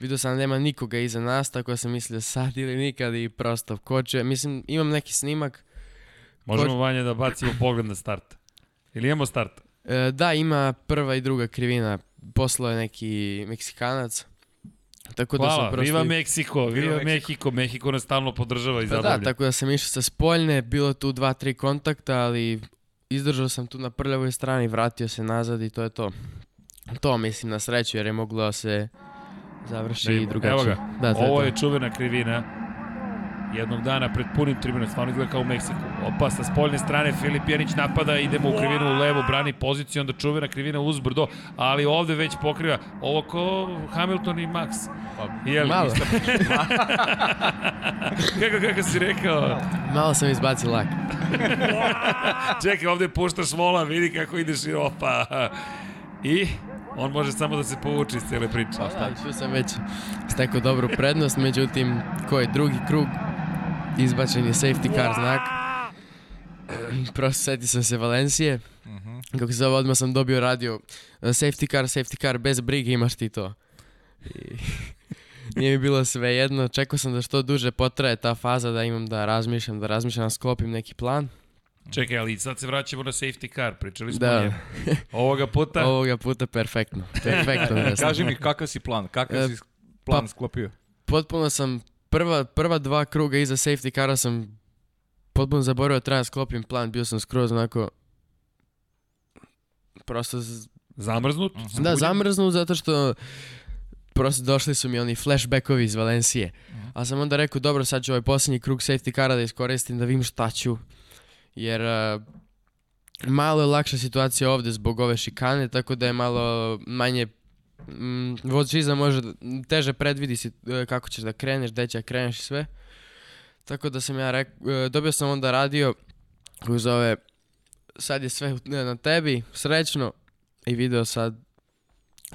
Vidio sam da nema nikoga iza nas, tako da sam mislio sad ili nikad i prosto koče. Mislim, imam neki snimak. Možemo vanje da bacimo pogled na start. Ili imamo start? E, da, ima prva i druga krivina. Poslao je neki Meksikanac. Tako da Hvala, prosto... viva Meksiko, viva Meksiko. Mehiko, Mehiko nas stalno podržava i Pa da, zabavlja. tako da sam išao sa spoljne, bilo je tu dva, tri kontakta, ali izdržao sam tu na prljavoj strani, vratio se nazad i to je to. To mislim na sreću jer je moglo da se završi Da i drugačije. Evo ga, Da, to je Ovo to. je čuvena krivina. Jednog dana pred punim tribunom, stvarno izgleda kao u Meksiku. Opa, sa spoljne strane Filip Janić napada, idemo u krivinu u levo, brani poziciju, onda čuvena krivina uzbrdo, ali ovde već pokriva ovo ko Hamilton i Max. Pa, Jel, Malo. isto- kako, kako si rekao? Malo sam izbacio lak. Čekaj, ovde puštaš vola, vidi kako ideš i opa. I on može samo da se povuče iz cele priče. Pa da, tu sam već stekao dobru prednost, međutim, ko je drugi krug, izbačen je safety car znak. Prosto seti sam se Valencije. Kako se zove, odmah sam dobio radio. uh, Safety car, safety car, bez brige imaš ti to. I nije mi bilo sve jedno. Čekao sam da što duže potraje ta faza da imam da razmišljam, da razmišljam, da sklopim neki plan. Čekaj, ali sad se vraćamo na safety car, pričali smo Da. o njemu. Ovoga puta, Ovoga puta perfektno. Perfektno. da Kaži mi kakav si plan, kakav E, si plan pa- sklopio? potpuno sam prva, prva dva kruga iza safety cara sam potpuno zaboravio da treba da sklopim plan, bio sam skroz onako prosto z- zamrznut. Mhm. da zamrznu zato što prosto došli su mi oni flashbackovi iz Valencije. A sam onda rekao, dobro, sad ću ovaj posljednji krug safety cara da iskoristim da vidim šta ću. Jer uh, malo je lakša situacija ovde zbog ove šikane, tako da je malo manje mm, vozičiza može teže predvidi si, kako ćeš da kreneš, gde će da kreneš i sve. Tako da sam ja rekao, dobio sam onda radio koji zove sad je sve na tebi, srećno i video sad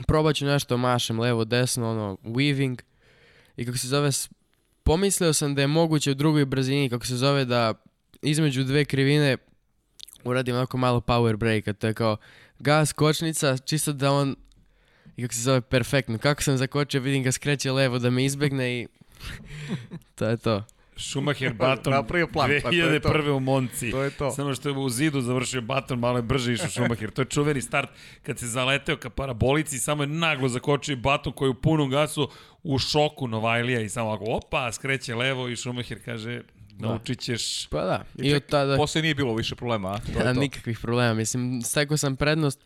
probat ću nešto, mašem levo, desno, ono, weaving. I kako se zove, pomislio sam da je moguće u drugoj brzini, kako se zove, da između dve krivine uradim onako malo power breaka, to je kao gas, kočnica, čisto da on, i kako se zove, perfektno. Kako sam zakočio, vidim ga skreće levo da me izbegne i to je to. Schumacher Baton Napravio plan, pa to je to. 2001. u Monci. To je to. Samo što je u zidu završio Baton, malo je brže išao Schumacher. To je čuveni start kad se zaleteo ka parabolici, samo je naglo zakočio i Baton koji je u punom gasu u šoku Novajlija i samo ovako, opa, skreće levo i Schumacher kaže, naučit ćeš... Pa da, I, i od tada... Posle nije bilo više problema, a? To je to. nikakvih problema. Mislim, stekao sam prednost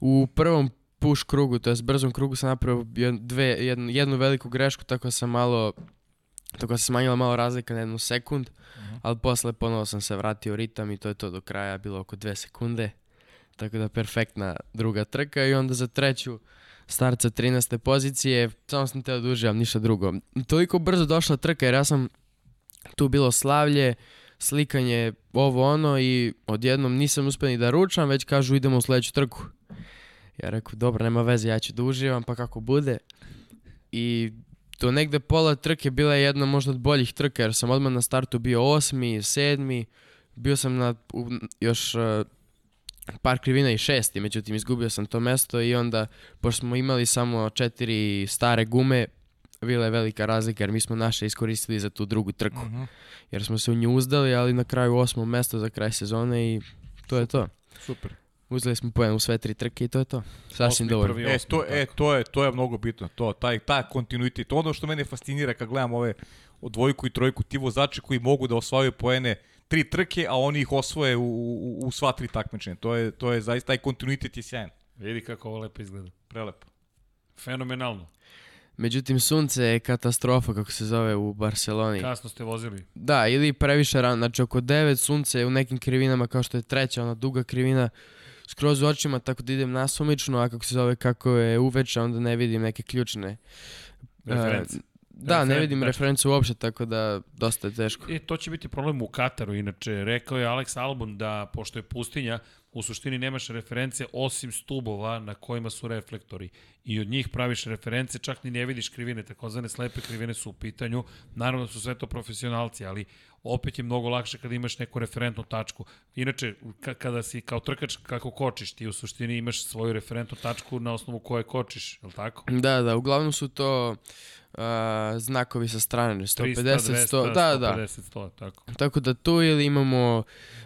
u prvom push krugu, to jest brzom krugu sam napravio jed- dve, jednu, jednu veliku grešku, tako sam malo tako se smanjila malo razlika na jednu sekund, ali posle ponovo sam se vratio ritam i to je to do kraja, bilo oko dve sekunde. Tako da perfektna druga trka i onda za treću start sa 13. pozicije, samo sam teo da ništa drugo. Toliko brzo došla trka jer ja sam tu bilo slavlje, slikanje, ovo ono i odjednom nisam uspio ni da ručam, već kažu idemo u sledeću trku. Ja rekao, dobro, nema veze, ja ću da uživam, pa kako bude. I do negde pola trke bila je jedna možda od boljih trka, jer sam odmah na startu bio osmi, sedmi, bio sam na u, još uh, par krivina i šesti, međutim izgubio sam to mesto i onda, pošto smo imali samo četiri stare gume, bila je velika razlika jer mi smo naše iskoristili za tu drugu trku Mhm. jer smo se u nju uzdali, ali na kraju osmo mesto za kraj sezone i to je to. Super. Uzeli smo poen u sve tri trke i to je to. Sasvim dovoljno. prvi, E, to, e, to, je, to je mnogo bitno, to, taj, taj kontinuitet. Ono što mene fascinira kad gledam ove od dvojku i trojku, ti vozači koji mogu da osvajaju poene tri trke, a oni ih osvoje u, u, u sva tri takmičenja. To je, to je zaista, taj kontinuitet je sjajan. Vidi kako ovo lepo izgleda. Prelepo. Fenomenalno. Međutim, sunce je katastrofa, kako se zove u Barceloni. Kasno ste vozili. Da, ili previše rano, znači oko 9 sunce je u nekim krivinama kao što je treća, ona duga krivina, skroz u očima, tako da idem nasumično, a kako se zove, kako je uveče, onda ne vidim neke ključne... Reference. e, da, ne vidim tačka. referencu uopšte, tako da dosta je teško. E, to će biti problem u Kataru, inače. Rekao je Alex Albon da, pošto je pustinja, u suštini nemaš reference osim stubova na kojima su reflektori. I od njih praviš reference, čak ni ne vidiš krivine, takozvane slepe krivine su u pitanju. Naravno da su sve to profesionalci, ali opet je mnogo lakše kada imaš neku referentnu tačku. Inače, ka- kada si kao trkač kako kočiš, ti u suštini imaš svoju referentnu tačku na osnovu koje kočiš, je li tako? Da, da, uglavnom su to a, znakovi sa strane, 150, 300, 100, da, da. 150, 100, tako. Tako da tu ili imamo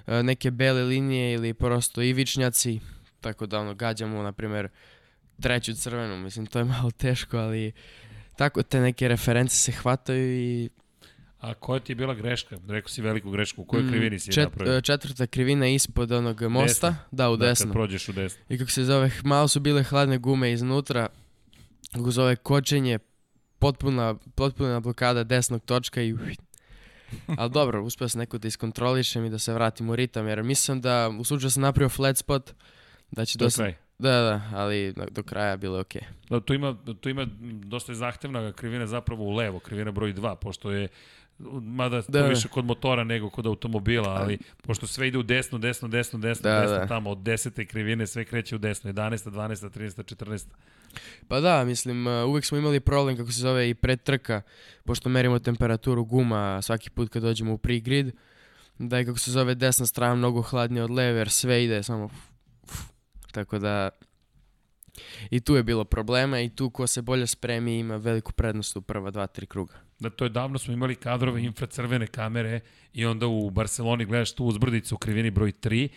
e, neke bele linije ili prosto ivičnjaci, tako da ono gađamo, na primjer, treću crvenu, mislim to je malo teško, ali tako te neke reference se hvataju i A koja ti je bila greška? Rekao si veliku grešku. U kojoj mm, krivini si čet- napravio? četvrta krivina ispod onog mosta, da, u Da, desno. kad prođeš u desno. I kako se zove, malo su bile hladne gume iznutra, kako zove kočenje, potpuna, potpuna blokada desnog točka i Ali dobro, uspio sam neko da iskontrolišem i da se vratim u ritam, jer mislim da u slučaju sam napravio flat spot, da će dosta... kraj. Da, da, ali do kraja bilo je okej. Da, tu ima, tu ima dosta zahtevna krivina zapravo u levo, krivina broj 2, pošto je mada da, Da, to da. više kod motora nego kod automobila, ali pošto sve ide u desno, desno, desno, desno, Da, desno, da. tamo od 10. krivine sve kreće u desno, 11, 12, 13, 14. Pa da, mislim, uh, uvek smo imali problem, kako se zove, i pred trka, pošto merimo temperaturu guma svaki put kad dođemo u pre-grid, da je, kako se zove, desna strana mnogo hladnija od leve, jer sve ide samo... Tako da... I tu je bilo problema i tu ko se bolje spremi ima veliku prednost u prva dva, tri kruga. Da to je davno smo imali kadrove infracrvene kamere i onda u Barceloni gledaš tu uzbrdicu u krivini broj 3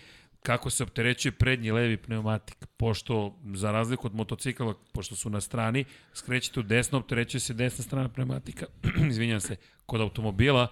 kako se opterećuje prednji levi pneumatik, pošto za razliku od motocikla, pošto su na strani, skrećete u desno, opterećuje se desna strana pneumatika, izvinjam se, kod automobila,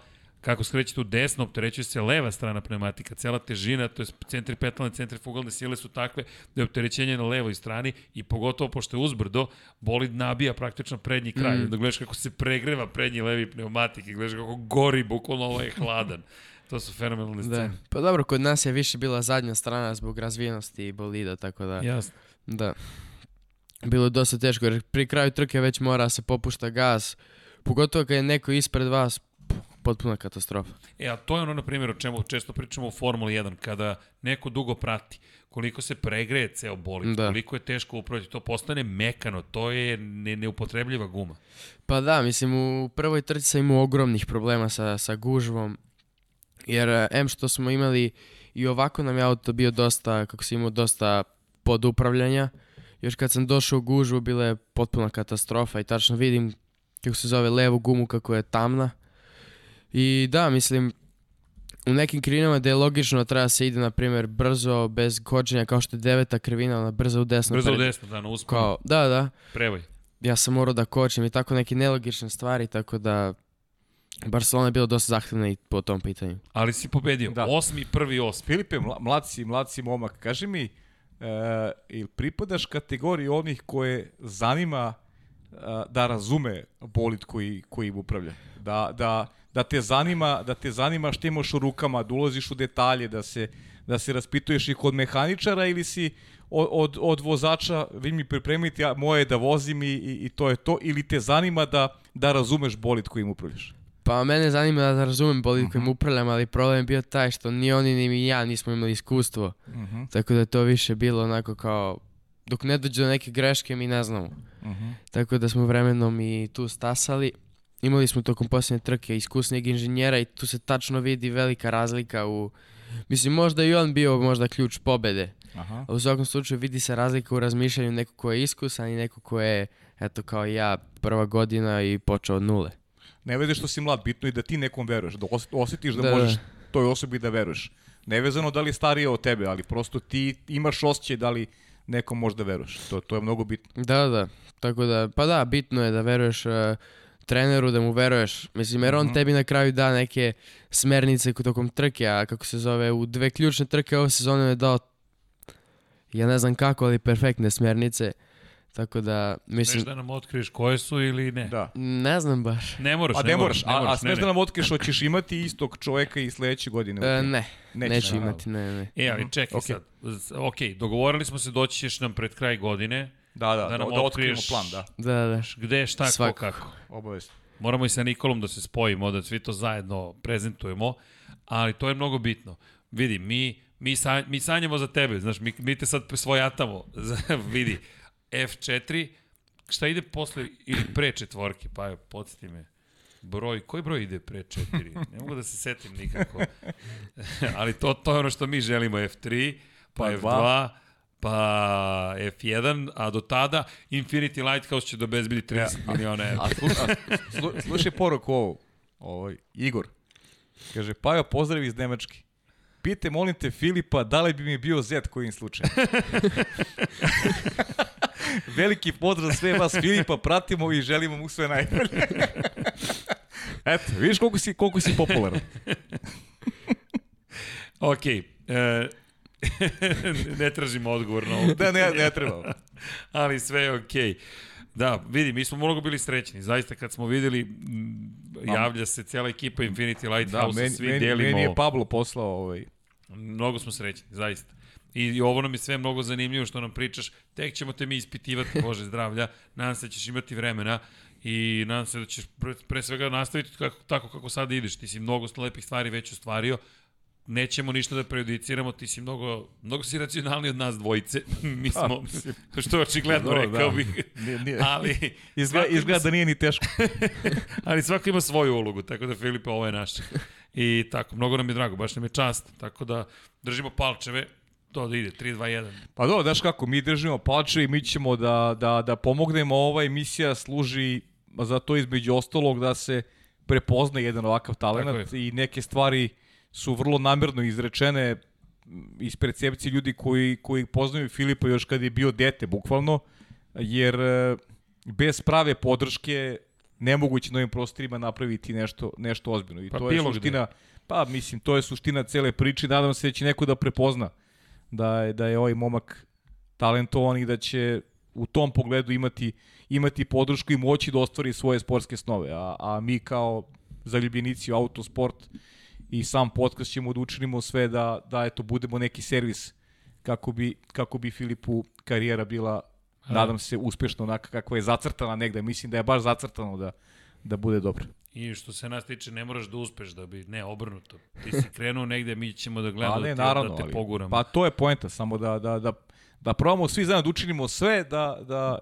kako skrećete u desno, opterećuje se leva strana pneumatika, cela težina, to je centripetalne, centrifugalne sile su takve da je opterećenje na levoj strani i pogotovo pošto je uzbrdo, bolid nabija praktično prednji kraj, mm. da gledaš kako se pregreva prednji i levi pneumatik i gledaš kako gori, bukvalno ovo je hladan. To su fenomenalne Da. scene. Pa dobro, kod nas je više bila zadnja strana zbog razvijenosti bolida, tako da... Jasno. Da. Bilo je dosta teško, jer pri kraju trke već mora da se popušta gas. Pogotovo kad je neko ispred vas, potpuna katastrofa. E, a to je ono, na primjer, o čemu često pričamo u Formuli 1, kada neko dugo prati, koliko se pregreje ceo bolid, Da. koliko je teško upraviti, to postane mekano, to je ne, neupotrebljiva guma. Pa da, mislim, u prvoj trci sam imao ogromnih problema sa, sa gužvom, jer eh, em što smo imali i ovako nam je auto bio dosta, kako se imao, dosta pod upravljanja, još kad sam došao u gužvu bila je potpuna katastrofa i tačno vidim kako se zove levu gumu kako je tamna. I da, mislim, u nekim krivinama da je logično da treba se ide, na primjer, brzo, bez kočenja, kao što je deveta krivina, ona brzo u desno. Brzo u desno, da, na usponu, Kao, da, da prevoj. ja sam morao da kočim i tako neke nelogične stvari, tako da Barcelona je bila dosta zahtevna i po tom pitanju. Ali si pobedio. Da. Osmi, prvi, osmi. Filipe, mla, mlad si, mlad si momak, kaži mi, e, ili pripadaš kategoriji onih koje zanima e, da razume bolid koji, koji im upravlja? Da, da, da te zanima, da te zanima što imaš u rukama, da ulaziš u detalje, da se, da se raspituješ i kod mehaničara ili si od, od, od vozača, vi mi pripremite, ja, moje je da vozim i, i, i to je to, ili te zanima da, da razumeš bolid kojim upravljaš? Pa mene zanima da razumem bolid kojim upravljam, ali problem je bio taj što ni oni ni ja nismo imali iskustvo. Tako da je to više bilo onako kao, dok ne dođe do neke greške mi ne znamo. Tako da smo vremenom i tu stasali. Imali smo tokom posljednje trke iskusnijeg inženjera i tu se tačno vidi velika razlika u... Mislim, možda i on bio možda ključ pobede. Aha. U svakom slučaju vidi se razlika u razmišljanju neko ko je iskusan i neko ko je, eto kao ja, prva godina i počeo od nule. Ne veze što si mlad, bitno je da ti nekom veruješ, da os- osjetiš da, Da, možeš da. toj osobi da veruješ. Nevezano da li je stariji od tebe, ali prosto ti imaš osjećaj da li nekom možda veruješ. To, to je mnogo bitno. Da, da, tako da, pa da, bitno je da veruješ e, treneru, da mu veruješ. Mislim, jer on tebi na kraju da neke smernice ko- tokom trke, a kako se zove, u dve ključne trke ove sezone je dao, ja ne znam kako, ali perfektne smernice. Tako da, mislim, da nam otkriješ koje su ili ne? Da. ne znam baš. Ne moraš, A ne moraš, ne a, a moraš, smeš ne, da ne. nam otkriješ hoćeš imati istog čoveka i sledeće godine. u E, ne, Nećeš, neću a, imati, ne, ne. E, ali čekaj Okej. sad. Ok, dogovorili smo se doći ćeš nam pred kraj godine. Da, da, da, Da da, nam otkrijemo plan, da, Da, da. Gde, šta, ko, Svakako. kako. obavezno. Moramo i sa Nikolom da se spojimo, da svi to zajedno prezentujemo, ali to je mnogo bitno. Vidi, mi, mi, sa, mi sanjamo za tebe, znaš, mi, mi te sad svojatamo. Vidi, F4, šta ide posle ili pre četvorke, pa evo, podsjeti me. Broj, koji broj ide pre 4? Ne mogu da se setim nikako. ali to, to je ono što mi želimo, F3, pa, Pa F2, dva. Pa F1, a do tada Infinity Lighthouse će da obezbedi 30 miliona evra. Slu, slušaj poruku ovu. Ovaj, Igor. Kaže, Pajo, pozdrav iz Nemačke. Pite, molim te, Filipa, da li bi mi bio zet kojim slučajem? Veliki pozdrav sve vas, Filipa, pratimo i želimo mu sve najbolje. Eto, vidiš koliko si, koliko si popularan. Ok, e, ne tražimo odgovor na ovo, Da, ne, ne treba. ali sve je okej. Da, vidi, mi smo mnogo bili srećni. Zaista kad smo videli, javlja se cijela ekipa Infinity Da, Lighthouse, meni, svi meni, delimo. meni je Pablo poslao ovaj, Mnogo smo srećni, zaista. I, I ovo nam je sve mnogo zanimljivo što nam pričaš. Tek ćemo te mi ispitivati, Bože zdravlja. Nadam se da ćeš imati vremena i nadam se da ćeš pre, pre svega nastaviti kako, tako kako sad ideš. Ti si mnogo lepih stvari već ostvario. Nećemo ništa da prejudiciramo, ti si mnogo, mnogo si racionalniji od nas dvojice. Mi smo, što je očigledno Dobro, rekao da. bih. Nije- nije- Ali, Izgleda, izgleda da nije ni teško. ali svako ima svoju ulogu, tako da Filipe, ovo je naš. I tako, mnogo nam je drago, baš nam je čast, tako da držimo palčeve, to da ide, 3, 2, 1. Pa do, znaš kako, mi držimo palče i mi ćemo da, da, da pomognemo. Ova emisija služi za to između ostalog da se prepozna jedan ovakav talent i neke stvari su vrlo namerno izrečene iz percepcije ljudi koji, koji poznaju Filipa još kad je bio dete, bukvalno, jer e, bez prave podrške nemoguće na ovim prostorima napraviti nešto, nešto ozbiljno. I Pa to je bilo gde. suština, pa mislim, to je suština cele priče. Nadam se da će neko da prepozna da je, da je ovaj momak talentovan i da će u tom pogledu imati, imati podršku i moći da ostvari svoje sportske snove. A, a mi kao zaljubljenici u autosport i sam podcast ćemo da učinimo sve da, da eto, budemo neki servis kako bi, kako bi Filipu karijera bila, nadam se, uspešno onaka kakva je zacrtana negde. Mislim da je baš zacrtano da, da bude dobro. I što se nas tiče, ne moraš da uspeš da bi, ne, obrnuto. Ti si krenuo negde, mi ćemo da gledamo Pa ne, da, te, naravno, da te ali- poguramo. Pa to je poenta, samo da, da, da, da probamo svi zajedno da učinimo sve da, da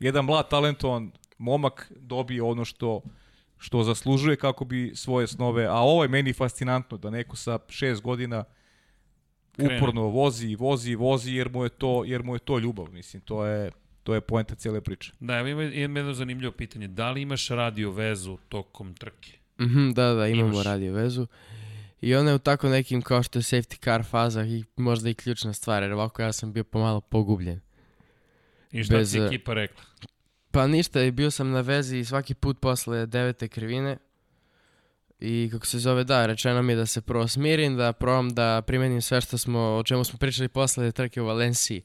jedan mlad talentovan momak dobije ono što što zaslužuje kako bi svoje snove, a ovo je meni fascinantno da neko sa šest godina Krene. uporno vozi, vozi, vozi jer mu je to, jer mu je to ljubav, mislim, to je to je poenta cele priče. Da, evo ima, jedno zanimljivo pitanje. Da li imaš radio vezu tokom trke? Mhm, da, da, imamo Imaš. radio vezu. I ona je u tako nekim kao što je safety car faza i možda i ključna stvar, jer ovako ja sam bio pomalo pogubljen. I šta Bez, ti e, ekipa rekla? Pa ništa, i bio sam na vezi i svaki put posle devete krivine. I kako se zove, da, rečeno mi je da se prvo smirim, da probam da primenim sve što smo, o čemu smo pričali posle trke u Valenciji.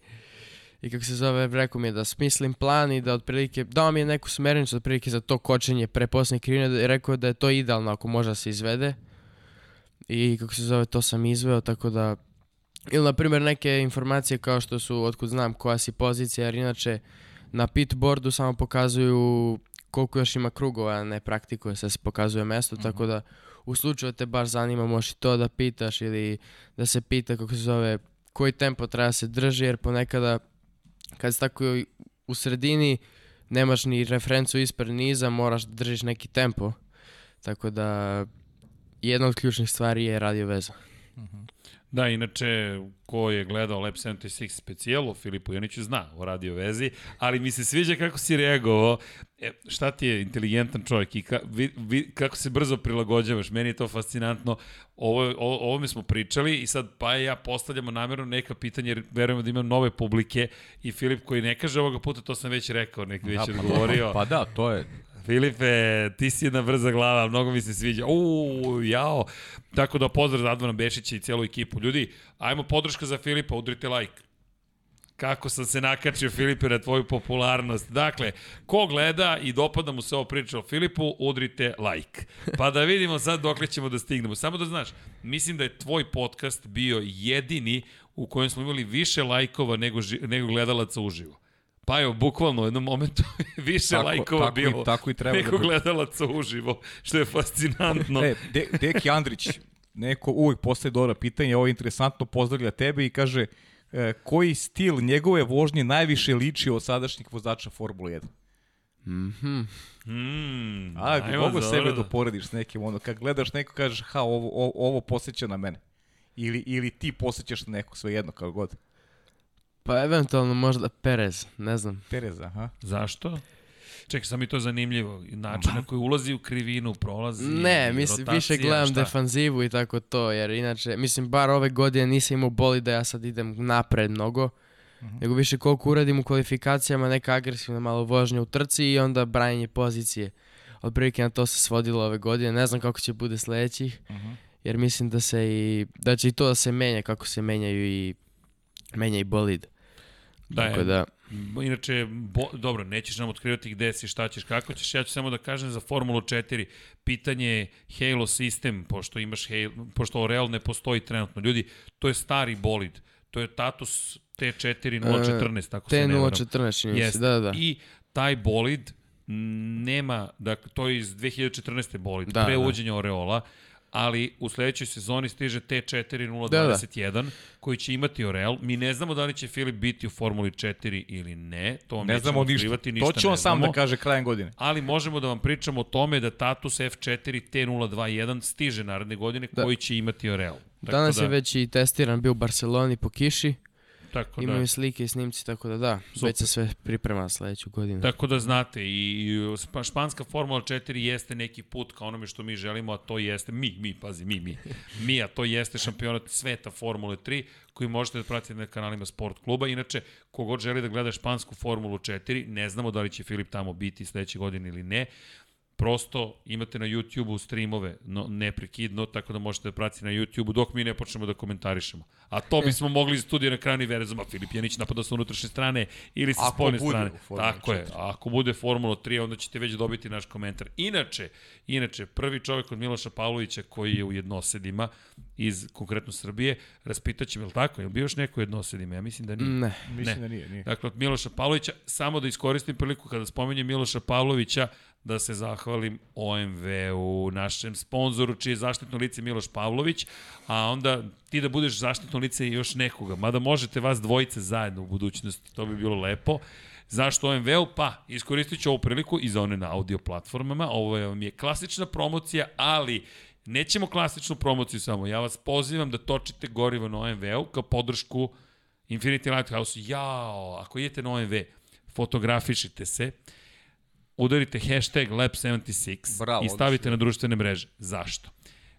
I kako se zove, rekao mi je da smislim plan i da otprilike, dao mi je neku smernicu otprilike za to kočenje pre posljednje krivine, da je rekao da je to idealno ako može da se izvede. I kako se zove, to sam izveo, tako da... Ili, na primjer, neke informacije kao što su, otkud znam, koja si pozicija, jer inače na pitboardu samo pokazuju koliko još ima krugova, ne praktikuje se, se pokazuje mesto, tako da u slučaju te baš zanima možeš i to da pitaš ili da se pita kako se zove koji tempo treba da se drži, jer ponekada kad si tako u sredini nemaš ni referencu ispred niza, moraš da držiš neki tempo. Tako da jedna od ključnih stvari je radio veza. Da, inače, ko je gledao Lab 76 specijal o Filipu Janiću zna o radio vezi, ali mi se sviđa kako si reagovao. E, šta ti je inteligentan čovjek i ka, vi, vi, kako se brzo prilagođavaš, meni je to fascinantno. Ovo, o, ovome smo pričali i sad pa ja postavljamo namjerno neka pitanja jer verujemo da imam nove publike i Filip koji ne kaže ovoga puta, to sam već rekao, nek već Da, pa, odgovorio. Pa da, to je, Filipe, ti si jedna brza glava, mnogo mi se sviđa. Uuu, jao. Tako da pozdrav za Advana Bešića i cijelu ekipu. Ljudi, ajmo podrška za Filipa, udrite like. Kako sam se nakačio Filipe na tvoju popularnost. Dakle, ko gleda i dopada mu se ovo priča o Filipu, udrite like. Pa da vidimo sad dokle ćemo da stignemo. Samo da znaš, mislim da je tvoj podcast bio jedini u kojem smo imali više lajkova nego, nego gledalaca uživo. Pa evo, bukvalno u jednom momentu više Tako- lajkova tako i- bilo tako i treba da nego bude. gledalaca uživo, što je fascinantno. E, De, Deki Andrić, neko uvijek postaje dobra pitanja, ovo je interesantno, pozdravlja tebe i kaže e, koji stil njegove vožnje najviše liči od sadašnjih vozača Formule 1? Mm, A, ajmo, mogu dobro. sebe da porediš s nekim, ono, kad gledaš neko kažeš, ha, ovo, ovo, ovo posjeća na mene. Ili, ili ti posjećaš na nekog, sve jedno, kao god. Pa eventualno možda Perez, ne znam. Perez, aha. Zašto? Čekaj, sam mi to zanimljivo. Način na koji ulazi u krivinu, prolazi, Ne, mislim, rotacija, više gledam šta? defanzivu i tako to, jer inače, mislim, bar ove godine nisam imao boli da ja sad idem napred mnogo, nego više koliko uradim u kvalifikacijama, neka agresivna malo vožnja u trci i onda branjenje pozicije. Otprilike na to se svodilo ove godine, ne znam kako će bude sledećih, jer mislim da se i, da će i to da se menja kako se menjaju i menja i bolid. Da, Tako je. da, Inače, bo, dobro, nećeš nam otkrivati gde si, šta ćeš, kako ćeš. Ja ću samo da kažem za Formulu 4. Pitanje je Halo sistem, pošto imaš Halo, pošto Real ne postoji trenutno. Ljudi, to je stari bolid. To je Tatus T4014, tako se ne varam. T014 čini mi se, Jeste. da, da, da. I taj bolid nema, dakle, to je iz 2014. bolid, Da, pre da. uvođenja Oreola, ali u sledećoj sezoni stiže T4021 koji će imati Oreal. Mi ne znamo da li će Filip biti u Formuli 4 ili ne, to Ne znamo ništa. ništa To će on sam da kaže krajem godine. Ali možemo da vam pričamo o tome da Tatus F4 T021 stiže naredne godine Da. koji će imati. Tako Danas da, je već i testiran bio u Barceloni po kiši. Tako Imaju da. slike i snimci, tako da da, Super. već se sve priprema sledeću godinu. Tako da znate, i španska Formula 4 jeste neki put ka onome što mi želimo, a to jeste, mi, mi, pazi, mi, mi, mi, a to jeste šampionat sveta Formule 3, koji možete da pratite na kanalima Sport kluba. Inače, kogod želi da gleda špansku Formulu 4, ne znamo da li će Filip tamo biti sledeće godine ili ne, prosto imate na YouTube-u streamove no, neprekidno, tako da možete da pratite na YouTube-u dok mi ne počnemo da komentarišemo. A to bismo mogli iz studija na kraju univerzuma. Filip Janić napada sa unutrašnje strane ili sa spoljne strane. Tako je. 4. A ako bude Formula 3, onda ćete već dobiti naš komentar. Inače, inače prvi čovjek od Miloša Pavlovića koji je u jednosedima iz konkretno Srbije, raspitaćemo, je li tako? Je li bio još neko u jednosedima? Ja mislim da nije. Ne. Mislim Ne. da nije, nije. Dakle, od Miloša Pavlovića, samo da iskoristim priliku kada spomenjem Miloša Pavlovića, da se zahvalim OMV-u, našem sponzoru, čije je zaštitno lice Miloš Pavlović, a onda ti da budeš zaštitno lice još nekoga, mada možete vas dvojice zajedno u budućnosti, to bi bilo lepo. Zašto OMV-u? Pa, iskoristit ću ovu priliku i za one na audio platformama. Ovo vam je klasična promocija, ali nećemo klasičnu promociju samo. Ja vas pozivam da točite gorivo na OMV-u kao podršku Infinity Lighthouse. Jao, ako idete na OMV, fotografišite se, udarite hashtag Lab76 Bravo, i stavite odlično. na društvene mreže. Zašto?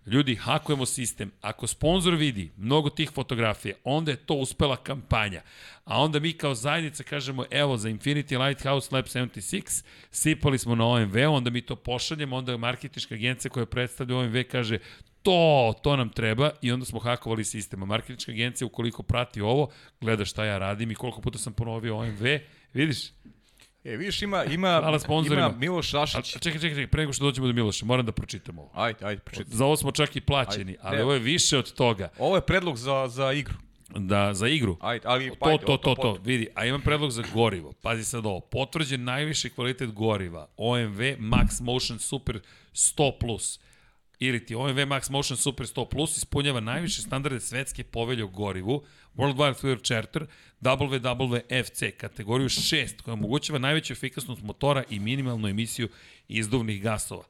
Ljudi, hakujemo sistem. Ako sponsor vidi mnogo tih fotografija, onda je to uspela kampanja. A onda mi kao zajednica kažemo, evo, za Infinity Lighthouse Lab 76 sipali smo na OMV, onda mi to pošaljemo, onda marketička agencija koja predstavlja OMV kaže, to, to nam treba i onda smo hakovali sistem. A marketička agencija, ukoliko prati ovo, gleda šta ja radim i koliko puta sam ponovio OMV, vidiš? E, vidiš, ima, ima, Hvala ima Miloš A, Šašić. čekaj, čekaj, čekaj, pre nego što dođemo do Miloša, moram da pročitam ovo. Ajde, ajde, pročitaj. Za ovo smo čak i plaćeni, Ajde, ali ne. ovo je više od toga. Ovo je predlog za, za igru. Da, za igru. Ajde, ali To, ajde, to, to, to, potom. vidi, a imam predlog za gorivo. Pazi sad ovo, potvrđen najviši kvalitet goriva, OMV Max Motion Super 100+. Ili ti OMV Max Motion Super 100+, ispunjava najviše standarde svetske povelje o gorivu, World Wide Fluid Charter, WWFC, kategoriju 6, koja omogućava najveću efikasnost motora i minimalnu emisiju izduvnih gasova.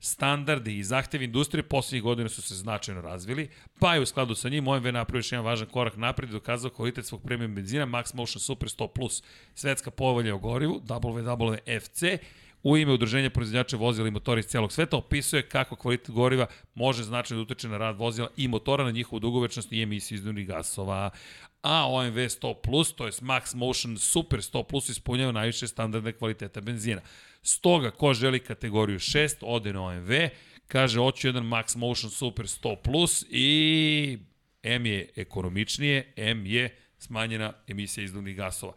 Standardi i zahtevi industrije poslednjih godina su se značajno razvili, pa je u skladu sa njim OMV napravio još jedan važan korak napred i dokazao kvalitet svog premium benzina Max Motion Super 100+. Svetska povelja o gorivu, WWFC, u ime udruženja proizvođača vozila i motora iz celog sveta opisuje kako kvalitet goriva može značajno da utiče na rad vozila i motora na njihovu dugovečnost i emisiju izduvnih gasova. A OMV 100+, to je Max Motion Super 100+, ispunjava najviše standardne kvaliteta benzina. Stoga, ko želi kategoriju 6, ode na OMV, kaže, hoću jedan Max Motion Super 100+, i M je ekonomičnije, M je smanjena emisija izduvnih gasova.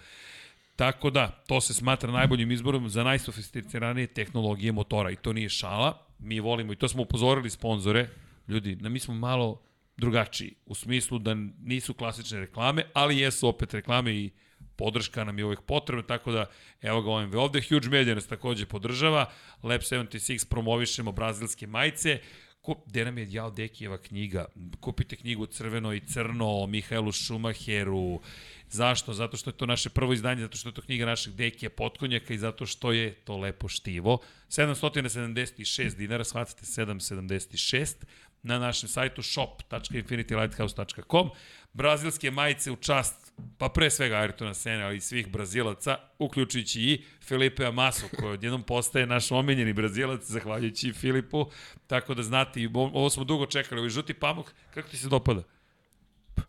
Tako da, to se smatra najboljim izborom za najsofisticiranije tehnologije motora i to nije šala. Mi volimo i to smo upozorili sponzore. Ljudi, da mi smo malo drugačiji u smislu da nisu klasične reklame, ali jesu opet reklame i podrška nam je uvek potrebna, tako da evo ga OMV ovde, Huge Media nas takođe podržava, Lab 76 promovišemo brazilske majice, Ko, gde nam je Jao Dekijeva knjiga? Kupite knjigu Crveno i crno o Mihajlu Šumacheru. Zašto? Zato što je to naše prvo izdanje, zato što je to knjiga našeg Dekija Potkonjaka i zato što je to lepo štivo. 776 dinara, shvatite 776 na našem sajtu shop.infinitylighthouse.com. Brazilske majice u čast, pa pre svega Ayrtona Sene, ali i svih Brazilaca, uključujući i Felipe Amaso, koji odjednom postaje naš omenjeni Brazilac, zahvaljujući Filipu. Tako da znate, ovo ovo smo dugo čekali, ovaj žuti pamuk, kako ti se dopada?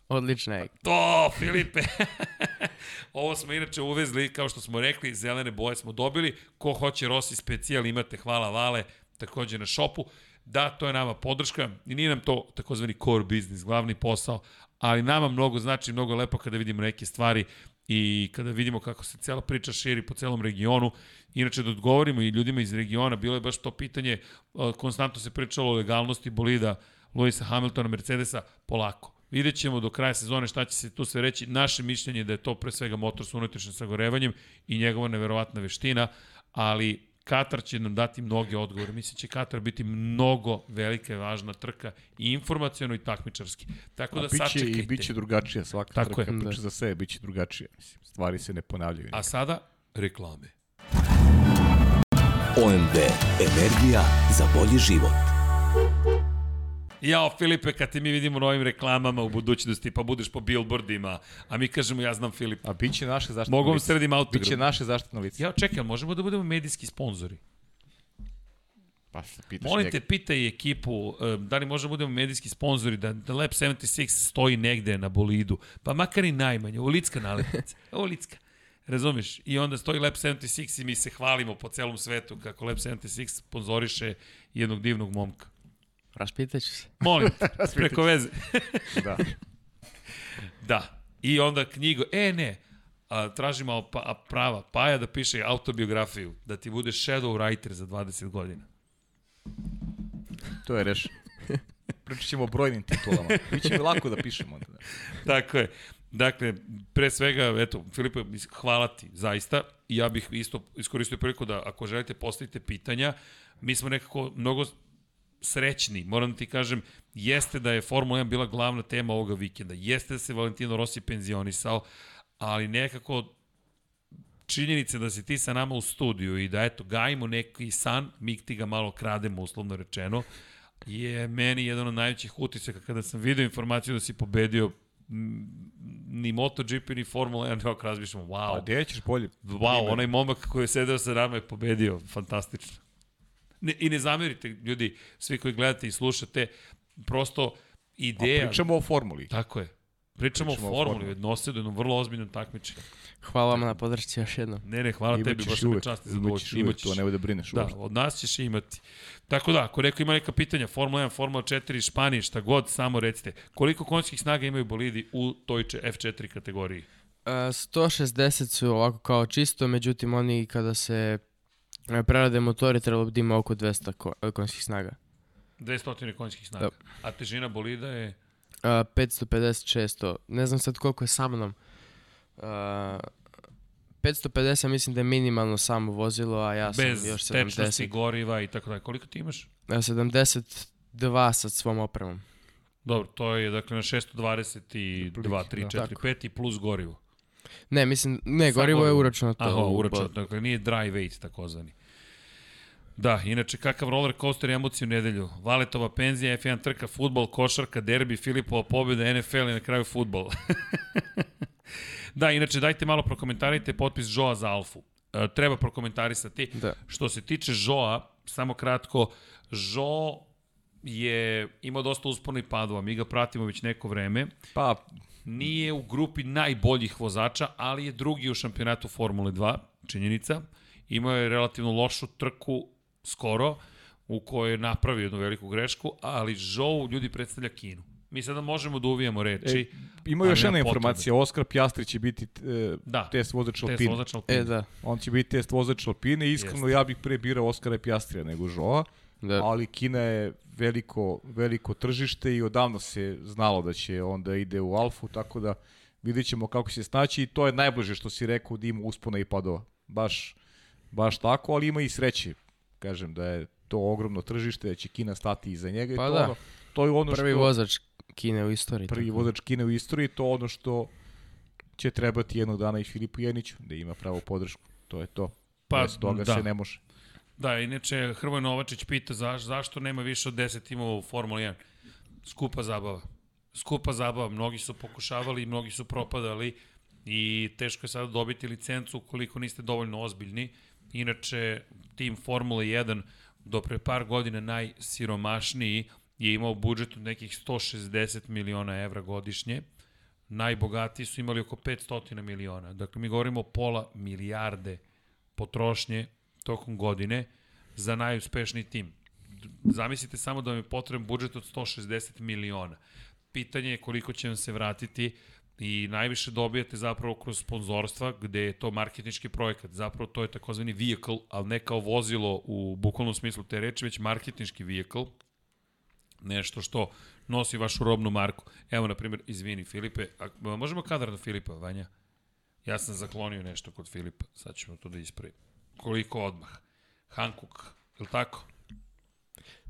Odlična je. To, Filipe! Ovo smo inače uvezli, kao što smo rekli, zelene boje smo dobili. Ko hoće Rossi specijal imate, hvala Vale, takođe na šopu. Da, to je nama podrška i nije nam to takozvani core business, glavni posao, ali nama mnogo znači, mnogo je lepo kada vidimo neke stvari i kada vidimo kako se cela priča širi po celom regionu. Inače, da odgovorimo i ljudima iz regiona, bilo je baš to pitanje, uh, konstantno se pričalo o legalnosti bolida Luisa Hamiltona, Mercedesa, polako. Vidjet ćemo do kraja sezone šta će se tu sve reći. Naše mišljenje je da je to pre svega motor sa unutrašnjim sagorevanjem i njegova neverovatna veština, ali Katar će nam dati mnoge odgovore. Mislim da će Katar biti mnogo velika i važna trka i informacijono i takmičarski. Tako A da biće sačekajte. i biće drugačija svaka Tako trka je. priča Da. za sebe, biće drugačija. Mislim, stvari se ne ponavljaju. A sada reklame. OMV. Energija za bolji život. Jao, Filipe, kad te mi vidimo na ovim reklamama u budućnosti, pa budeš po billboardima, a mi kažemo ja znam Filipa. A biće naše zaštitno Mogu vam sredim autogram. Biće naše zaštitno lice. Ja, čekaj, možemo da budemo medijski sponzori? Pa se pitaš Molim te, pitaj ekipu, e, da li možemo da budemo medijski sponzori, da, da Lab 76 stoji negde na bolidu, pa makar i najmanje, ovo licka nalepnica, ovo licka. Razumeš? I onda stoji Lab 76 i mi se hvalimo po celom svetu kako Lab 76 sponzoriše jednog divnog momka. Raspitaću se. Molim te, preko veze. Da. Da. I onda knjigo, e ne, a, tražimo pa, a prava, Paja da piše autobiografiju, da ti bude shadow writer za 20 godina. To je rešeno. Pričat ćemo o brojnim titulama. Biće mi lako da pišemo onda. Da. Tako je. Dakle, pre svega, eto, Filipe, hvala ti, zaista. I ja bih isto iskoristio priliku da, ako želite, postavite pitanja. Mi smo nekako mnogo srećni, moram da ti kažem, jeste da je Formula 1 bila glavna tema ovoga vikenda, jeste da se Valentino Rossi penzionisao, ali nekako činjenice da si ti sa nama u studiju i da eto gajimo neki san, mi ti ga malo krademo uslovno rečeno, je meni jedan od najvećih utisaka kada sam video informaciju da si pobedio ni MotoGP ni Formula 1, kako razmišljamo, wow. Pa gde ćeš bolje? Wow, onaj momak koji je sedeo sa nama je pobedio, fantastično. Ne, I ne zamerite, ljudi, svi koji gledate i slušate, prosto ideja... A pričamo o formuli. Tako je. Pričamo, pričamo o formuli, o jednosedu, jednom vrlo ozbiljnom takmičenju. Hvala vam na podršci još jednom. Ne, ne, hvala tebi, baš me čast i zadovoljstvo. Imaćeš uvek, to ne da brineš. Da, od nas ćeš imati. Tako da, ako neko ima neka pitanja, Formula 1, Formula 4, Španije, šta god, samo recite. Koliko konjskih snaga imaju bolidi u toj F4 kategoriji? Uh, 160 su ovako kao čisto, međutim oni kada se e, prerade motori trebalo bi da ima oko 200 ko, e, konjskih snaga. 200 konjskih snaga. Da. A težina bolida je? Uh, 550-600. Ne znam sad koliko je sa mnom. Uh, 550 mislim da je minimalno samo vozilo, a ja Bez sam još 70. Bez tečnosti, goriva i tako dalje. Koliko ti imaš? 72 sa svom opremom. Dobro, to je dakle na 622, 3, 4, 5 i plus gorivo. Ne, mislim, ne, gorivo je uračunato. Aha, uračunato, dakle nije dry weight takozvani. Da, inače kakav roller coaster emocije u nedelju. Valetova penzija, F1 trka, futbol, košarka, derbi, Filipova pobjeda, NFL i na kraju futbol. da, inače dajte malo prokomentarajte potpis Joa za Alfu. E, treba prokomentarisati. Da. Što se tiče Joa, samo kratko, Jo je imao dosta uspona i padova, mi ga pratimo već neko vreme. Pa, nije u grupi najboljih vozača, ali je drugi u šampionatu Formule 2, činjenica. Imao je relativno lošu trku skoro, u kojoj je napravio jednu veliku grešku, ali Zhou ljudi predstavlja Kinu. Mi sada možemo da uvijemo reči. E, ima još jedna informacija, Oskar Pjastri će biti e, da, test vozač Alpine. Test vozač Alpine. E, da. On će biti test vozač Alpine. Iskreno, Jest. ja bih pre birao Oskara Pjastrija nego Žoa. Da. Ali Kina je veliko, veliko tržište i odavno se znalo da će onda ide u Alfu, tako da vidjet ćemo kako se snaći i to je najbliže što si rekao da ima uspona i padova. Baš, baš tako, ali ima i sreće kažem da je to ogromno tržište, da će Kina stati iza njega pa i to, da. ono, to je ono prvi što... vozač Kine u istoriji. Prvi tako. vozač Kine u istoriji, to ono što će trebati jednog dana i Filipu Jeniću, da ima pravo podršku. To je to. Pa, Bez toga da. se ne može. Da, inače, Hrvoj Novačić pita zaš, zašto nema više od 10 timova u Formula 1. Skupa zabava. Skupa zabava. Mnogi su pokušavali, mnogi su propadali i teško je sada dobiti licencu ukoliko niste dovoljno ozbiljni. Inače, tim Formula 1 do pre par godina najsiromašniji je imao budžet od nekih 160 miliona evra godišnje. Najbogatiji su imali oko 500 miliona. Dakle, mi govorimo o pola milijarde potrošnje tokom godine za najuspešniji tim. Zamislite samo da vam je potreban budžet od 160 miliona. Pitanje je koliko će vam se vratiti i najviše dobijate zapravo kroz sponzorstva gde je to marketnički projekat. Zapravo to je takozvani vehicle, ali ne kao vozilo u bukvalnom smislu te reči, već marketnički vehicle. Nešto što nosi vašu robnu marku. Evo, na primjer, izvini Filipe, a, možemo kadar na Filipa, Vanja? Ja sam zaklonio nešto kod Filipa, sad ćemo to da ispravimo. Koliko odmah? Hankook, je li tako?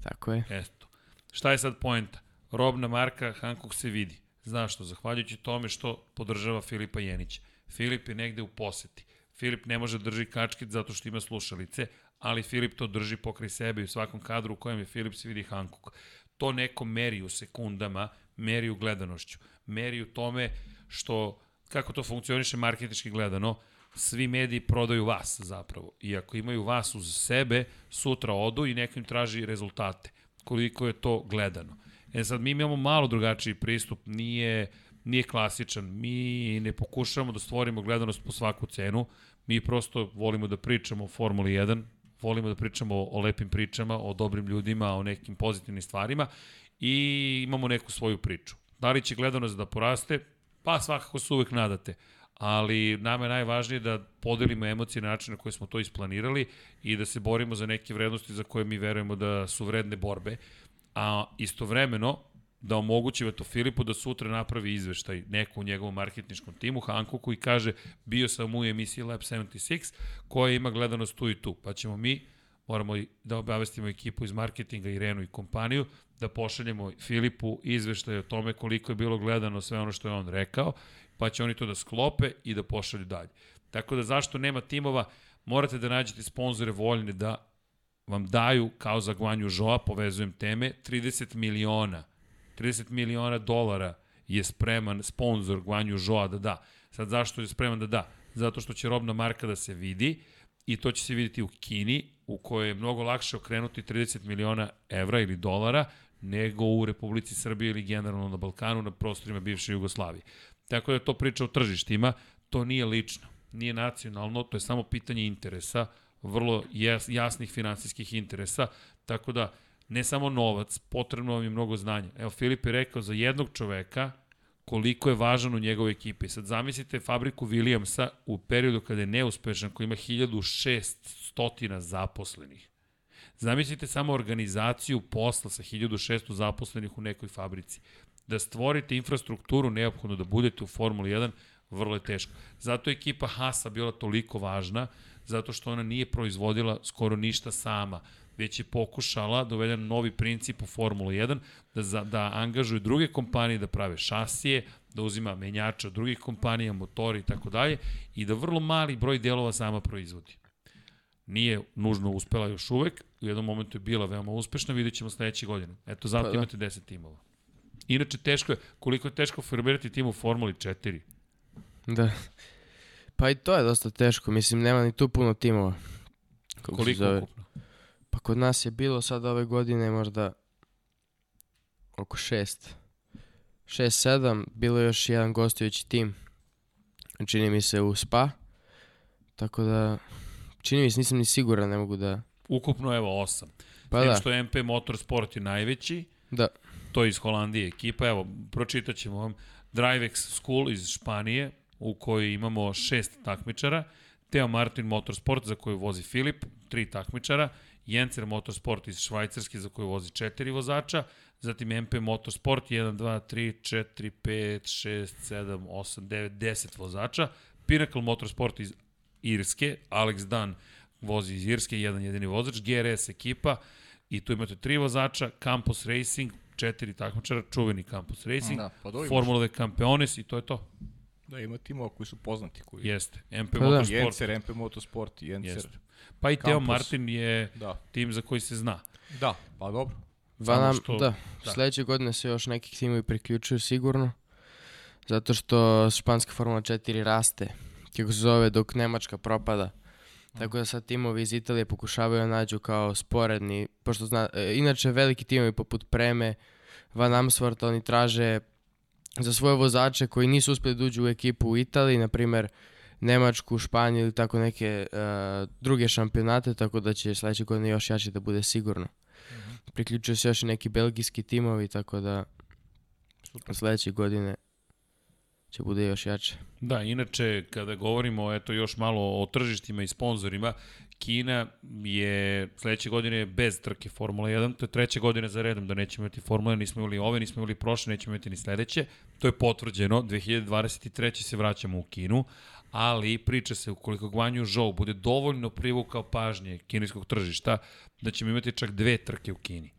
Tako je. Eto. Šta je sad poenta? Robna marka Hankook se vidi Znaš što? Zahvaljujući tome što podržava Filipa Jenića. Filip je negde u poseti. Filip ne može da drži kačkit zato što ima slušalice, ali Filip to drži pokraj sebe i u svakom kadru u kojem je Filip se vidi Hankuk. To neko meri u sekundama, meri u gledanošću, meri u tome što, kako to funkcioniše marketički gledano, svi mediji prodaju vas zapravo. I ako imaju vas uz sebe, sutra odu i neko im traži rezultate. Koliko je to gledano. E sad, mi imamo malo drugačiji pristup, nije, nije klasičan. Mi ne pokušavamo da stvorimo gledanost po svaku cenu, mi prosto volimo da pričamo o Formuli 1, volimo da pričamo o, lepim pričama, o dobrim ljudima, o nekim pozitivnim stvarima i imamo neku svoju priču. Da li će gledanost da poraste? Pa svakako se uvek nadate ali nama je najvažnije da podelimo emocije na način na koji smo to isplanirali i da se borimo za neke vrednosti za koje mi verujemo da su vredne borbe a istovremeno da omogući to Filipu da sutra napravi izveštaj neko u njegovom marketničkom timu, Hanku, koji kaže bio sam u emisiji Lab 76 koja ima gledanost tu i tu. Pa ćemo mi, moramo da obavestimo ekipu iz marketinga, Irenu i kompaniju, da pošaljemo Filipu izveštaj o tome koliko je bilo gledano sve ono što je on rekao, pa će oni to da sklope i da pošalju dalje. Tako da zašto nema timova, morate da nađete sponzore voljne da vam daju, kao za Gvanju Žoa, povezujem teme, 30 miliona, 30 miliona dolara je spreman sponsor Gvanju Žoa da da. Sad zašto je spreman da da? Zato što će robna marka da se vidi i to će se videti u Kini, u kojoj je mnogo lakše okrenuti 30 miliona evra ili dolara nego u Republici Srbije ili generalno na Balkanu, na prostorima bivše Jugoslavije. Tako da to priča o tržištima, to nije lično, nije nacionalno, to je samo pitanje interesa, vrlo jas, jasnih finansijskih interesa, tako da ne samo novac, potrebno vam je mnogo znanja. Evo, Filip je rekao za jednog čoveka koliko je važan u njegovoj ekipi. Sad zamislite fabriku Williamsa u periodu kada je neuspešan, koji ima 1600 zaposlenih. Zamislite samo organizaciju posla sa 1600 zaposlenih u nekoj fabrici. Da stvorite infrastrukturu neophodno da budete u Formuli 1, vrlo je teško. Zato je ekipa Hasa bila toliko važna, zato što ona nije proizvodila skoro ništa sama, već je pokušala da uvede novi princip u Formulu 1, da, za, da angažuje druge kompanije da prave šasije, da uzima menjača od drugih kompanija, motori i tako dalje, i da vrlo mali broj delova sama proizvodi. Nije nužno uspela još uvek, u jednom momentu je bila veoma uspešna, vidjet ćemo sledeće godine. Eto, zato pa, da. imate 10 timova. Inače, teško je, koliko je teško formirati tim u Formuli 4? Da. Pa i to je dosta teško, mislim, nema ni tu puno timova. Kako koliko zove. ukupno? Pa kod nas je bilo sad ove godine možda oko šest. Šest, sedam, bilo je još jedan gostujući tim. Čini mi se u Spa. Tako da, čini mi se, nisam ni siguran, ne mogu da... Ukupno evo osam. Pa da. što MP Motorsport je najveći. Da. To je iz Holandije ekipa. Evo, pročitat ćemo vam. DriveX School iz Španije, u kojoj imamo šest takmičara. Teo Martin Motorsport, za koju vozi Filip, tri takmičara. Jencer Motorsport iz Švajcarske, za koju vozi četiri vozača. Zatim MP Motorsport, 1, 2, 3, 4, 5, 6, 7, 8, 9, 10 vozača. Pinnacle Motorsport iz Irske, Alex Dan vozi iz Irske, jedan jedini vozač, GRS ekipa, i tu imate tri vozača, Campus Racing, četiri takmičara, čuveni Campus Racing, da, pa Formula de Campeones i to je to. Da, ima timova koji su poznati. Koji... Jeste. MP pa Motorsport. Da. Jencer, MP Motorsport, Jencer. Jeste. Pa i Campus. Teo Martin je da. tim za koji se zna. Da, pa dobro. Va nam, što, da, da, sledeće godine se još neki timovi priključuju sigurno, zato što španska Formula 4 raste, kako se zove, dok Nemačka propada. Tako da sad timovi iz Italije pokušavaju da nađu kao sporedni, pošto zna, e, inače veliki timovi poput Preme, Van Amsvart, oni traže za svoje vozače koji nisu uspeli da uđu u ekipu u Italiji, na primer Nemačku, Španiju ili tako neke uh, druge šampionate, tako da će sledeće godine još jače da bude sigurno. Mm -hmm. Priključuju se još i neki belgijski timovi, tako da Super. sledeće godine će bude još jače. Da, inače, kada govorimo eto, još malo o tržištima i sponzorima, Kina je sledeće godine bez trke Formula 1, to je treća godina za redom da nećemo imati Formula 1, nismo imali ove, nismo imali prošle, nećemo imati ni sledeće. To je potvrđeno, 2023. se vraćamo u Kinu, ali priča se ukoliko Guanju Zhou bude dovoljno privukao pažnje kineskog tržišta, da ćemo imati čak dve trke u Kini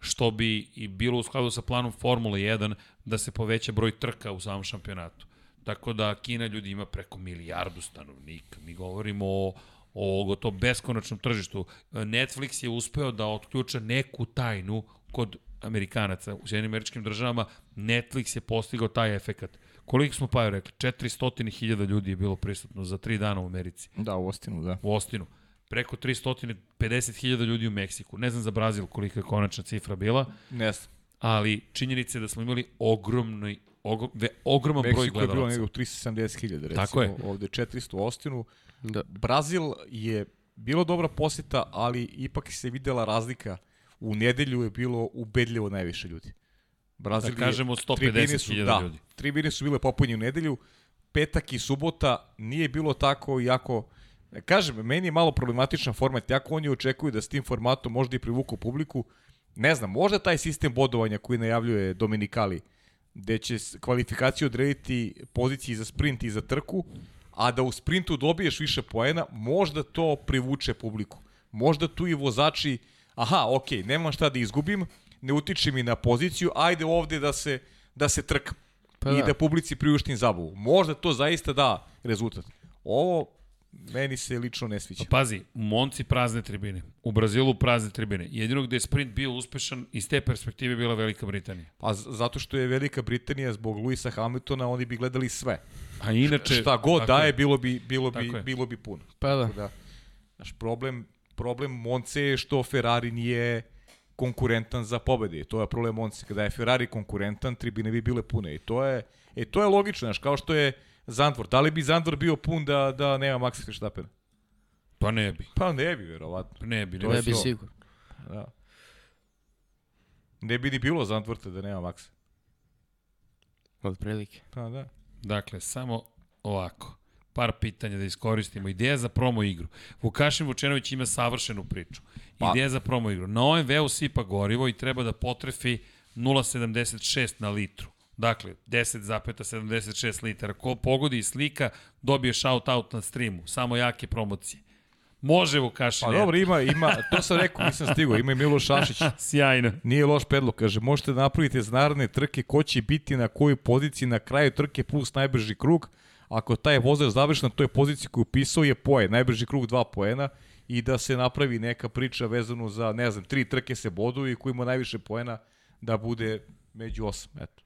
što bi i bilo u skladu sa planom Formule 1 da se poveća broj trka u samom šampionatu. Tako da Kina ljudi ima preko milijardu stanovnika. Mi govorimo o, o gotovo beskonačnom tržištu. Netflix je uspeo da otključa neku tajnu kod Amerikanaca u Sjedinim američkim državama. Netflix je postigao taj efekat. Koliko smo pa rekli? 400.000 ljudi je bilo prisutno za tri dana u Americi. Da, u Ostinu, da. U Ostinu preko 350.000 ljudi u Meksiku. Ne znam za Brazil kolika je konačna cifra bila. Ne znam. Ali činjenica je da smo imali ogromni, ogrom, ve, ogroman Meksiko broj gledalaca. Meksiko je bilo nego 370.000, recimo. Tako je. Ovde 400 u Ostinu. Da. Brazil je bilo dobra posjeta, ali ipak se videla razlika. U nedelju je bilo ubedljivo najviše ljudi. Brazil da kažemo 150.000 da, ljudi. Tribine su bile popunje u nedelju. Petak i subota nije bilo tako, jako Kažem, meni je malo problematičan format, jako oni očekuju da s tim formatom možda i privuku publiku, ne znam, možda taj sistem bodovanja koji najavljuje Dominikali, gde će kvalifikaciju odrediti poziciji za sprint i za trku, a da u sprintu dobiješ više poena, možda to privuče publiku. Možda tu i vozači, aha, ok, nemam šta da izgubim, ne utiče mi na poziciju, ajde ovde da se, da se trkam. Pa I da. da publici priuštim zabavu. Možda to zaista da rezultat. Ovo meni se lično ne sviđa. Pa pazi, u Monci prazne tribine, u Brazilu prazne tribine. Jedino gde je sprint bio uspešan, iz te perspektive bila Velika Britanija. Pa zato što je Velika Britanija zbog Luisa Hamiltona, oni bi gledali sve. A inače... Šta god daje, je. bilo bi, bilo bi, je. bilo bi puno. Pa da. Da, znaš, problem, problem Monce je što Ferrari nije konkurentan za pobede. To je problem Monce. Kada je Ferrari konkurentan, tribine bi bile pune. I to je, e, to je logično, znaš, kao što je Zandvor. Da li bi Zandvor bio pun da, da nema Maxa Verstappena? Pa ne bi. Pa ne bi, verovatno. Pa ne bi. To Ne je Ne bi sigurno. Da. Ne bi ni bilo Zandvorta da nema Maxa. Od prilike. Pa da. Dakle, samo ovako. Par pitanja da iskoristimo. Ideja za promo igru. Vukašin Vučenović ima savršenu priču. Pa- Ideja za promo igru. Na OMV-u sipa gorivo i treba da potrefi 0,76 na litru. Dakle, 10,76 litara. Ko pogodi slika, dobije shout-out na streamu. Samo jake promocije. Može Vukašin. Pa dobro, ima, ima, to sam rekao, nisam stigao, ima i Miloš Šašić. Sjajno. Nije loš predlog, kaže, možete da napravite za naredne trke ko će biti na kojoj poziciji na kraju trke plus najbrži krug. Ako taj vozač završi na toj poziciji koju upisao je poen, najbrži krug dva poena i da se napravi neka priča vezanu za, ne znam, tri trke se boduju i ko ima najviše poena da bude među osam. Eto.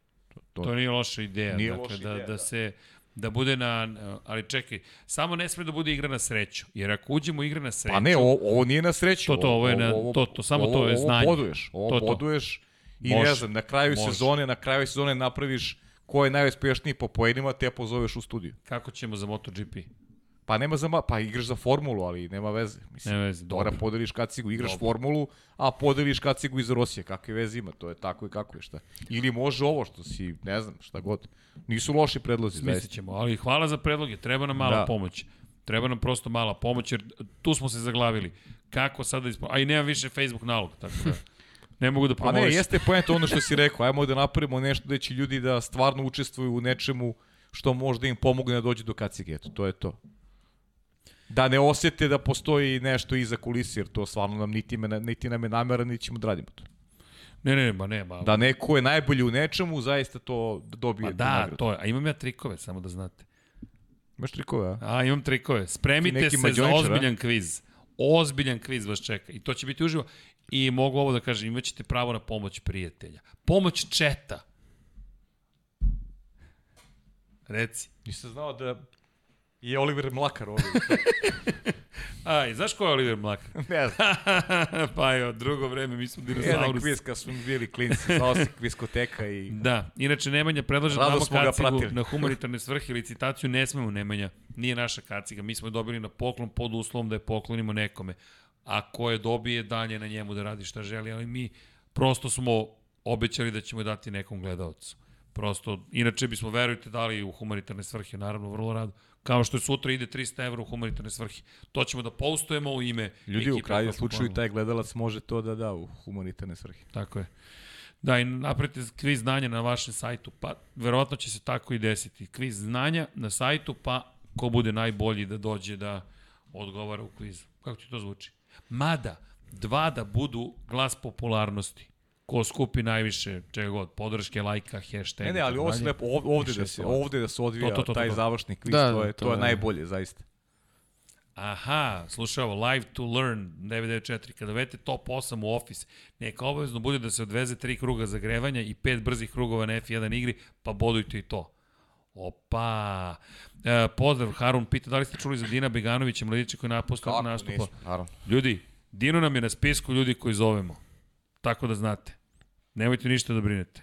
To, To nije loša ideja. Nije dakle, loša da, ideja, da, da. se da bude na, ali čekaj, samo ne sme da bude igra na sreću, jer ako uđemo u igre na sreću, Pa ne, ovo, ovo nije na sreću. To, to, ovo je na- to, to, samo to je znanje. Ovo boduješ, ovo To, to. boduješ i Može. ne znam, na kraju Može. sezone, na kraju sezone napraviš ko je najuspešniji po poenima, te pozoveš u studiju. kako ćemo za MotoGP? Pa nema za ma, pa igraš za formulu, ali nema veze. Mislim, Nema veze, dobro. podeliš kacigu, igraš Dobro. formulu, a podeliš kacigu iz Rosije. Kakve veze ima, to je tako i kako je šta. Ili može ovo što si, ne znam, šta god. Nisu loši predlozi, Mislit zaista. ćemo, ali hvala za predloge, treba nam mala Da. pomoć. Treba nam prosto mala pomoć, jer tu smo se zaglavili. Kako sada ispo... A i nemam više Facebook nalog, tako da ne mogu da Pa ne, promoviš. jeste poenta ono što si rekao. Ajmo da napravimo nešto da će ljudi da stvarno učestvuju u nečemu što možda im pomogne da dođe do kacige. Eto, to je to. Da ne osjete da postoji nešto iza kulisi, jer to stvarno nam niti, me, niti nam je namera, niti ćemo da radimo to. Ne, ne, ma ne, ma, Da neko je najbolji u nečemu, zaista to dobije tu da, nagradu. to je. A imam ja trikove, samo da znate. Imaš trikove, a? A, imam trikove. Spremite se za mađioničar, a? ozbiljan kviz. Ozbiljan kviz vas čeka. I to će biti uživo. I mogu ovo da kažem, imaćete pravo na pomoć prijatelja. Pomoć četa. Reci. Nisam znao da je Oliver Mlakar ovdje. Aj, znaš ko je Oliver Mlakar? ne znam. pa jo, drugo vreme, mi smo Jedan dinosaurus. kviz kad smo bili klinci, znao si kviskoteka i... Da, inače Nemanja predlaže da damo kacigu na humanitarne svrhe licitaciju, ne smemo Nemanja, nije naša kaciga, mi smo je dobili na poklon pod uslovom da je poklonimo nekome. A ko je dobije, dalje na njemu da radi šta želi, ali mi prosto smo obećali da ćemo dati nekom gledalcu. Prosto, inače bismo, verujte, dali u humanitarne svrhe, naravno, vrlo rado. Kao što je sutra ide 300 evra u humanitarne svrhe. To ćemo da postujemo u ime Ljudi, u koja slučaju taj gledalac može to da da u humanitarne svrhe. Tako je. Da, i napravite kviz znanja na vašem sajtu, pa verovatno će se tako i desiti. Kviz znanja na sajtu, pa ko bude najbolji da dođe da odgovara u kvizu. Kako ti to zvuči? Mada, dva da budu glas popularnosti. Ko skupi najviše, čega god, podrške, lajka, hashtag. Ne, ne, ali ovo se lepo, ov- ovde da se, ovde da se odvija To, to, to, to, taj to. završni kviz, Da, to je, to to je je- najbolje, zaista. Aha, slušaj ovo, Live to Learn 994. Kada vedete top 8 u Office, neka obavezno bude da se odveze tri kruga zagrevanja i pet brzih krugova na F1 igri, pa bodujte i to. Opa! E, pozdrav, Harun pita da li ste čuli za Dina Beganovića, mladića koji naposto Kako nastupa. nismo, naravno. Ljudi, Dino nam je na spisku ljudi koji zovemo. Tako da znate. Nemojte ništa da brinete.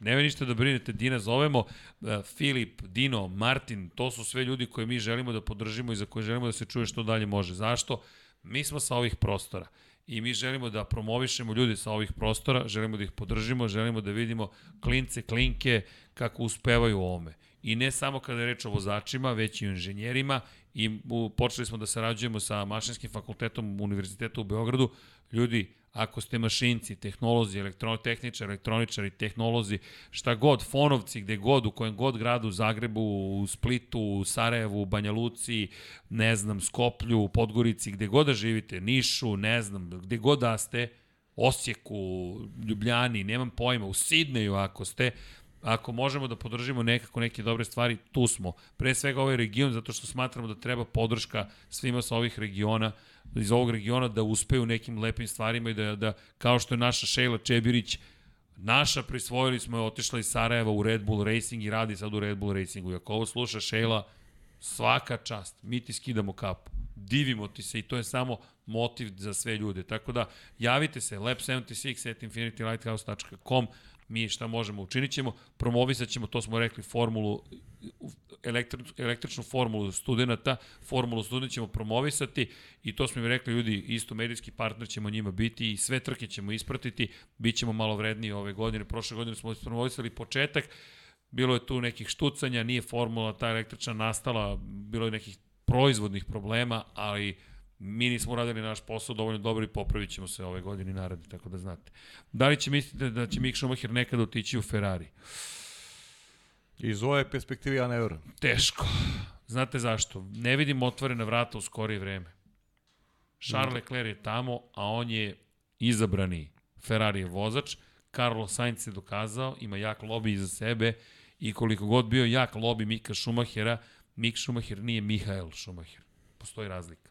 Nemoj ništa da brinete, Dina zovemo, e, Filip, Dino, Martin, to su sve ljudi koje mi želimo da podržimo i za koje želimo da se čuje što dalje može. Zašto? Mi smo sa ovih prostora i mi želimo da promovišemo ljudi sa ovih prostora, želimo da ih podržimo, želimo da vidimo klince, klinke, kako uspevaju u ovome. I ne samo kada je reč o vozačima, već i o inženjerima i u, počeli smo da sarađujemo sa mašinskim fakultetom Univerziteta u Beogradu. Ljudi, ako ste mašinci, tehnolozi, elektrotehničari, elektroničari, tehnolozi, šta god, fonovci, gde god, u kojem god gradu, Zagrebu, u Splitu, u Sarajevu, u Banja Luci, ne znam, Skoplju, u Podgorici, gde god da živite, Nišu, ne znam, gde god da ste, Osijeku, Ljubljani, nemam pojma, u Sidneju ako ste, ako možemo da podržimo nekako neke dobre stvari, tu smo. Pre svega ovaj region, zato što smatramo da treba podrška svima sa ovih regiona, iz ovog regiona da uspeju nekim lepim stvarima i da, da kao što je naša Šejla Čebirić, naša prisvojili smo je, otišla iz Sarajeva u Red Bull Racing i radi sad u Red Bull Racingu. I ako ovo sluša Šejla, svaka čast, mi ti skidamo kapu, divimo ti se i to je samo motiv za sve ljude. Tako da javite se lab76 at infinitylighthouse.com mi šta možemo učinit ćemo, promovisat ćemo, to smo rekli, formulu, elektri, električnu formulu studenta, formulu studenta ćemo promovisati i to smo im rekli, ljudi, isto medijski partner ćemo njima biti i sve trke ćemo ispratiti, bit ćemo malo vredniji ove godine, prošle godine smo promovisali početak, bilo je tu nekih štucanja, nije formula ta električna nastala, bilo je nekih proizvodnih problema, ali mi nismo uradili naš posao dovoljno dobro i popravit ćemo se ove godine naredne, tako da znate. Da li će mislite da će Mick Schumacher nekada otići u Ferrari? Iz ove perspektive ja ne verujem. Teško. Znate zašto? Ne vidim otvorena vrata u skorije vreme. Charles Leclerc je tamo, a on je izabrani Ferrari je vozač. Carlos Sainz je dokazao, ima jak lobby iza sebe i koliko god bio jak lobby Mika Schumachera, Mik Schumacher nije Mihael Schumacher. Postoji razlika.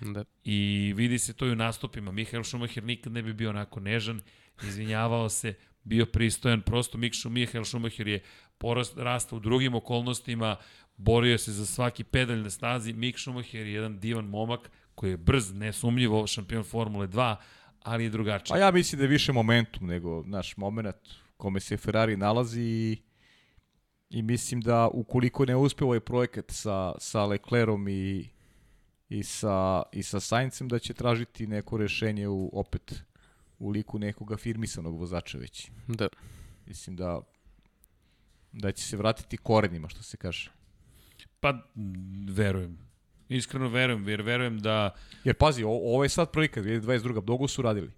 Da. I vidi se to i u nastupima. Mihael Schumacher nikad ne bi bio onako nežan, izvinjavao se, bio pristojan, prosto Mik Mihael Schumacher je porast, rasta u drugim okolnostima, borio se za svaki pedalj na snazi. Mik Schumacher je jedan divan momak koji je brz, nesumljivo, šampion Formule 2, ali je drugačiji. Pa ja mislim da je više momentum nego naš moment kome se Ferrari nalazi i, i mislim da ukoliko ne uspe ovaj projekat sa, sa Leclerom i i sa, i sa Saincem da će tražiti neko rešenje u, opet u liku nekoga firmisanog vozača već. Da. Mislim da da će se vratiti korenima, što se kaže. Pa, verujem. Iskreno verujem, jer verujem da... Jer pazi, o, ovo je sad prilika, 2022. Mnogo su radili.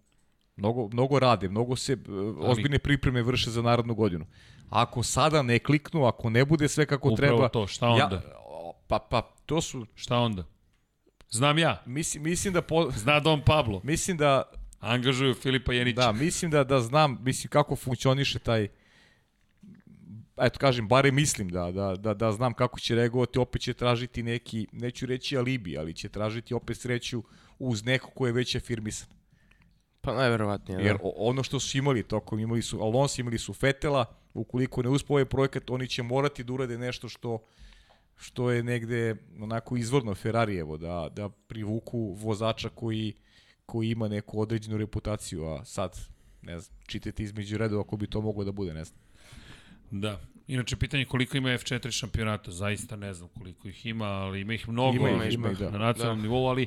Mnogo, mnogo rade, mnogo se uh, ozbiljne pripreme vrše za narodnu godinu. Ako sada ne kliknu, ako ne bude sve kako Upravo treba... Upravo to, šta onda? Ja, pa, pa, to su... Šta onda? Znam ja. Mislim, mislim da... Po... Zna Don Pablo. Mislim da... Angažuju Filipa Jenića. Da, mislim da, da znam, mislim kako funkcioniše taj eto kažem, bare mislim da, da, da, da znam kako će reagovati, opet će tražiti neki, neću reći alibi, ali će tražiti opet sreću uz neko ko je već afirmisan. Pa najverovatnije, da. Jer ono što su imali tokom, imali su Alonso, imali su Fetela, ukoliko ne uspe ovaj projekat, oni će morati da urade nešto što što je negde onako izvorno Ferrarijevo, da, da privuku vozača koji, koji ima neku određenu reputaciju, a sad, ne znam, čitajte između redova ako bi to moglo da bude, ne znam. Da. Inače, pitanje koliko ima F4 šampionata, zaista ne znam koliko ih ima, ali ima ih mnogo ima, ih, ima ih, da. na nacionalnom da. nivou, ali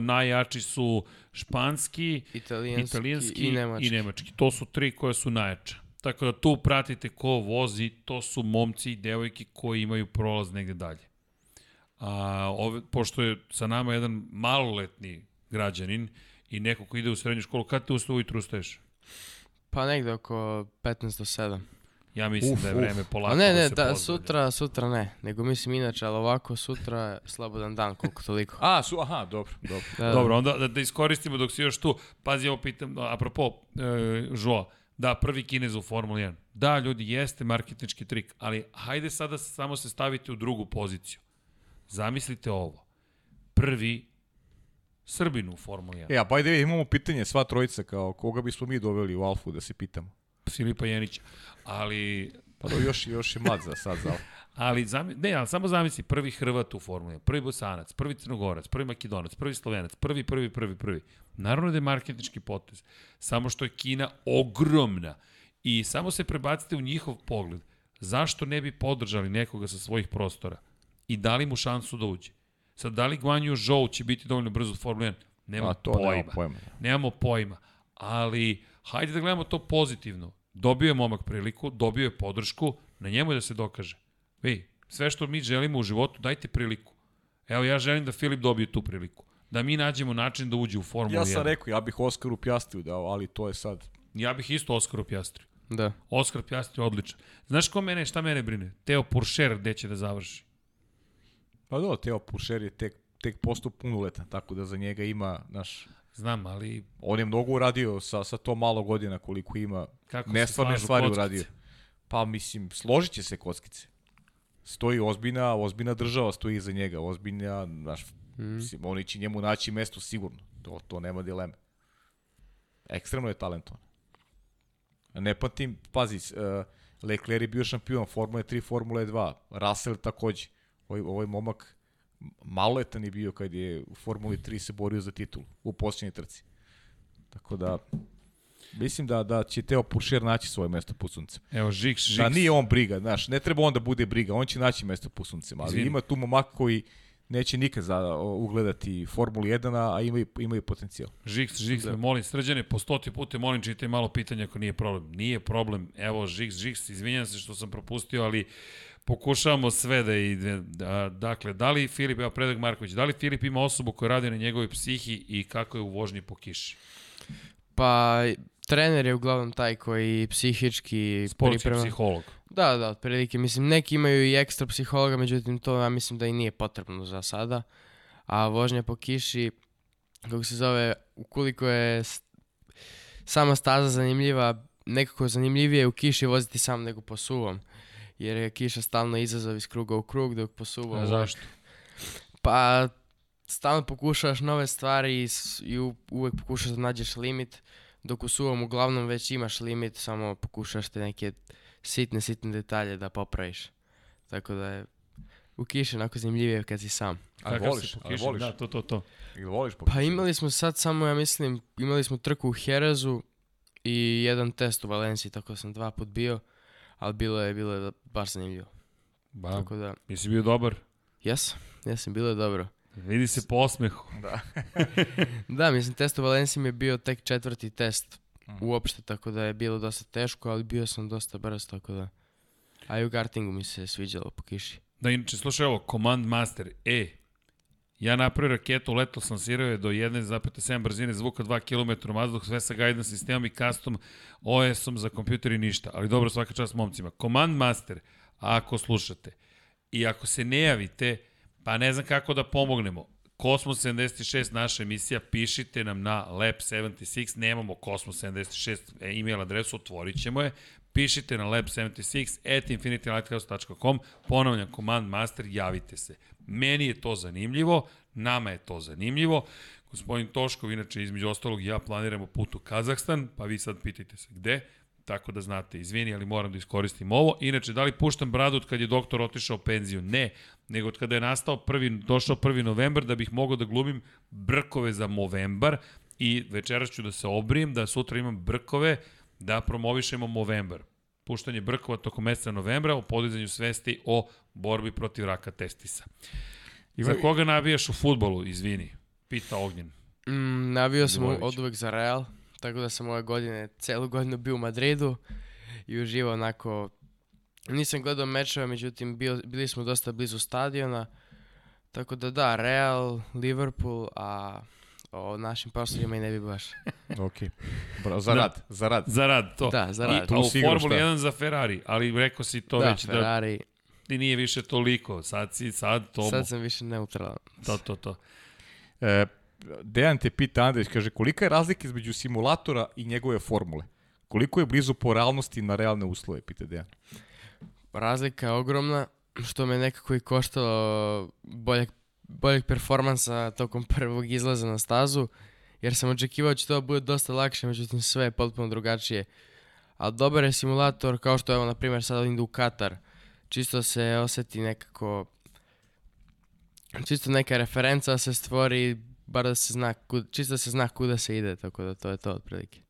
najjači su španski, italijanski, italijanski i, nemački. i nemački. To su tri koje su najjače. Tako da tu pratite ko vozi, to su momci i devojke koji imaju prolaz negde dalje. A, ove, pošto je sa nama jedan maloletni građanin i neko ko ide u srednju školu, kad te usta ujutru ustaješ? Pa negde oko 15 do 7. Ja mislim uf, da je vreme polako ne, ne, da se da, sutra, sutra ne, nego mislim inače, ali ovako sutra je slobodan dan, koliko toliko. A, su, aha, dobro, dobro. Da, dobro, onda da, da iskoristimo dok si još tu. Pazi, ovo pitam, apropo, e, Joa, Da, prvi kinez u Formuli 1. Da, ljudi, jeste marketnički trik, ali hajde sada samo se stavite u drugu poziciju. Zamislite ovo. Prvi Srbin u Formuli 1. E, a the way, imamo pitanje, sva trojica, kao koga bismo mi doveli u Alfu da se pitamo? Filipa Jenića. Ali... Pa do, još, još je mlad za sad za Alfu. Ali, zami, ne, ali samo zamisli prvi Hrvat u Formuli, prvi Bosanac, prvi Crnogorac, prvi Makedonac, prvi Slovenac, prvi, prvi, prvi, prvi. Naravno da je marketnički potez. Samo što je Kina ogromna. I samo se prebacite u njihov pogled. Zašto ne bi podržali nekoga sa svojih prostora? I dali mu šansu da uđe? Sad, da li Guan Yu Zhou će biti dovoljno brzo u Formuli 1? Nemamo A, to pojma. Nemamo pojma. Nemamo pojma. Ali, hajde da gledamo to pozitivno. Dobio je momak priliku, dobio je podršku, na njemu je da se dokaže. Vi, sve što mi želimo u životu, dajte priliku. Evo, ja želim da Filip dobije tu priliku. Da mi nađemo način da uđe u Formulu Ja 1. sam rekao, ja bih Oskaru Pjastiju dao, ali to je sad... Ja bih isto Oskaru Pjastri. Da. Oskar Pjastri je odličan. Znaš ko mene, šta mene brine? Teo Puršer gde će da završi. Pa do, Teo Pušer je tek, tek postao punoletan, tako da za njega ima, naš, Znam, ali on je mnogo uradio sa, sa to malo godina koliko ima, kako se nestvarne stvari kockice. uradio. Pa mislim, složit će se kockice. Stoji ozbiljna, ozbiljna država stoji iza njega, ozbiljna, znaš, Mm. oni će njemu naći mesto sigurno, to, to nema dileme. Ekstremno je talentovan. Ne patim, pazi, uh, Leclerc je bio šampion Formule 3, Formule 2, Russell takođe. Ovaj, ovaj momak maloletan je bio kad je u Formuli 3 se borio za titul u posljednjoj trci. Tako da, mislim da, da će Teo Puršer naći svoje mesto pod suncem. Evo, Žiks, Žiks. Da nije on briga, znaš, ne treba on da bude briga, on će naći mesto pod suncem, ali Izvini. ima tu momak koji neće nikad za, ugledati Formulu 1, a imaju, imaju potencijal. Žiks, Žiks, da. me molim, srđane, po stoti pute molim, čitaj malo pitanja ako nije problem. Nije problem, evo, Žiks, Žiks, izvinjam se što sam propustio, ali pokušavamo sve da ide. Da, dakle, da li Filip, evo Predrag Marković, da li Filip ima osobu koja radi na njegovoj psihi i kako je u vožnji po kiši? Pa, trener je uglavnom taj koji psihički Sportski priprema. psiholog. Da, da, otprilike. Mislim, neki imaju i ekstra psihologa, međutim, to ja mislim da i nije potrebno za sada. A vožnja po kiši, kako se zove, ukoliko je sama staza zanimljiva, nekako zanimljivije je u kiši voziti sam nego po suvom. Jer je kiša stalno izazov iz kruga u krug, dok po suvom... A zašto? Pa, stalno pokušavaš nove stvari i, uvek pokušaš da nađeš limit, dok u suvom uglavnom već imaš limit, samo pokušaš te neke sitne, sitne detalje da popraviš. Tako da je u kiši onako zanimljivije kad si sam. A Kakav voliš, si po a kiši? voliš, Da, to, to, to. ili voliš po Pa imali smo sad samo, ja mislim, imali smo trku u Herezu i jedan test u Valenciji, tako da sam dva put bio, ali bilo je, bilo je baš zanimljivo. Ba, Tako da, jesi bio dobar? jesam, jesam, bilo je dobro. Vidi se po osmehu. Da, mislim, test u Valenciji mi je bio tek četvrti test uopšte, tako da je bilo dosta teško, ali bio sam dosta brz, tako da... A i u kartingu mi se sviđalo po kiši. Da, inače, slušaj ovo, Command Master, E, ja napravio raketu, leto sam sirao je do 1,7 brzine zvuka 2 km vazduh, sve sa guidance sistemom i custom OS-om za kompjuter i ništa. Ali dobro, svaka čast momcima. Command Master, ako slušate i ako se ne javite, pa ne znam kako da pomognemo. Kosmos 76, naša emisija, pišite nam na Lab76, nemamo Kosmos 76 e, email adresu, otvorit ćemo je, pišite na lab76 at infinitylighthouse.com, ponavljam, Command Master, javite se. Meni je to zanimljivo, nama je to zanimljivo, gospodin Toškov, inače između ostalog ja planiramo put u Kazahstan, pa vi sad pitajte se gde, tako da znate, izvini, ali moram da iskoristim ovo. Inače, da li puštam bradu od kad je doktor otišao u penziju? Ne, nego od kada je nastao prvi, došao prvi novembar da bih mogao da glumim brkove za Movembar i večeras ću da se obrijem, da sutra imam brkove, da promovišemo Movembar. Puštanje brkova tokom meseca novembra o podizanju svesti o borbi protiv raka testisa. Za koga nabijaš u futbolu, izvini? Pita Ognjen. Mm, navio sam Dvojević. od uvek za Real, tako da sam ove godine, celu godinu bio u Madridu i uživao onako... Nisam gledao mečeve, međutim bio, bili smo dosta blizu stadiona, tako da da, Real, Liverpool, a o našim prostorima i ne bi baš. Ok. Bra, za Da. rad, za rad. Za rad, to. Da, za I, rad. a u Formuli šta? 1 za Ferrari, ali rekao si to da, već da Ferrari, ti nije više toliko. Sad si, sad to, sad sam više neutralan. to, to, to. E, Dejan te pita, Andrej, kaže, kolika je razlika između simulatora i njegove formule? Koliko je blizu po realnosti na realne uslove, pita Dejan. Razlika je ogromna, što me nekako i koštalo boljeg, boljeg performansa tokom prvog izlaza na stazu, jer sam očekivao da će to bude dosta lakše, međutim sve je potpuno drugačije. Ali dobar je simulator, kao što evo, na primjer, sad idu u Katar. Čisto se oseti nekako, čisto neka referenca se stvori, bar da se zna, kud, čisto da se zna kuda se ide, tako da to je to otprilike.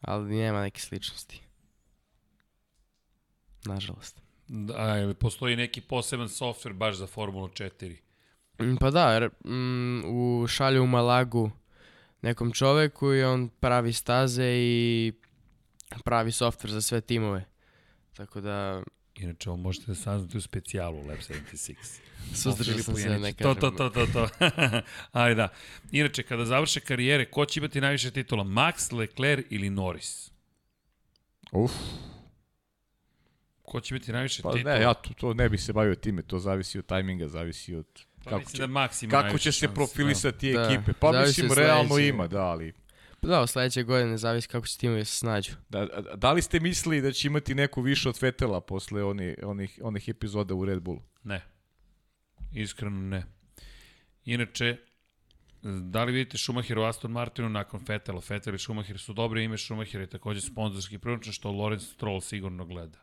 Ali nema neke sličnosti. Nažalost. Da, ili postoji neki poseban softver baš za Formulu 4? Mm, Pa da, jer mm, u šalju u Malagu nekom čoveku i on pravi staze i pravi softver za sve timove. Tako da Inače, ovo možete da saznate u specijalu Lab 76. Suzdržao sam se, ne To, kažem. to, to, to, to. Ali da. Inače, kada završe karijere, ko će imati najviše titula? Max, Leclerc ili Norris? Uf, Ko će imati najviše pa titula? ne, ja to, to ne bi se bavio time, to zavisi od tajminga, zavisi od Pa kako će, da Max ima kako će se šanse, profilisati Da. ekipe. Pa Zavisi mislim, realno ima, da, ali... Da, sledeće godine zavisi kako će timovi se snađu. Da, da, da li ste mislili da će imati neko više od Fetela posle oni, onih, onih epizoda u Red Bullu? Ne. Iskreno ne. Inače, da li vidite Schumacher u Aston Martinu nakon Fetela? Fetel i Schumacher su dobre ime, Schumacher je takođe sponzorski prilično što Lorenz Stroll sigurno gleda.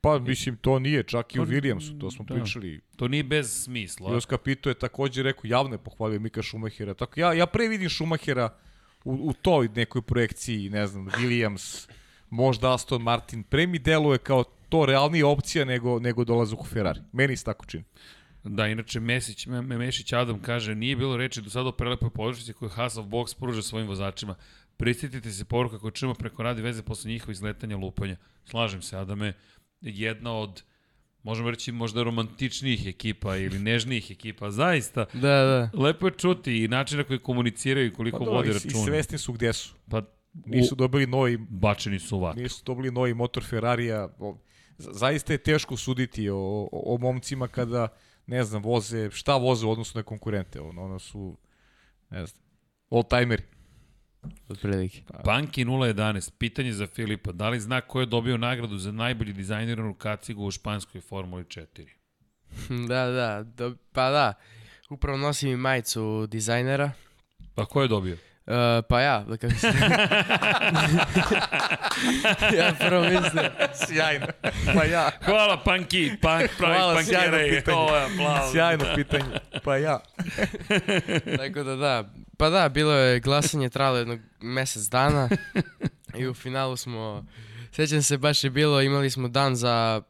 Pa, mislim, to nije, čak i u Williamsu, to smo da. pričali. To nije bez smisla. Jos Capito je takođe rekao, javno je pohvalio Mika Schumachera. Tako ja, ja pre vidim Schumachera u, u toj nekoj projekciji, ne znam, Williams, možda Aston Martin. Pre mi deluje kao to realnija opcija nego, nego dolazak u Ferrari. Meni se tako čini. Da, inače Mesić, Me- Me- Mešić Adam kaže, nije bilo reči do sada o prelepoj područnici koju Hasov Box pruža svojim vozačima. Prisjetite se poruka koju čujemo preko radi veze posle njihovih izletanja lupanja. Slažem se, Adame, jedna od možemo reći možda romantičnijih ekipa ili nežnijih ekipa, zaista. Da, da. Lepo je čuti i način na koji komuniciraju i koliko Pa da, vode i, i računa. svesni su gde su. Pa Nisu dobili novi bačeni su ovako. nisu dobili novi motor Ferrarija. Zaista je teško suditi o, o, o momcima kada, ne znam, voze, šta voze u odnosu na konkurente. Ono, ono su, ne znam, all-timeri. Otprilike. Banki 011, pitanje za Filipa. Da li zna ko je dobio nagradu za najbolji dizajniranu kacigu u španskoj Formuli 4? Da, da, do, pa da. Upravo nosim i majicu dizajnera. Pa ko je dobio? Uh, pa ja, da kako se... ja prvo mislim... Sjajno. Pa ja. Hvala, Panki, pank, pravi Hvala, sjajno pitanje. Ovo je aplauz. Sjajno pitanje. Pa ja. Tako da da. Pa da, bilo je glasanje, trajalo jedno mesec dana. I u finalu smo... Sećam se, baš je bilo, imali smo dan za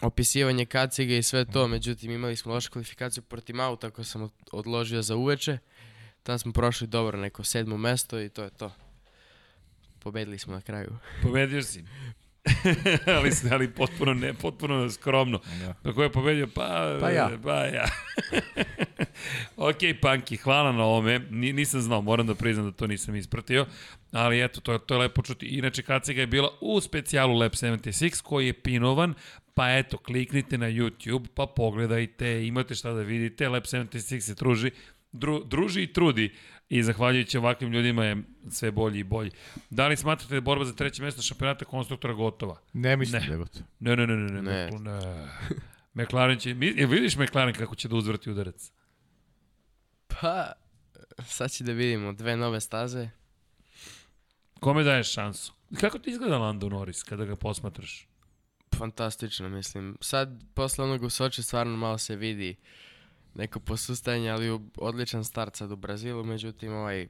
opisivanje kacige i sve to, međutim imali smo lošu kvalifikaciju protiv auta koju sam od- odložio za uveče. Tada smo prošli dobro neko sedmo mesto i to je to. Pobedili smo na kraju. Pobedio si. ali, ali potpuno ne, potpuno skromno. Da. Ko je pobedio? Pa, Pa ja. Pa ja. ok, Panki, hvala na ovome. Ni, nisam znao, moram da priznam da to nisam ispratio. Ali eto, to je, to je lepo čuti. Inače, kaciga je bila u specijalu Lab 76 koji je pinovan. Pa eto, kliknite na YouTube, pa pogledajte, imate šta da vidite. Lab 76 se druži, dru, druži i trudi. I zahvaljujući ovakvim ljudima je sve bolji i bolji. Da li smatrate da je borba za treće mesto šampionata konstruktora gotova? Ne mislim Ne. da je gotovo. Ne, ne, ne, ne, ne. Ne. ne. ne. McLaren će, mi, jel vidiš McLaren kako će da uzvrti udarac? Pa, sad će da vidimo dve nove staze. Kome daješ šansu? Kako ti izgleda Lando Norris kada ga posmatraš? Fantastično, mislim. Sad, posle onog u Soči, stvarno malo se vidi neko posustajanje, ali odličan start sad u Brazilu, međutim, ovaj,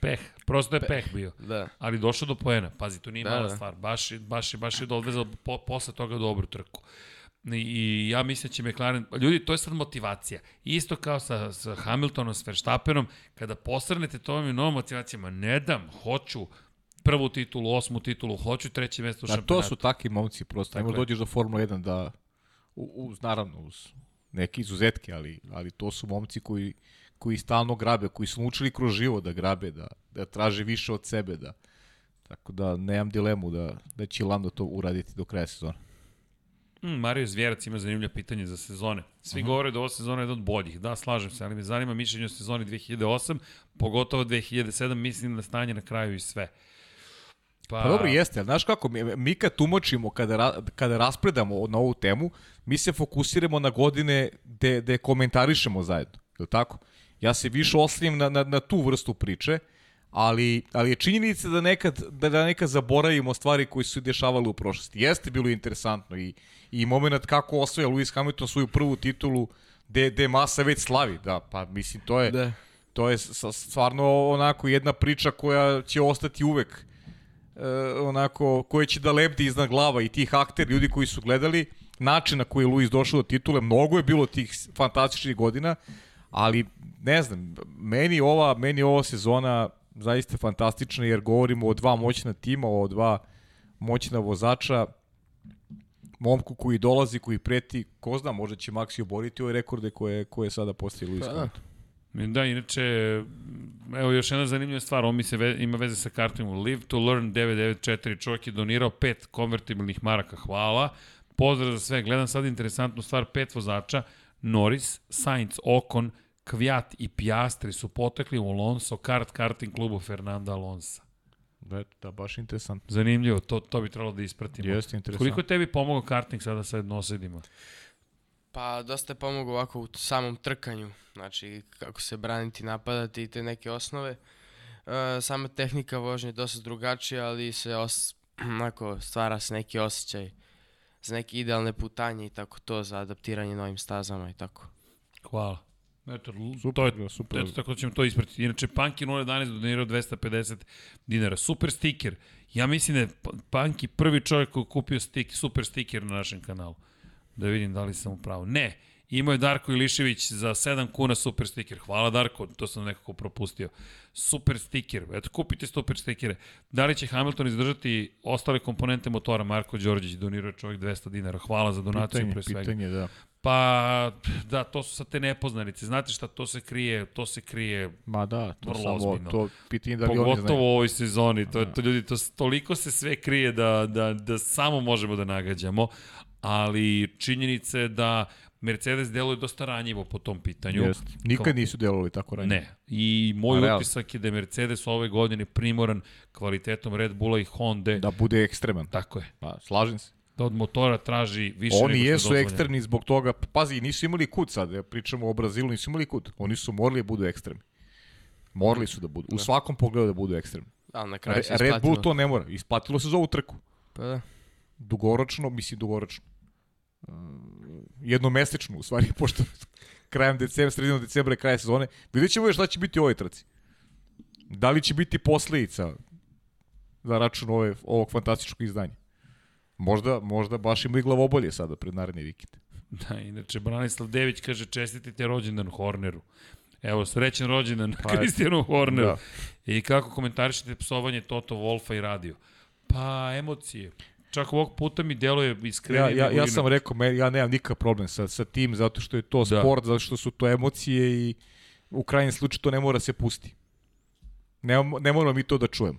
Peh, prosto je peh bio. da, Ali došao do poena. Pazi, to nije Da, mala da. stvar. Baš, baš, baš je odvezao po, posle toga dobru trku. I, I ja mislim da će McLaren... Ljudi, to je sad motivacija. Isto kao sa, sa Hamiltonom, s Verstappenom, kada posrnete, to vam je nova motivacija. Ma ne dam, hoću prvu titulu, osmu titulu, hoću treće mesto u Da, to šampionatu. su takvi momci prosto. Ajmo Tako je. dođeš do Formule 1 da, u- uz, naravno, uz neke izuzetke, ali, ali to su momci koji, koji stalno grabe, koji su naučili kroz život da grabe, da, da traže više od sebe, da Tako da nemam dilemu da, da će Lando to uraditi do kraja sezona. Mm, Mario Zvjerac ima zanimljivo pitanje za sezone. Svi uh -huh. govore da ova sezona je jedna od boljih. Da, slažem se, ali me zanima mišljenje o sezoni 2008, pogotovo 2007, mislim da stanje na kraju i sve. Pa dobro, jeste, ali znaš kako, mi, mi kad tumačimo, kada, ra, kada raspredamo na ovu temu, mi se fokusiramo na godine gde, gde komentarišemo zajedno, je li tako? Ja se više oslanjam na, na, na tu vrstu priče, ali, ali je činjenica da nekad, da, da nekad zaboravimo stvari koje su dešavale u prošlosti. Jeste bilo interesantno i, i moment kako osvoja Lewis Hamilton svoju prvu titulu, gde, gde masa već slavi, da, pa mislim, to je, da. to je stvarno onako jedna priča koja će ostati uvek onako, koje će da lebdi iznad glava i tih akteri, ljudi koji su gledali, način na koji je Luis došao do titule, mnogo je bilo tih fantastičnih godina, ali ne znam, meni ova, meni ova sezona zaista fantastična jer govorimo o dva moćna tima, o dva moćna vozača. momku koji dolazi, koji preti, ko zna, možda će Maxi oboriti ove rekorde koje, koje sada postoji Luis Pa da. Hamilton. Da, inače, evo još jedna zanimljiva stvar, on mi se ve, ima veze sa kartom. Live to Learn 994, čovjek je donirao pet konvertibilnih maraka, hvala. Pozdrav za sve, gledam sad interesantnu stvar, pet vozača, Norris, Sainz, Ocon, Kvjat i Piastri su potekli u Alonso kart karting klubu Fernanda Alonso. Da, da, baš interesantno. Zanimljivo, to, to bi trebalo da ispratimo. Jeste interesantno. Koliko je tebi pomogao karting sada sa jednosedima? Pa dosta je pomogao ovako u samom trkanju, znači kako se braniti, napadati i te neke osnove. E, sama tehnika vožnje je dosta drugačija, ali se os, onako, stvara se neki osjećaj za neke idealne putanje i tako to, za adaptiranje novim stazama i tako. Hvala. Eto, Super, to je, super. eto tako ćemo to ispratiti. Inače, Panki 011 donirao 250 dinara. Super stiker. Ja mislim da je Pa- Panki prvi čovjek koji je kupio stik, super stiker na našem kanalu. Da vidim da li sam u pravu. Ne, imao je Darko Ilišević za 7 kuna super stiker. Hvala Darko, to sam nekako propustio. Super stiker, eto kupite super stikere. Da li će Hamilton izdržati ostale komponente motora? Marko Đorđević donirao je čovjek 200 dinara. Hvala za donaciju pitanje, pre svega. pitanje, da. Pa, da, to su sad te nepoznanice. Znate šta, to se krije, to se krije Ma da, to Vrlo samo, ozbiljno. to pitanje da li oni pogotovo u ovoj sezoni. To, to ljudi, to, toliko se sve krije da, da, da samo možemo da nagađamo, ali činjenica je da Mercedes deluje dosta ranjivo po tom pitanju. Jeste. Nikad nisu delovali tako ranije. Ne. I moj A, utisak je da je Mercedes ove godine primoran kvalitetom Red Bulla i Honda. Da bude ekstreman. Tako je. Pa, slažem se. Da od motora traži više nego Oni je jesu ekstremni zbog toga, pazi, nisu imali kud sad, ja pričamo o Brazilu, nisu imali kud. Oni su morali da budu ekstremni. Morali su da budu. U svakom pogledu da budu ekstremni. Ali na kraju se Re, Red. Bull to ne mora. Isplatilo se za ovu trku. Pa da. Dugoročno, mislim dugoročno. Jednomesečno, u stvari, pošto krajem decembra, sredinom decembra je kraj sezone. Vidjet ćemo još šta će biti u ovoj trci. Da li će biti posledica za račun ove, ovog fantastičnog izdanja? Možda, možda baš ima i glavobolje sada pred naredni vikend. Da, inače, Branislav Dević kaže čestitite rođendan Horneru. Evo, srećan rođendan Pa, Kristijanu Horneru. da. I kako komentarišete psovanje Toto Wolfa i radio? Pa, emocije. Čak ovog puta mi deluje iskrenije. Ja, ja, ja sam rekao, ja nemam nikakav problem sa, sa tim, zato što je to Da. sport, zato što su to emocije i u krajnjem slučaju to ne mora se pusti. Ne, ne moramo mi to da čujemo.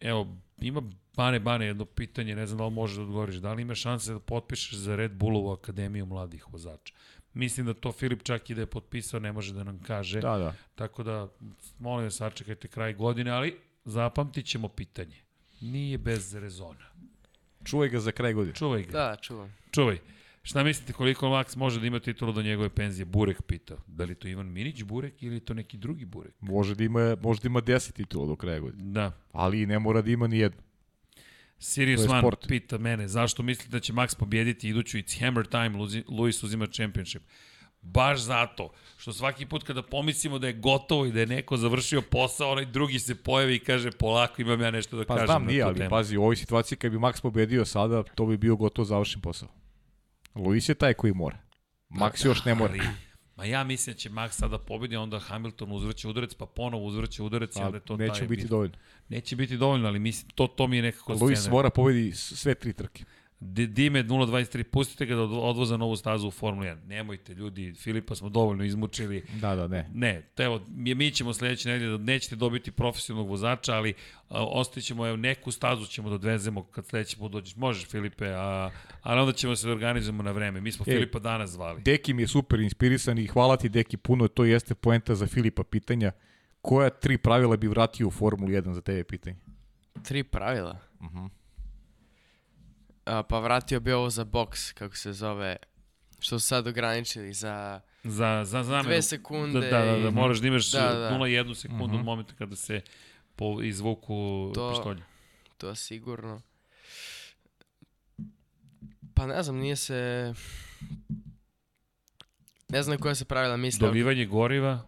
Evo, ima Bane Bane jedno pitanje, ne znam da li možeš da odgovoriš. Da li ima šanse da potpišeš za Red Bullovu akademiju mladih vozača? Mislim da to Filip čak i da je potpisao, ne može da nam kaže. Da, da. Tako da, molim da sačekajte kraj godine, ali zapamtit ćemo pitanje. Nije bez rezona. Čuvaj ga za kraj godine. Čuvaj ga. Da, čuvam. Čuvaj. Šta mislite koliko Max može da ima titulu do njegove penzije? Burek pitao. Da li to Ivan Minić Burek ili je to neki drugi Burek? Može da ima, može da ima 10 titula do kraja godine. Da. Ali ne mora da ima ni jednu. Sirius One sport. pita mene, zašto mislite da će Max pobjediti iduću It's Hammer Time, Luis uzima championship? Baš zato što svaki put kada pomislimo da je gotovo i da je neko završio posao, onaj drugi se pojavi i kaže polako imam ja nešto da Pa kažem znam, na nije, ali temu. pazi, u ovoj situaciji kad bi Max pobedio sada, to bi bio gotovo završen posao. Luis je taj koji mora. Max još ne mora. Ali, ma ja mislim da će Max sada pobedi, onda Hamilton uzvrće udarac, pa ponovo uzvrće udarac i A, onda je to neće taj biti bit. dovoljno. Neće biti dovoljno, ali mislim, to, to mi je nekako Luis mora pobedi sve tri trke. D- Dime 023, pustite ga da od- odvoza novu stazu u Formuli 1. Nemojte, ljudi, Filipa smo dovoljno izmučili. Da, da, ne. Ne, te evo, mi, ćemo sledeće nedelje da nećete dobiti profesionalnog vozača, ali a, ostavit ćemo, evo, neku stazu ćemo da odvezemo kad sledeći put dođeš. Možeš, Filipe, a, ali onda ćemo se da organizujemo na vreme. Mi smo Ej. Filipa danas zvali. Deki mi je super inspirisan i hvala ti Deki puno, to jeste poenta za Filipa pitanja. Koja tri pravila bi vratio u Formulu 1 za tebe pitanje? Tri pravila. Mhm. A, pa vratio bi ovo za boks, kako se zove, što su sad ograničili za Za, za zamenu. dve sekunde. Da, da, da, da, moraš da imaš Da, da. 0,1 sekundu Mhm. od momenta kada se po, izvuku To- pištolje. To sigurno. Pa ne znam, nije se... Ne znam koja se pravila misle. Dolivanje goriva,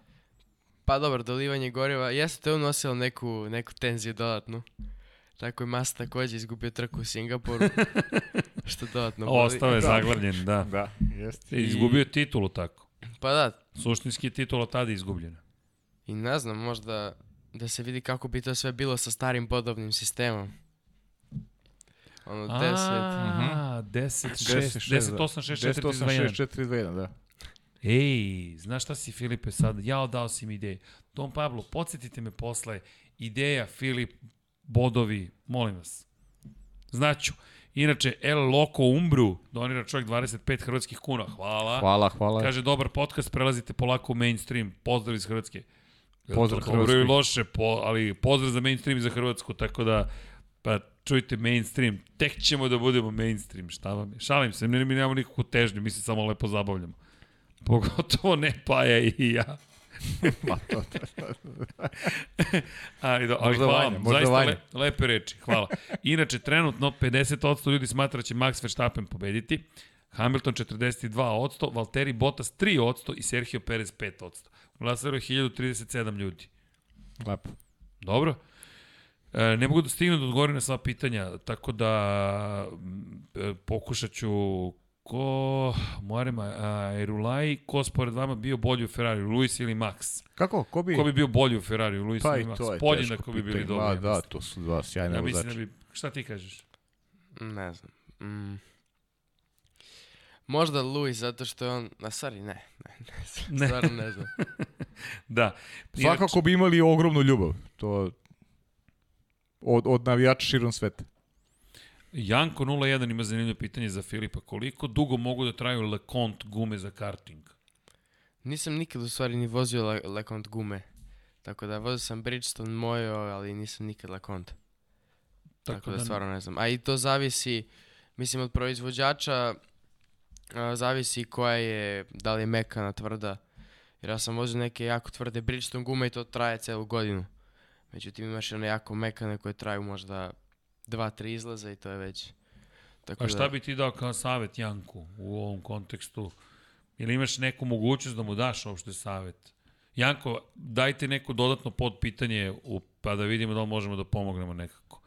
Pa dobro, dolivanje goriva. Jeste to unosilo neku, neku tenziju dodatnu. Tako je Mas takođe izgubio trku u Singapuru. što dodatno boli. ostao je zaglavljen, da. Da, jeste. I Izgubio titulu tako. Pa da, Suštinski je titula tada izgubljena. i ne znam, možda da se vidi kako bi to sve bilo sa starim bodovnim sistemom. Ono, 10. A, 10, 6, 10, 8, 6, 4, 3, 2, 1. 4, 3, 2, 1, da. Ej, znaš šta si Filipe sad? Ja dao si mi ideju. Don Pablo, podsjetite me posle. Ideja, Filip, bodovi, molim vas. Znaću. Inače, El Loco Umbru donira čovjek 25 hrvatskih kuna. Hvala. Hvala, hvala. Kaže, dobar podcast, prelazite polako u mainstream. Pozdrav iz Hrvatske. Pozdrav to dobro i loše, po, ali pozdrav za mainstream i za Hrvatsku, tako da, pa čujte mainstream, tek ćemo da budemo mainstream, šta vam je? Šalim se, mi nemamo nikakvu težnju, mi se samo lepo zabavljamo. Pogotovo ne Paja i ja. Pa, to, Ali, do, ali hvala Vanja, vam, možda zaista Vanja. le, lepe reči, hvala. Inače, trenutno 50% ljudi smatra da će Max Verstappen pobediti, Hamilton 42%, Valtteri Bottas 3% i Sergio Perez 5%. Glasalo je 1037 ljudi. Lepo. Dobro. E, ne mogu da stignu da odgovorim na sva pitanja, tako da e, pokušat ću ko, Moarema, Erulaj, ko spored vama bio bolji u Ferrari, Luis ili Max? Kako? Ko bi... Ko bi bio bolji u Ferrari, Luis Pa ili Max? to je Podjednako teško bi bili pitanje. dobri. Da, mislim. to su dva sjajne Ja mislim da bi... Šta ti kažeš? Ne znam. Mm. Možda Luis, zato što je on... A, sorry, ne. Ne, ne, znam. Ne. Stvarno ne znam. Da. Svakako bi imali ogromnu ljubav. To od, od navijača širom sveta. Janko 01 ima zanimljivo pitanje za Filipa. Koliko dugo mogu da traju LeConte gume za karting? Nisam nikad u stvari ni vozio Le LeConte gume. Tako da vozio sam Bridgestone mojo, ali nisam nikad LeConte. Tako, tako da, stvarno ne znam. A i to zavisi, mislim od proizvođača, a, zavisi koja je, da li je mekana, tvrda. Jer ja sam vozio neke jako tvrde Bridgestone gume i to traje celu godinu. Međutim imaš one jako mekane koje traju možda dva, tri izlaza i to je već. Tako A šta bi ti dao kao savet Janku u ovom kontekstu? Ili imaš neku mogućnost da mu daš uopšte savet? Janko, dajte neko dodatno podpitanje u, pa da vidimo da li možemo da pomognemo nekako.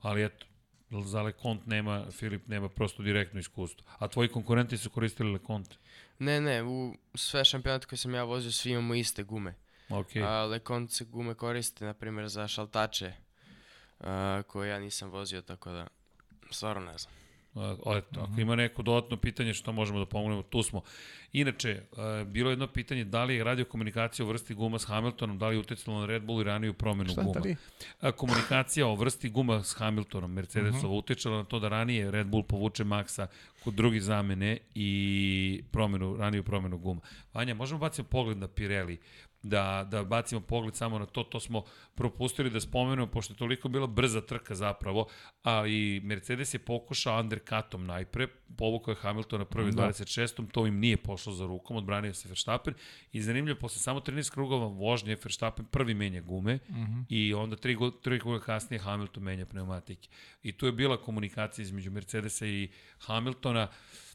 Ali eto, za Lekont nema, Filip nema prosto direktno iskustvo. A tvoji konkurenti su koristili Lekont? Ne, ne, u sve šampionate koje sam ja vozio svi imamo iste gume. Ok. A LeConte se gume koriste, na primjer, za šaltače, a, koje ja nisam vozio, tako da, stvarno ne znam. A, Eto, ako ima neko dodatno pitanje što možemo da pomognemo, tu smo. Inače, bilo je jedno pitanje da li je radiokomunikacija o vrsti guma s Hamiltonom, da li je uticalo na Red Bull i raniju promenu Šta guma. da li? A, komunikacija o vrsti guma s Hamiltonom, Mercedesova, uh utičala na to da ranije Red Bull povuče Maxa kod drugi zamene i promenu, raniju promenu guma. Vanja, možemo baciti pogled na Pirelli, da, da bacimo pogled samo na to, to smo propustili da spomenemo, pošto je toliko bila brza trka zapravo, ali Mercedes je pokušao undercutom najpre, povukao je Hamiltona prvi Da. 26. To im nije pošlo za rukom, odbranio se Verstappen i zanimljivo, posle samo 13 krugova vožnje Verstappen prvi menja gume i onda tri, tri kruga kasnije Hamilton menja pneumatike. I tu je bila komunikacija između Mercedesa i Hamiltona,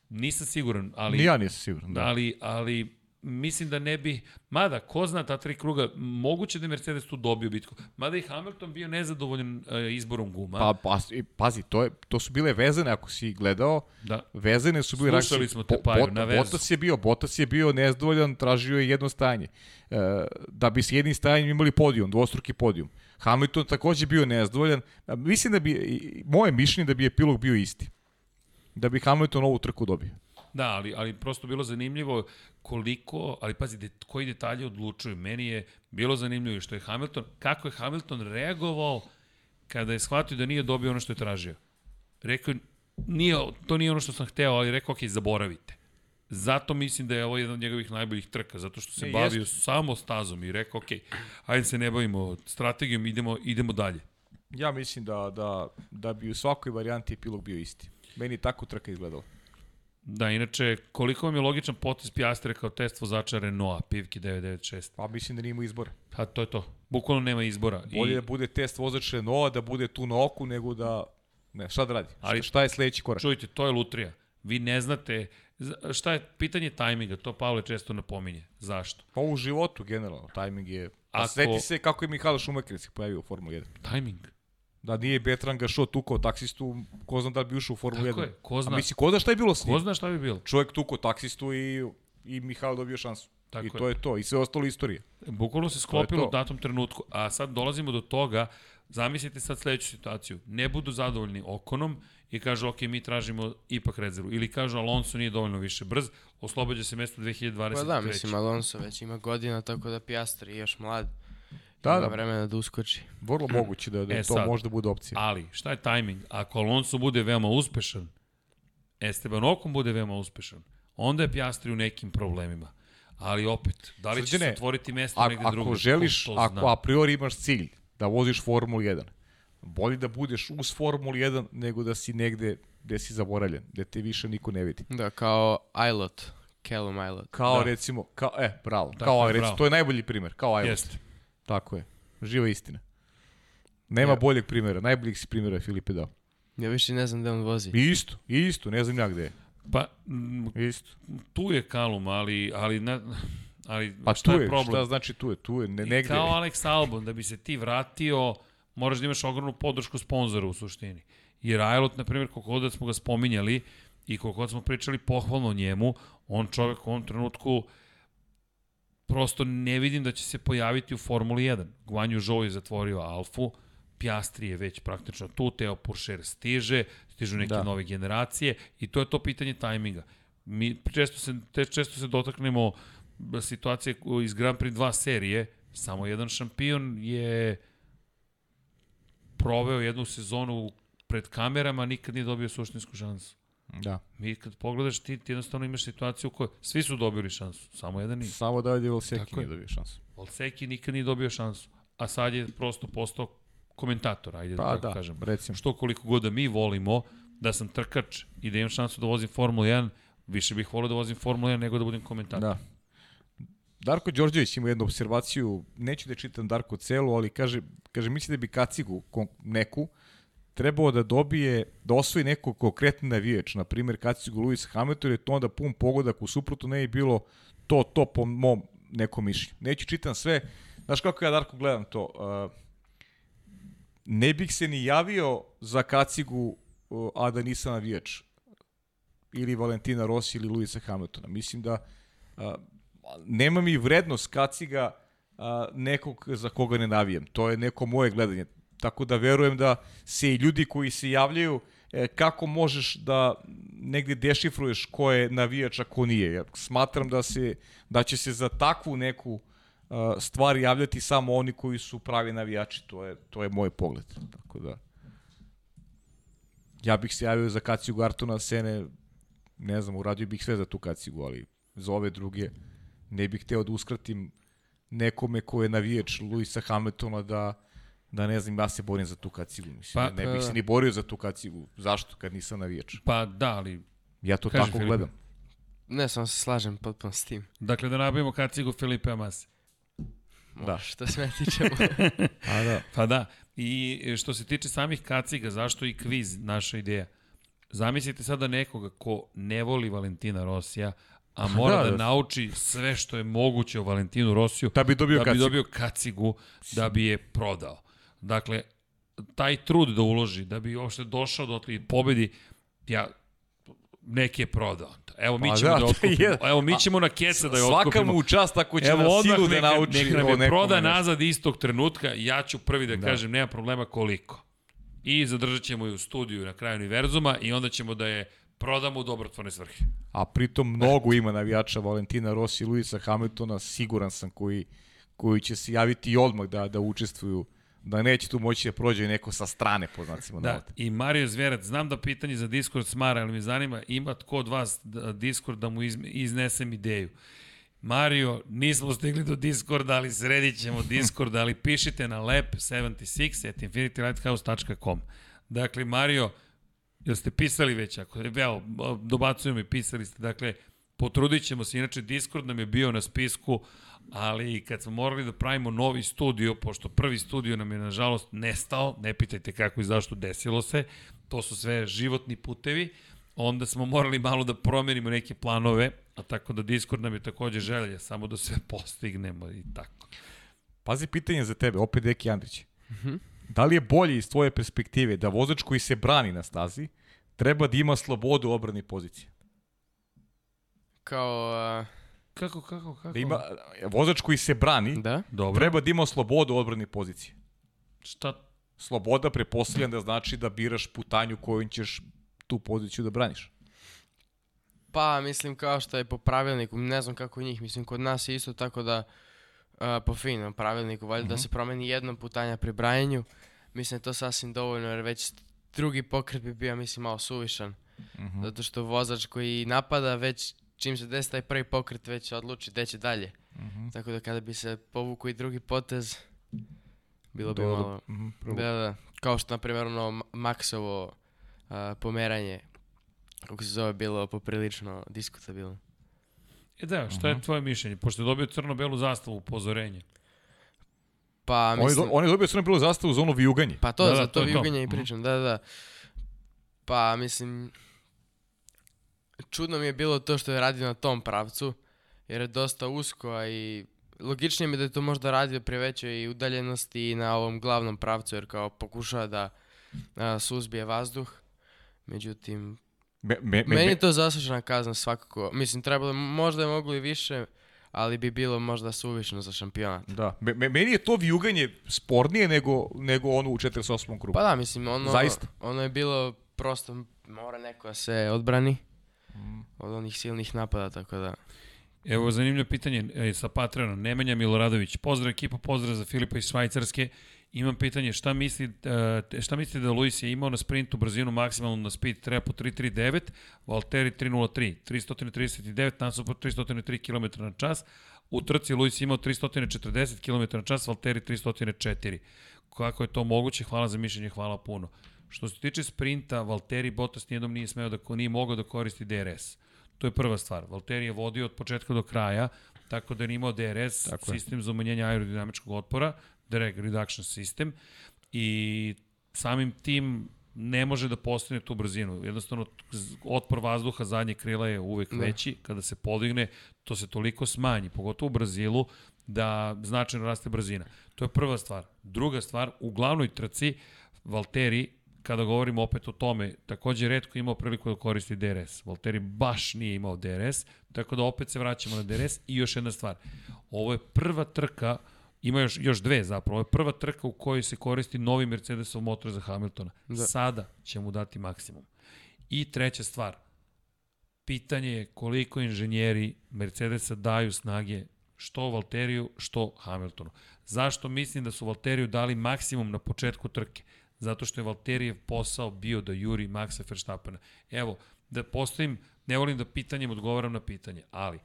nisam siguran, ali... Ni ja nisam siguran. Da. Ali, ali mislim da ne bi, mada, ko zna ta tri kruga, moguće da je Mercedes tu dobio bitku. Mada i Hamilton bio nezadovoljan e, izborom guma. Pa, pa, pazi, to, je, to su bile vezane, ako si gledao, da. vezane su bile... Slušali rakši- smo te, Paju, na vezu. Botas je bio, Botas je bio nezadovoljan, tražio je jedno stajanje. E, da bi s jednim stajanjem imali podijum, dvostruki podijum. Hamilton takođe bio nezadovoljan. A, Mislim da bi, moje mišljenje da bi epilog bio isti. Da bi Hamilton ovu trku dobio. Da, ali, ali prosto bilo zanimljivo koliko, ali pazi, de, koji detalji odlučuju. Meni je bilo zanimljivo što je Hamilton, kako je Hamilton reagovao kada je shvatio da nije dobio ono što je tražio. Rekao, je, nije, to nije ono što sam hteo, ali rekao, ok, zaboravite. Zato mislim da je ovo jedan od njegovih najboljih trka, zato što se Ne, bavio jeste. samo stazom i rekao, ok, ajde se ne bavimo strategijom, idemo, idemo dalje. Ja mislim da, da, da bi u svakoj varijanti epilog bio isti. Meni tako trka izgledala. Da, inače, koliko vam je logičan potez Piastre kao test vozača Renaulta, Pivki 996? Pa mislim da nima izbora. Pa to je to. Bukvalno nema izbora. Bolje I, da bude test vozač Renaulta, da bude tu na oku, nego da... Ne, šta da radi? Ali- šta je sledeći korak? čujte, to je lutrija. Vi ne znate, šta je pitanje tajminga, to Pavle često napominje. Zašto? Pa u životu generalno, tajming je... Ako- A sveti se kako je Mihael Schumacher se pojavio u Formuli 1. Tajming. Da nije Bertrand Gašo tukao taksistu, ko zna da bi ušao u Formulu 1. Tako je, ko zna. A misli, ko zna šta je bilo s njim? Ko zna šta bi bilo? Čovjek tukao taksistu i, i Mihael dobio šansu. Tako I je. to je to. I sve ostalo istorije. Bukvalno se sklopilo to. u datom trenutku. A sad dolazimo do toga Zamislite sad sledeću situaciju. Ne budu zadovoljni Okonom i kažu, ok, mi tražimo ipak rezervu. Ili kažu, Alonso nije dovoljno više brz, oslobađa se mesto 2023. Pa da, mislim, Alonso već ima godina, tako da Piastri je još mlad. Da, da. vremena da uskoči. Vrlo moguće da, da E, to sad. možda bude opcija. Ali, šta je tajming? Ako Alonso bude veoma uspešan, Esteban Okon bude veoma uspešan, onda je Piastri u nekim problemima. Ali opet, da li će se otvoriti mesto Ako, negde ako drugde? želiš, ako zna? a priori imaš cilj da voziš Formulu 1, bolje da budeš uz Formulu 1 nego da si negde gde si zaboravljen, gde te više niko ne vidi. Da, kao Ilot, Callum Ilot. Kao Da. recimo, kao, e, bravo, Tako kao, recimo, bravo. to je najbolji primer, kao Ajlo. Jeste. Tako je, živa istina. Nema Ja. boljeg primjera, najboljeg si primjera je Filipe dao. Ja više ne znam gde on vozi. I isto, i isto, ne znam ja gde je. Pa, Isto. tu je Kalum, ali, ali, na, ali Pa šta tu je je, problem? šta znači tu je, tu je, ne, I negde. Kao je. Alex Albon, da bi se ti vratio, moraš da imaš ogromnu podršku sponzora u suštini. Jer Ailot, na primjer, koliko god da smo ga spominjali i koliko god smo pričali pohvalno o njemu, on čovek u ovom trenutku prosto ne vidim da će se pojaviti u Formuli 1. Guanju Zhou je zatvorio Alfu, Piastri je već praktično tu, Teo Pourchaire stiže, stižu neke da. nove generacije i to je to pitanje tajminga. Mi često se, te, često se dotaknemo situacije iz Grand Prix 2 serije, samo jedan šampion je proveo jednu sezonu pred kamerama, nikad nije dobio suštinsku šansu. Da. Mi kad pogledaš ti, ti jednostavno imaš situaciju u kojoj svi su dobili šansu, samo jedan nije. Samo da je Volseki nije dobio šansu. Valseki nikad nije dobio šansu, a sad je prosto postao komentator, ajde Pa da da, kažem. recimo. Što koliko god da mi volimo, da sam trkač i da imam šansu da vozim Formulu 1, više bih volio da vozim Formulu 1 nego da budem komentator. Da. Darko Đorđević ima jednu observaciju, neću da čitam Darko celu, ali kaže, kaže misli da bi kacigu neku trebao da dobije, da osvoji neko konkretni navijač, na primjer kacigu Lewis Hamilton, je to onda pun pogodak, u suprotu ne bi bilo to, to po mom nekom mišljenju. Neću čitam sve, znaš kako ja Darko gledam to, ne bih se ni javio za kacigu, a da nisam navijač ili Valentina Rossi ili Luisa Hamiltona. Mislim da nema mi vrednost kaciga nekog za koga ne navijam. To je neko moje gledanje. Tako da verujem da se i ljudi koji se javljaju e, kako možeš da negde dešifruješ ko je navijač, a ko nije. Jer smatram da, se, da će se za takvu neku a, stvar javljati samo oni koji su pravi navijači. To je, to je moj pogled. Tako da ja bih se javio za Kacigu Artona Sene ne znam, uradio bih sve za tu kacigu, ali za ove druge ne bih hteo da uskratim nekome ko je navijač Luisa Hamiltona da da ne znam, ja se borim za tu kacigu. Mislim, Pa, pa, ne bih se e. ni borio za tu kacigu. Zašto? Kad nisam navijač. Pa da, ali Ja to Kaži, tako Filipe. gledam. Ne, samo se slažem potpuno s tim. Dakle, da nabavimo kacigu Filipe Amase. Da. Što se me tiče. A da. Pa da, i što se tiče samih kaciga, zašto i kviz, naša ideja? Zamislite sada nekoga ko ne voli Valentina Rosija, a mora da, da, da. nauči sve što je moguće o Valentinu Rosiju, Da bi dobio da bi kacigu. dobio kacigu, da bi je prodao. Dakle, taj trud da uloži, da bi uopšte došao do i pobedi, ja, neki je prodao. Evo mi Pa ćemo da, da, otkupimo. je. Evo mi ćemo na keca da je otkupimo. Svaka mu u čast ako će Evo na silu da nauči neka nam je proda nešto. nazad istog trenutka, ja ću prvi da, Da. kažem, nema problema koliko. I zadržat ćemo je u studiju na kraju univerzuma i onda ćemo da je prodamo u dobrotvorne svrhe. A pritom mnogo ima navijača Valentina Rossi i Luisa Hamiltona, siguran sam, koji, koji će se javiti i odmah da, da učestvuju da neće tu moći da prođe neko sa strane, po znacima Da, navoda. i Mario Zverac, znam da pitanje za Discord smara, ali me zanima, ima tko od vas da- Discord da mu iznesem ideju. Mario, nismo stigli do Discorda, ali sredit ćemo Discord, ali pišite na lep76 at infinitylighthouse.com. Dakle, Mario, jel ste pisali već? Ako, evo, dobacuju mi, pisali ste. Dakle, potrudit ćemo se. Inače, Discord nam je bio na spisku, ali kad smo morali da pravimo novi studio, pošto prvi studio nam je nažalost nestao, ne pitajte kako i zašto desilo se, to su sve životni putevi, onda smo morali malo da promenimo neke planove, a tako da Discord nam je takođe želja, samo da sve postignemo i tako. Pazi pitanje za tebe, opet Deki Andrić. Mhm. Da li je bolje iz tvoje perspektive da vozač koji se brani na stazi treba da ima slobodu u obrani pozicije? Kao, a, Kako, kako, kako? Da ima, vozač koji se brani da? Dobro, treba da ima slobodu u odbrani pozicije. šta Sloboda prepostavljam da znači da biraš putanju kojom ćeš tu poziciju da braniš. Pa, mislim, kao što je po pravilniku, ne znam kako njih, mislim, kod nas je isto tako da, a, po finom pravilniku, valjda da se promeni jednom putanja pri brajanju, mislim da je to sasvim dovoljno, jer već drugi pokret bi bio, mislim, malo suvišan. Zato što vozač koji napada, već čim se desi taj prvi pokret, već odluči gde će dalje. Tako da kada bi se povukao i drugi potez, bilo bi malo... Mhm, prvo. Da, da. Kao što, na primjer, ono Ma- Maxovo a, pomeranje, kako se zove, bilo poprilično diskutabilno. E da, šta je tvoje mišljenje? Pošto je dobio crno-belu zastavu upozorenje. Pa, On je, mislim... do, on je dobio crno bilo zastavu za ono vijuganje. Pa to, Da, da, da, za to to to. vijuganje i pričam, da, da, da. Pa, mislim, čudno mi je bilo to što je radio na tom pravcu, jer je dosta usko, a i logičnije mi je da je to možda radio pri većoj udaljenosti i na ovom glavnom pravcu, jer kao pokušava da a, suzbije vazduh. Međutim, Me, me, me, meni me, je to zaslužena kazna svakako. Mislim, trebalo, možda je moglo i više, ali bi bilo možda suvišno za šampionat. da, me, me, meni je to vijuganje spornije nego, nego ono u 48. krugu. Pa da, mislim, ono, Zaista. ono je bilo prosto, mora neko da se odbrani. Od onih silnih napada, tako da... Evo zanimljivo pitanje e, sa Patreonom. Nemanja Miloradović. Pozdrav ekipa, pozdrav za Filipa iz Švajcarske. Imam pitanje, šta, misli, e, šta mislite da Luis je imao na sprintu brzinu maksimalnu na speed trepu 339, Valtteri 303, 339 nasuprot 303 km na čas. U trci Luis je imao 340 km na čas, Valtteri 304. Kako je to moguće? Hvala za mišljenje, hvala puno. Što se tiče sprinta, Valtteri Bottas nijednom nije smeo da ko- nije mogao da koristi DRS. To je prva stvar. Valtteri je vodio od početka do kraja, tako da je imao DRS, Tako je. sistem za umanjenje aerodinamičkog otpora, drag reduction system, i samim tim ne može da postigne tu brzinu. Jednostavno, otpor vazduha zadnje krila je uvek Da. veći. Kada se podigne, to se toliko smanji, pogotovo u Brazilu, da značajno raste brzina. To je prva stvar. Druga stvar, u glavnoj trci, Valtteri, kada govorimo opet o tome, takođe redko imao priliku da koristi DRS. Valtteri baš nije imao DRS, tako da opet se vraćamo na DRS. I još jedna stvar, ovo je prva trka, ima još, još dve zapravo, ovo je prva trka u kojoj se koristi novi Mercedesov motor za Hamiltona. Da. Sada će mu dati maksimum. I treća stvar, pitanje je koliko inženjeri Mercedesa daju snage što Valteriju, što Hamiltonu. Zašto mislim da su Valteriju dali maksimum na početku trke? Zato što je Valterijev posao bio da juri Maxa Verstappena. Evo, da postavim, ne volim da pitanjem odgovaram na pitanje, ali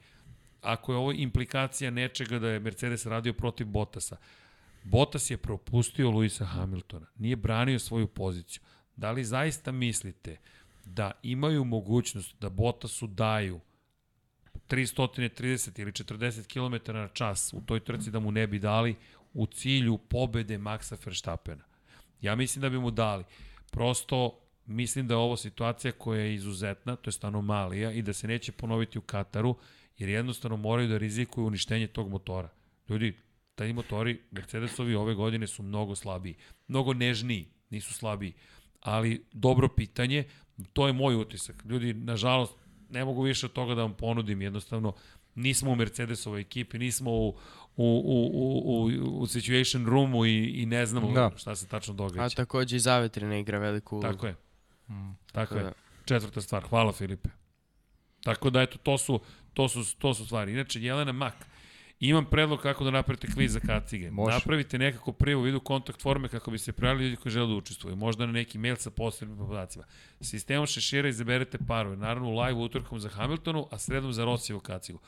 ako je ovo implikacija nečega da je Mercedes radio protiv Bottasa, Bottas je propustio Luisa Hamiltona, nije branio svoju poziciju. Da li zaista mislite da imaju mogućnost da Bottasu daju 330 ili 40 km na čas u toj trci da mu ne bi dali u cilju pobede Maxa Verstappena? Ja mislim da bi mu dali. Prosto mislim da je ovo situacija koja je izuzetna, to je anomalija i da se neće ponoviti u Kataru, jer jednostavno moraju da rizikuju uništenje tog motora. Ljudi, taj motori Mercedesovi ove godine su mnogo slabiji, mnogo nežniji, nisu slabiji. Ali dobro pitanje, to je moj utisak. Ljudi, nažalost, ne mogu više od toga da vam ponudim, jednostavno nismo u Mercedesovoj ekipi, nismo u, u, u, u, u, u situation roomu i, i ne znamo Da. šta se tačno A događa. takođe i zavetrina igra veliku ulogu. Tako je. Mm. Tako Tako je. da. Četvrta stvar. Hvala Filipe. Tako da eto, to su, to su, to su stvari. Inače, Jelena Mak, imam predlog kako da napravite kviz za kacige. Može. Napravite nekako prijavu, vidu kontakt forme kako bi se prijavili ljudi koji žele da učestvuju. Možda na neki mail sa posebnim podacima. Sistemom šešira izaberete parove. Naravno, u live utorkom za Hamiltonu, a sredom za Rosijevu kacigu.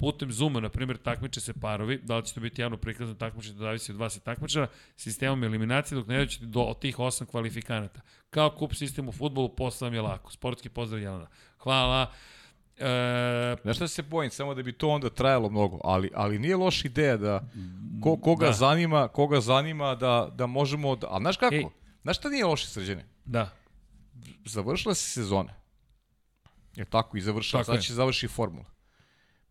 Putem Zuma, na primjer, takmiče se parovi. Da li će to biti javno prikazano takmiče, to zavisi od vas i takmičara. Sistemom eliminacije dok ne doćete do tih osam kvalifikanata. Kao kup sistem u futbolu, posao vam je lako. Sportski pozdrav Jelena. Hvala. E, Znaš šta se bojim, samo da bi to onda trajalo mnogo, ali, ali nije loša ideja da ko, koga, Da. da. zanima, koga zanima da, da možemo, da, a znaš kako? Ej. Znaš šta nije loše srđene? da. Završila se sezona. Je tako i završila, sad će završi formula.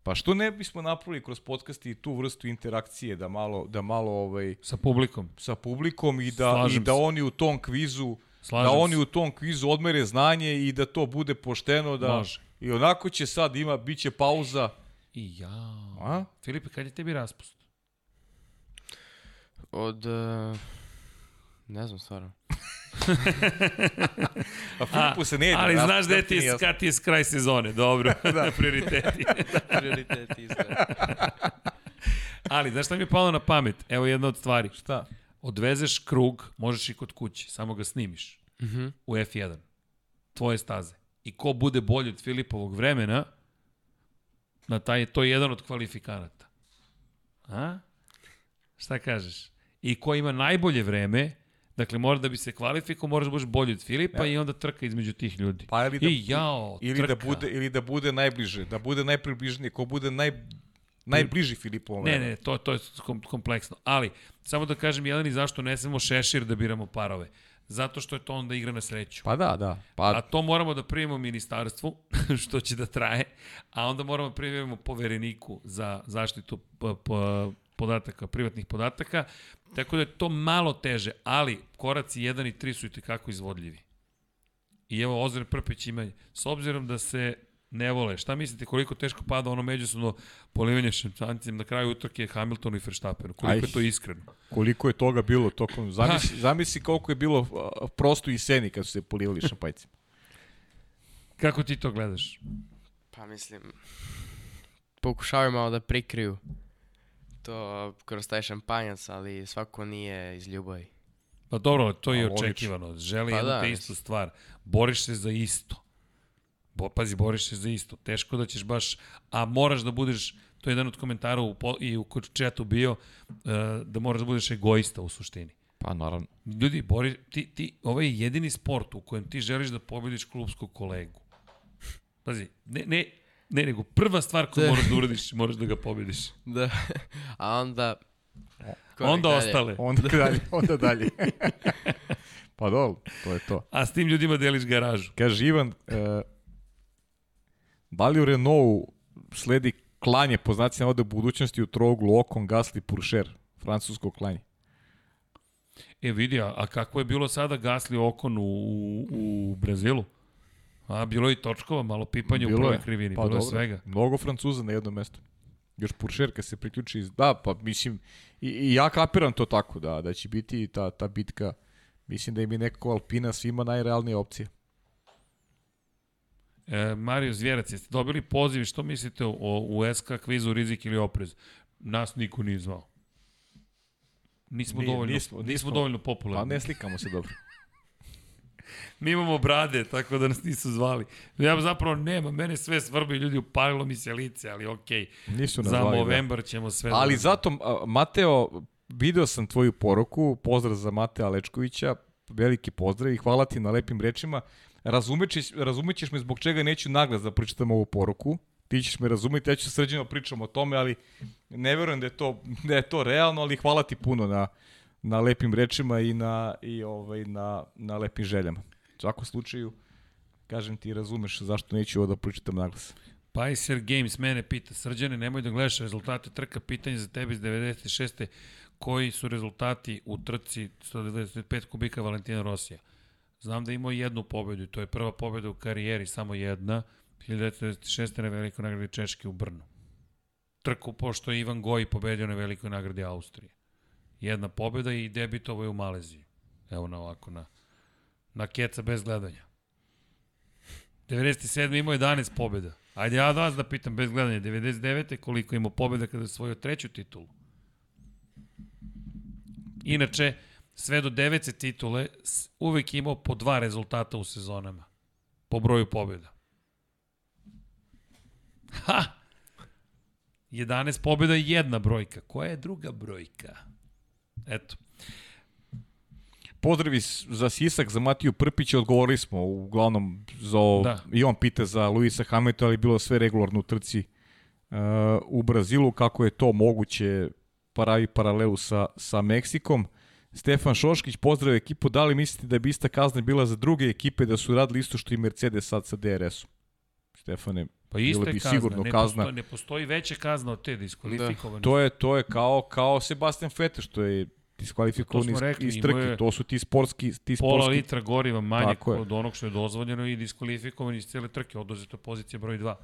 Pa što ne bismo napravili kroz podcast i tu vrstu interakcije da malo, da malo ovaj, Sa publikom. sa publikom i da, Slažem i da se. oni u tom kvizu Slažem da oni se. u tom kvizu odmere znanje i da to bude pošteno da Može. I onako će sad ima biće pauza I ja. a Filipe, kad je tebi raspust? Od... Uh, Ne znam stvarno. A Filipu se ne ide. ali znaš gde rast ti nije je, kad ti je kraj sezone, dobro, da. prioriteti. Prioritet izgleda. Ali, znaš šta mi je palo na pamet? Evo jedna od stvari. Šta? Odvezeš krug, možeš i kod kuće, samo ga snimiš Mhm. u F1. Tvoje staze. I ko bude bolji od Filipovog vremena, na taj, to je jedan od kvalifikanata. A? Šta kažeš? I ko ima najbolje vreme, dakle mora da bi se kvalifikao, moraš da budeš bolji od Filipa i onda trka između tih ljudi. Pa ili da, I jao, ili da trka. bude ili da bude najbliže, da bude najpribližniji, ko bude naj najbliži Filipovom. Ne, ne, to, to je kom, kompleksno. Ali, samo da kažem, Jeleni, zašto ne smemo šešir da biramo parove? Zato što je to onda igra na sreću. Pa da, da. A Pa to moramo da primimo ministarstvu, što će da traje, a onda moramo da primimo povereniku za zaštitu podataka, privatnih podataka, tako da je to malo teže, ali koraci 1 i 3 su i tekako izvodljivi. I evo, Ozir Prpić ima, s obzirom da se ne vole, šta mislite koliko teško pada ono međusobno polivanje šampionijem na kraju utrke Hamiltonu i Verstappenu? Koliko Aj. je to iskreno? koliko je toga bilo tokom zamisli, zamisli koliko je bilo prosto i seni kad su se polivali šampajcima. Kako ti to gledaš? Pa mislim, pokušavaju malo da prikriju to kroz taj šampanjac, ali svako nije iz ljubavi. Pa dobro, to je A, očekivano. Želi Pa jednu da, te istu stvar. Boriš se za isto. Bo, pazi, boriš se za isto. Teško da ćeš baš, a moraš da budeš, to je jedan od komentara u, po, i u četu bio, uh, da moraš da budeš egoista u suštini. Pa naravno. Ljudi, bori, ti, ti, ovo je jedini sport u kojem ti želiš da pobediš klubskog kolegu. Pazi, ne, ne, ne, nego prva stvar koju Da. moraš da uradiš, moraš da ga pobediš. Da. A onda... korak Onda dalje. ostale. Onda dalje, onda dalje. pa dobro, to je to. A s tim ljudima deliš garažu. Kaže Ivan, e, da li u Renaultu sledi klanje po znacima navode budućnosti u troglu Ocon, Gasly, Puršer, francusko klanje? E vidi, a, kako je bilo sada Gasli Okon u, u, u Brazilu? A, bilo je i točkova, malo pipanja u prvoj krivini, pa bilo je dobro. svega. Mnogo Francuza na jednom mestu. Još Puršer kad se priključi, iz- da, pa mislim, i, i ja kapiram to tako, da, da će biti ta, ta bitka, mislim da im je nekako Alpina svima najrealnija opcija. E, Mario Zvjerac, jeste dobili poziv, što mislite o, o SK kvizu rizik ili oprez? Nas niko nije zvao. Nismo, Nije, dovoljno, nismo- nismo, nismo. dovoljno Pa popularni. ne slikamo se dobro. Mi imamo brade, tako da nas nisu zvali. Ja zapravo nema, mene sve svrbi ljudi, upalilo mi se lice, ali okej. Nisu nas Za zvali, da. novembar ćemo sve... Ali da- zato, Mateo, video sam tvoju poruku, pozdrav za Matea Alečkovića, veliki pozdrav i hvala ti na lepim rečima. Razumećeš, razumećeš me zbog čega neću naglas da pročitam ovu poruku. Ti ćeš me razumeti, ja ću sređeno pričam o tome, ali ne verujem da je to, da je to realno, ali hvala ti puno na, na lepim rečima i na, i ovaj, na, na lepim željama. U svakom slučaju, kažem ti, razumeš zašto neću ovo da pročitam naglas. Pajser Games mene pita, srđane, nemoj da gledaš rezultate trka, pitanje za tebe iz 96. Koji su rezultati u trci 195 kubika Valentina Rosija? Znam da je imao jednu pobedu i to je prva pobeda u karijeri, samo jedna, 1996. na velikoj nagradi Češke u Brnu. Trku pošto je Ivan Goji pobedio na velikoj nagradi Austrije. Jedna pobeda i debitovo je u Maleziji. Evo na ovako, na, na keca bez gledanja. 97. imao 11 pobjeda. Ajde ja vas da pitam bez gledanja. 99. koliko imao pobjeda kada je osvojio treću titulu. Inače, sve do devete titule uvek imao po dva rezultata u sezonama. Po broju pobjeda. Ha! 11 pobjeda i jedna brojka. Koja je druga brojka? Eto. Pozdravi za Sisak, za Matiju Prpića, odgovorili smo uglavnom za ovo, Da. i on pita za Luisa Hamiltona, ali bilo sve regularno u trci uh, u Brazilu, kako je to moguće pravi paralelu sa, sa Meksikom. Stefan Šoškić, pozdrav ekipu, da li mislite da bi ista kazna bila za druge ekipe da su radili isto što i Mercedes sad sa DRS-om? Stefane, Pa ista bi kazna. sigurno ne, kazna. Postoji, ne postoji veća kazna od te diskvalifikovane. to je to je kao kao Sebastian Vettel što je diskvalifikovan iz, rekli, iz trke. To su ti sportski ti Pola sportski litra goriva manje Tako od onog što je dozvoljeno i diskvalifikovan iz cijele trke, oduzeto pozicija broj 2.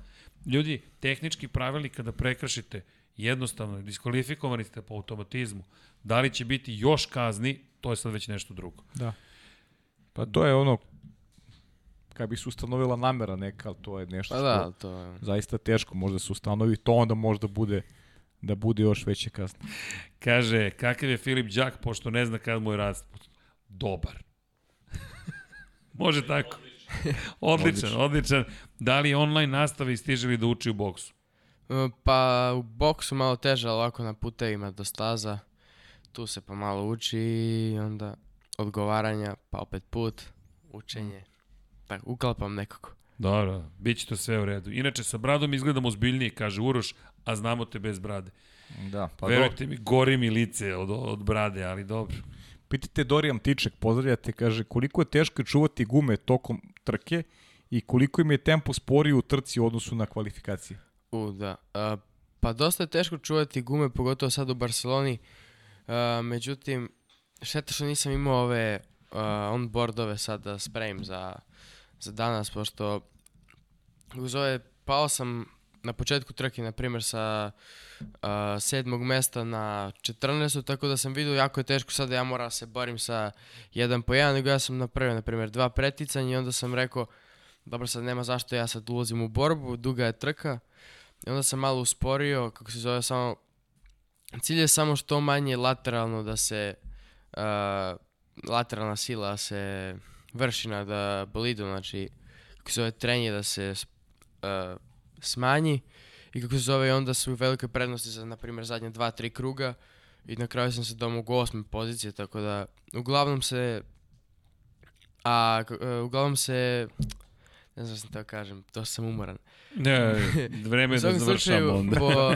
Ljudi, tehnički pravilnik kada prekršite, jednostavno, diskvalifikovani ste po automatizmu. Da li će biti još kazni, to je sad već nešto drugo. Da. Pa to je ono, kad bi se ustanovila namera neka, ali to je nešto Pa što da, to je... zaista teško možda se ustanovi, to onda možda bude da bude još veće kasno. Kaže, kakav je Filip Đak, pošto ne zna kad mu je rasput? Dobar. Može tako. odličan, odličan. Da li online nastava i stiže li da uči u boksu? E, Pa u boksu malo teže, ali ovako na putevima do staza, tu se pa malo uči i onda odgovaranja, pa opet put, učenje. Tako, uklapam nekako. Dobro, bit će to sve u redu. Inače, sa bradom izgledamo ozbiljnije, kaže Uroš, a znamo te bez brade. Da, pa Verujte mi, gori mi lice od, od brade, ali dobro. Pitajte Dorijan Tiček, pozdravljate, kaže koliko je teško čuvati gume tokom trke i koliko im je tempo sporiji u trci u odnosu na kvalifikacije. U, da. A, pa dosta je teško čuvati gume, pogotovo sad u Barceloni. A, međutim, šteta što nisam imao ove a, onboardove sad da spremim za, za danas, pošto uz ove pao sam na početku trke, na primjer, sa a, sedmog mesta na 14. Tako da sam vidio jako je teško sad da ja moram da se borim sa jedan po jedan, nego ja sam napravio, na primjer, dva preticanja i onda sam rekao, dobro sad nema zašto ja sad ulazim u borbu, duga je trka. I onda sam malo usporio, kako se zove, samo... Cilj je samo što manje lateralno da se... Uh, lateralna sila se vrši na da bolidu, znači kako se zove trenje da se uh, smanji. I kako se zove onda su u velikoj prednosti za na primjer zadnje dva, tri kruga. I na kraju sam se domogao osme pozicije, tako da uglavnom se a e, uglavnom se ne znam šta sam teo kažem, to sam umoran. Ne, vreme je da završamo slučaju, onda. po,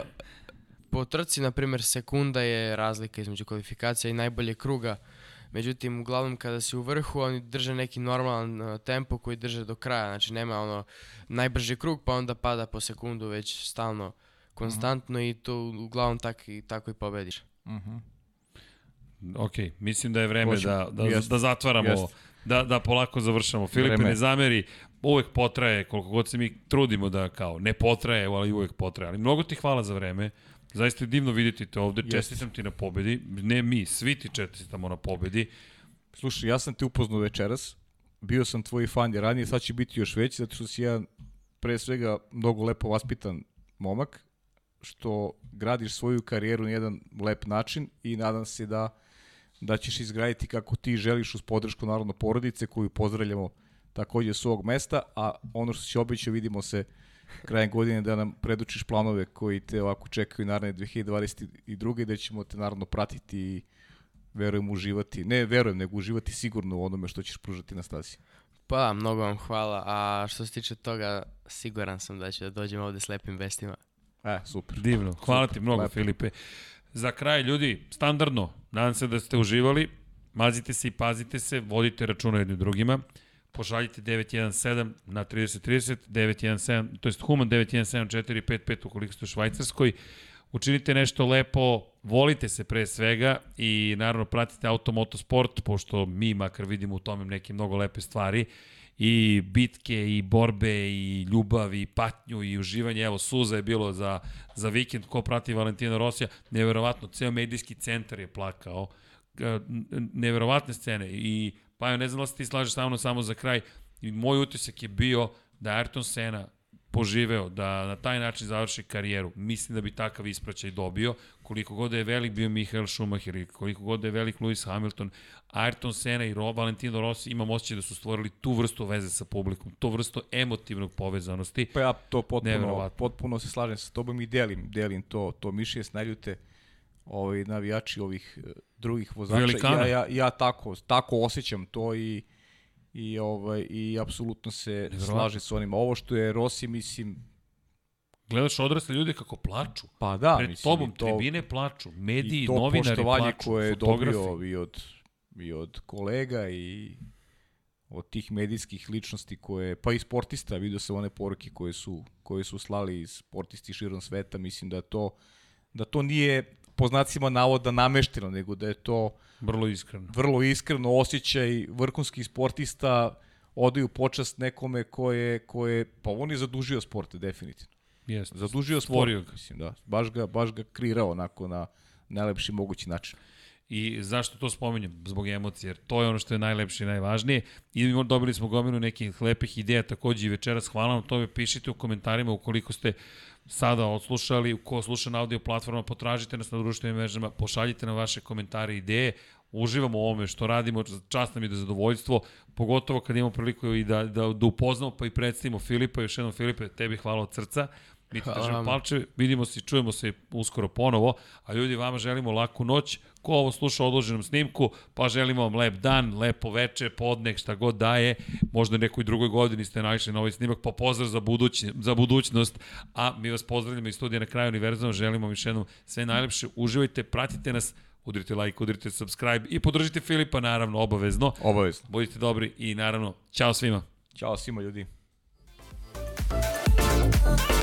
po trci, na primjer, sekunda je razlika između kvalifikacija i najbolje kruga. Međutim, uglavnom kada si u vrhu, oni drže neki normalan uh, tempo koji drže do kraja. Znači, nema ono najbrži krug, pa onda pada po sekundu već stalno konstantno i to uglavnom tak, i, tako i pobediš. Ok, mislim da je vreme Hoćemo. da, da, Jest. da zatvaramo, Jest. da, da polako završamo. Filipe, Vreme. ne zameri, uvek potraje, koliko god se mi trudimo da kao, ne potraje, ali uvek potraje. Ali mnogo ti hvala za vreme. Zaista je divno vidjeti te ovde, Jeste. čestitam ti na pobedi. Ne mi, svi ti čestitamo na pobedi. Slušaj, ja sam te upoznao večeras, bio sam tvoj fan je ranije, sad će biti još veći, zato što si jedan pre svega mnogo lepo vaspitan momak, što gradiš svoju karijeru na jedan lep način i nadam se da da ćeš izgraditi kako ti želiš uz podršku naravno porodice koju pozdravljamo takođe s ovog mesta, a ono što si obećao vidimo se krajem godine da nam predučiš planove koji te ovako čekaju naravno 2022. i da ćemo te naravno pratiti i verujem uživati, ne verujem, nego uživati sigurno u onome što ćeš pružati na stazi. Pa da, mnogo vam hvala. A što se tiče toga, siguran sam da ću da dođem ovde s lepim vestima. E, super. Divno, hvala ti mnogo lepo. Filipe. Za kraj ljudi, standardno, nadam se da ste uživali, mazite se i pazite se, vodite računa jednim drugima, pošaljite 917 na 3030, 917, to jest Human 917 ukoliko ste u Švajcarskoj, učinite nešto lepo, volite se pre svega i naravno pratite Automoto Sport, pošto mi makar vidimo u tome neke mnogo lepe stvari i bitke i borbe i ljubav i patnju i uživanje. Evo, suza je bilo za, za vikend. Ko prati Valentina Rosija, neverovatno, ceo medijski centar je plakao. Neverovatne scene i pa ne znam da se ti slažeš sa mnom samo za kraj. I moj utisak je bio da Ayrton Senna poživeo, da na taj način završi karijeru. Mislim da bi takav ispraćaj dobio. Koliko god da je velik bio Michael Schumacher i koliko god da je velik Lewis Hamilton, Ayrton Senna i Ro, Valentino Rossi imam osjećaj da su stvorili tu vrstu veze sa publikom, tu vrstu emotivnog povezanosti. Pa ja to potpuno, potpuno se slažem sa tobom i delim, delim to, to mišljenje, snaljute ovaj, navijači ovih eh, drugih vozača. Velikana. Ja, ja, ja tako, tako osjećam to i i ovaj i apsolutno se slažem sa onim. Ovo što je Rossi, mislim, Gledaš odrasle ljude kako plaču. pa da, Pred mislim, tobom to, tribine plaču, mediji, i to novinari poštovanje plaču, koje je dobio i od, i od kolega i od tih medijskih ličnosti koje, pa i sportista, vidio sam one poruke koje su, koje su slali sportisti širom sveta, mislim da to, da to nije po znacima navoda namešteno, nego da je to Vrlo iskreno. vrlo iskreno osjećaj vrhunskih sportista odaju počast nekome ko je, ko je pa on je zadužio sport, definitivno. Jeste. Zadužio sport, Stvorio ga. mislim, da. Baš ga, baš ga kreirao onako na najlepši mogući način. I zašto to spominjem? Zbog emocije, jer to je ono što je najlepše i najvažnije. I dobili smo gomilu nekih lepih ideja takođe i večeras. Hvala vam tome, pišite u komentarima ukoliko ste sada odslušali, ko sluša na audio platforma, potražite nas na društvenim mrežama, pošaljite na vaše komentare i ideje, uživamo u ovome što radimo, čast nam je da je zadovoljstvo, pogotovo kad imamo priliku i da, da, da upoznamo pa i predstavimo Filipa, još jednom Filipe, tebi hvala od srca. Mi ti držimo palče, vidimo se i čujemo se uskoro ponovo, a ljudi vama želimo laku noć, ko ovo sluša u odloženom snimku, pa želimo vam lep dan, lepo veče, podne, šta god daje. Možda nekoj drugoj godini ste naišli na ovaj snimak, pa pozdrav za, buduć, za budućnost. A mi vas pozdravljamo iz studija na kraju univerzama, želimo vam još jednom sve najlepše. Uživajte, pratite nas, udrite like, udrite subscribe i podržite Filipa, naravno, obavezno. Obavezno. Budite dobri i naravno, čao svima. Ćao svima ljudi. Thank you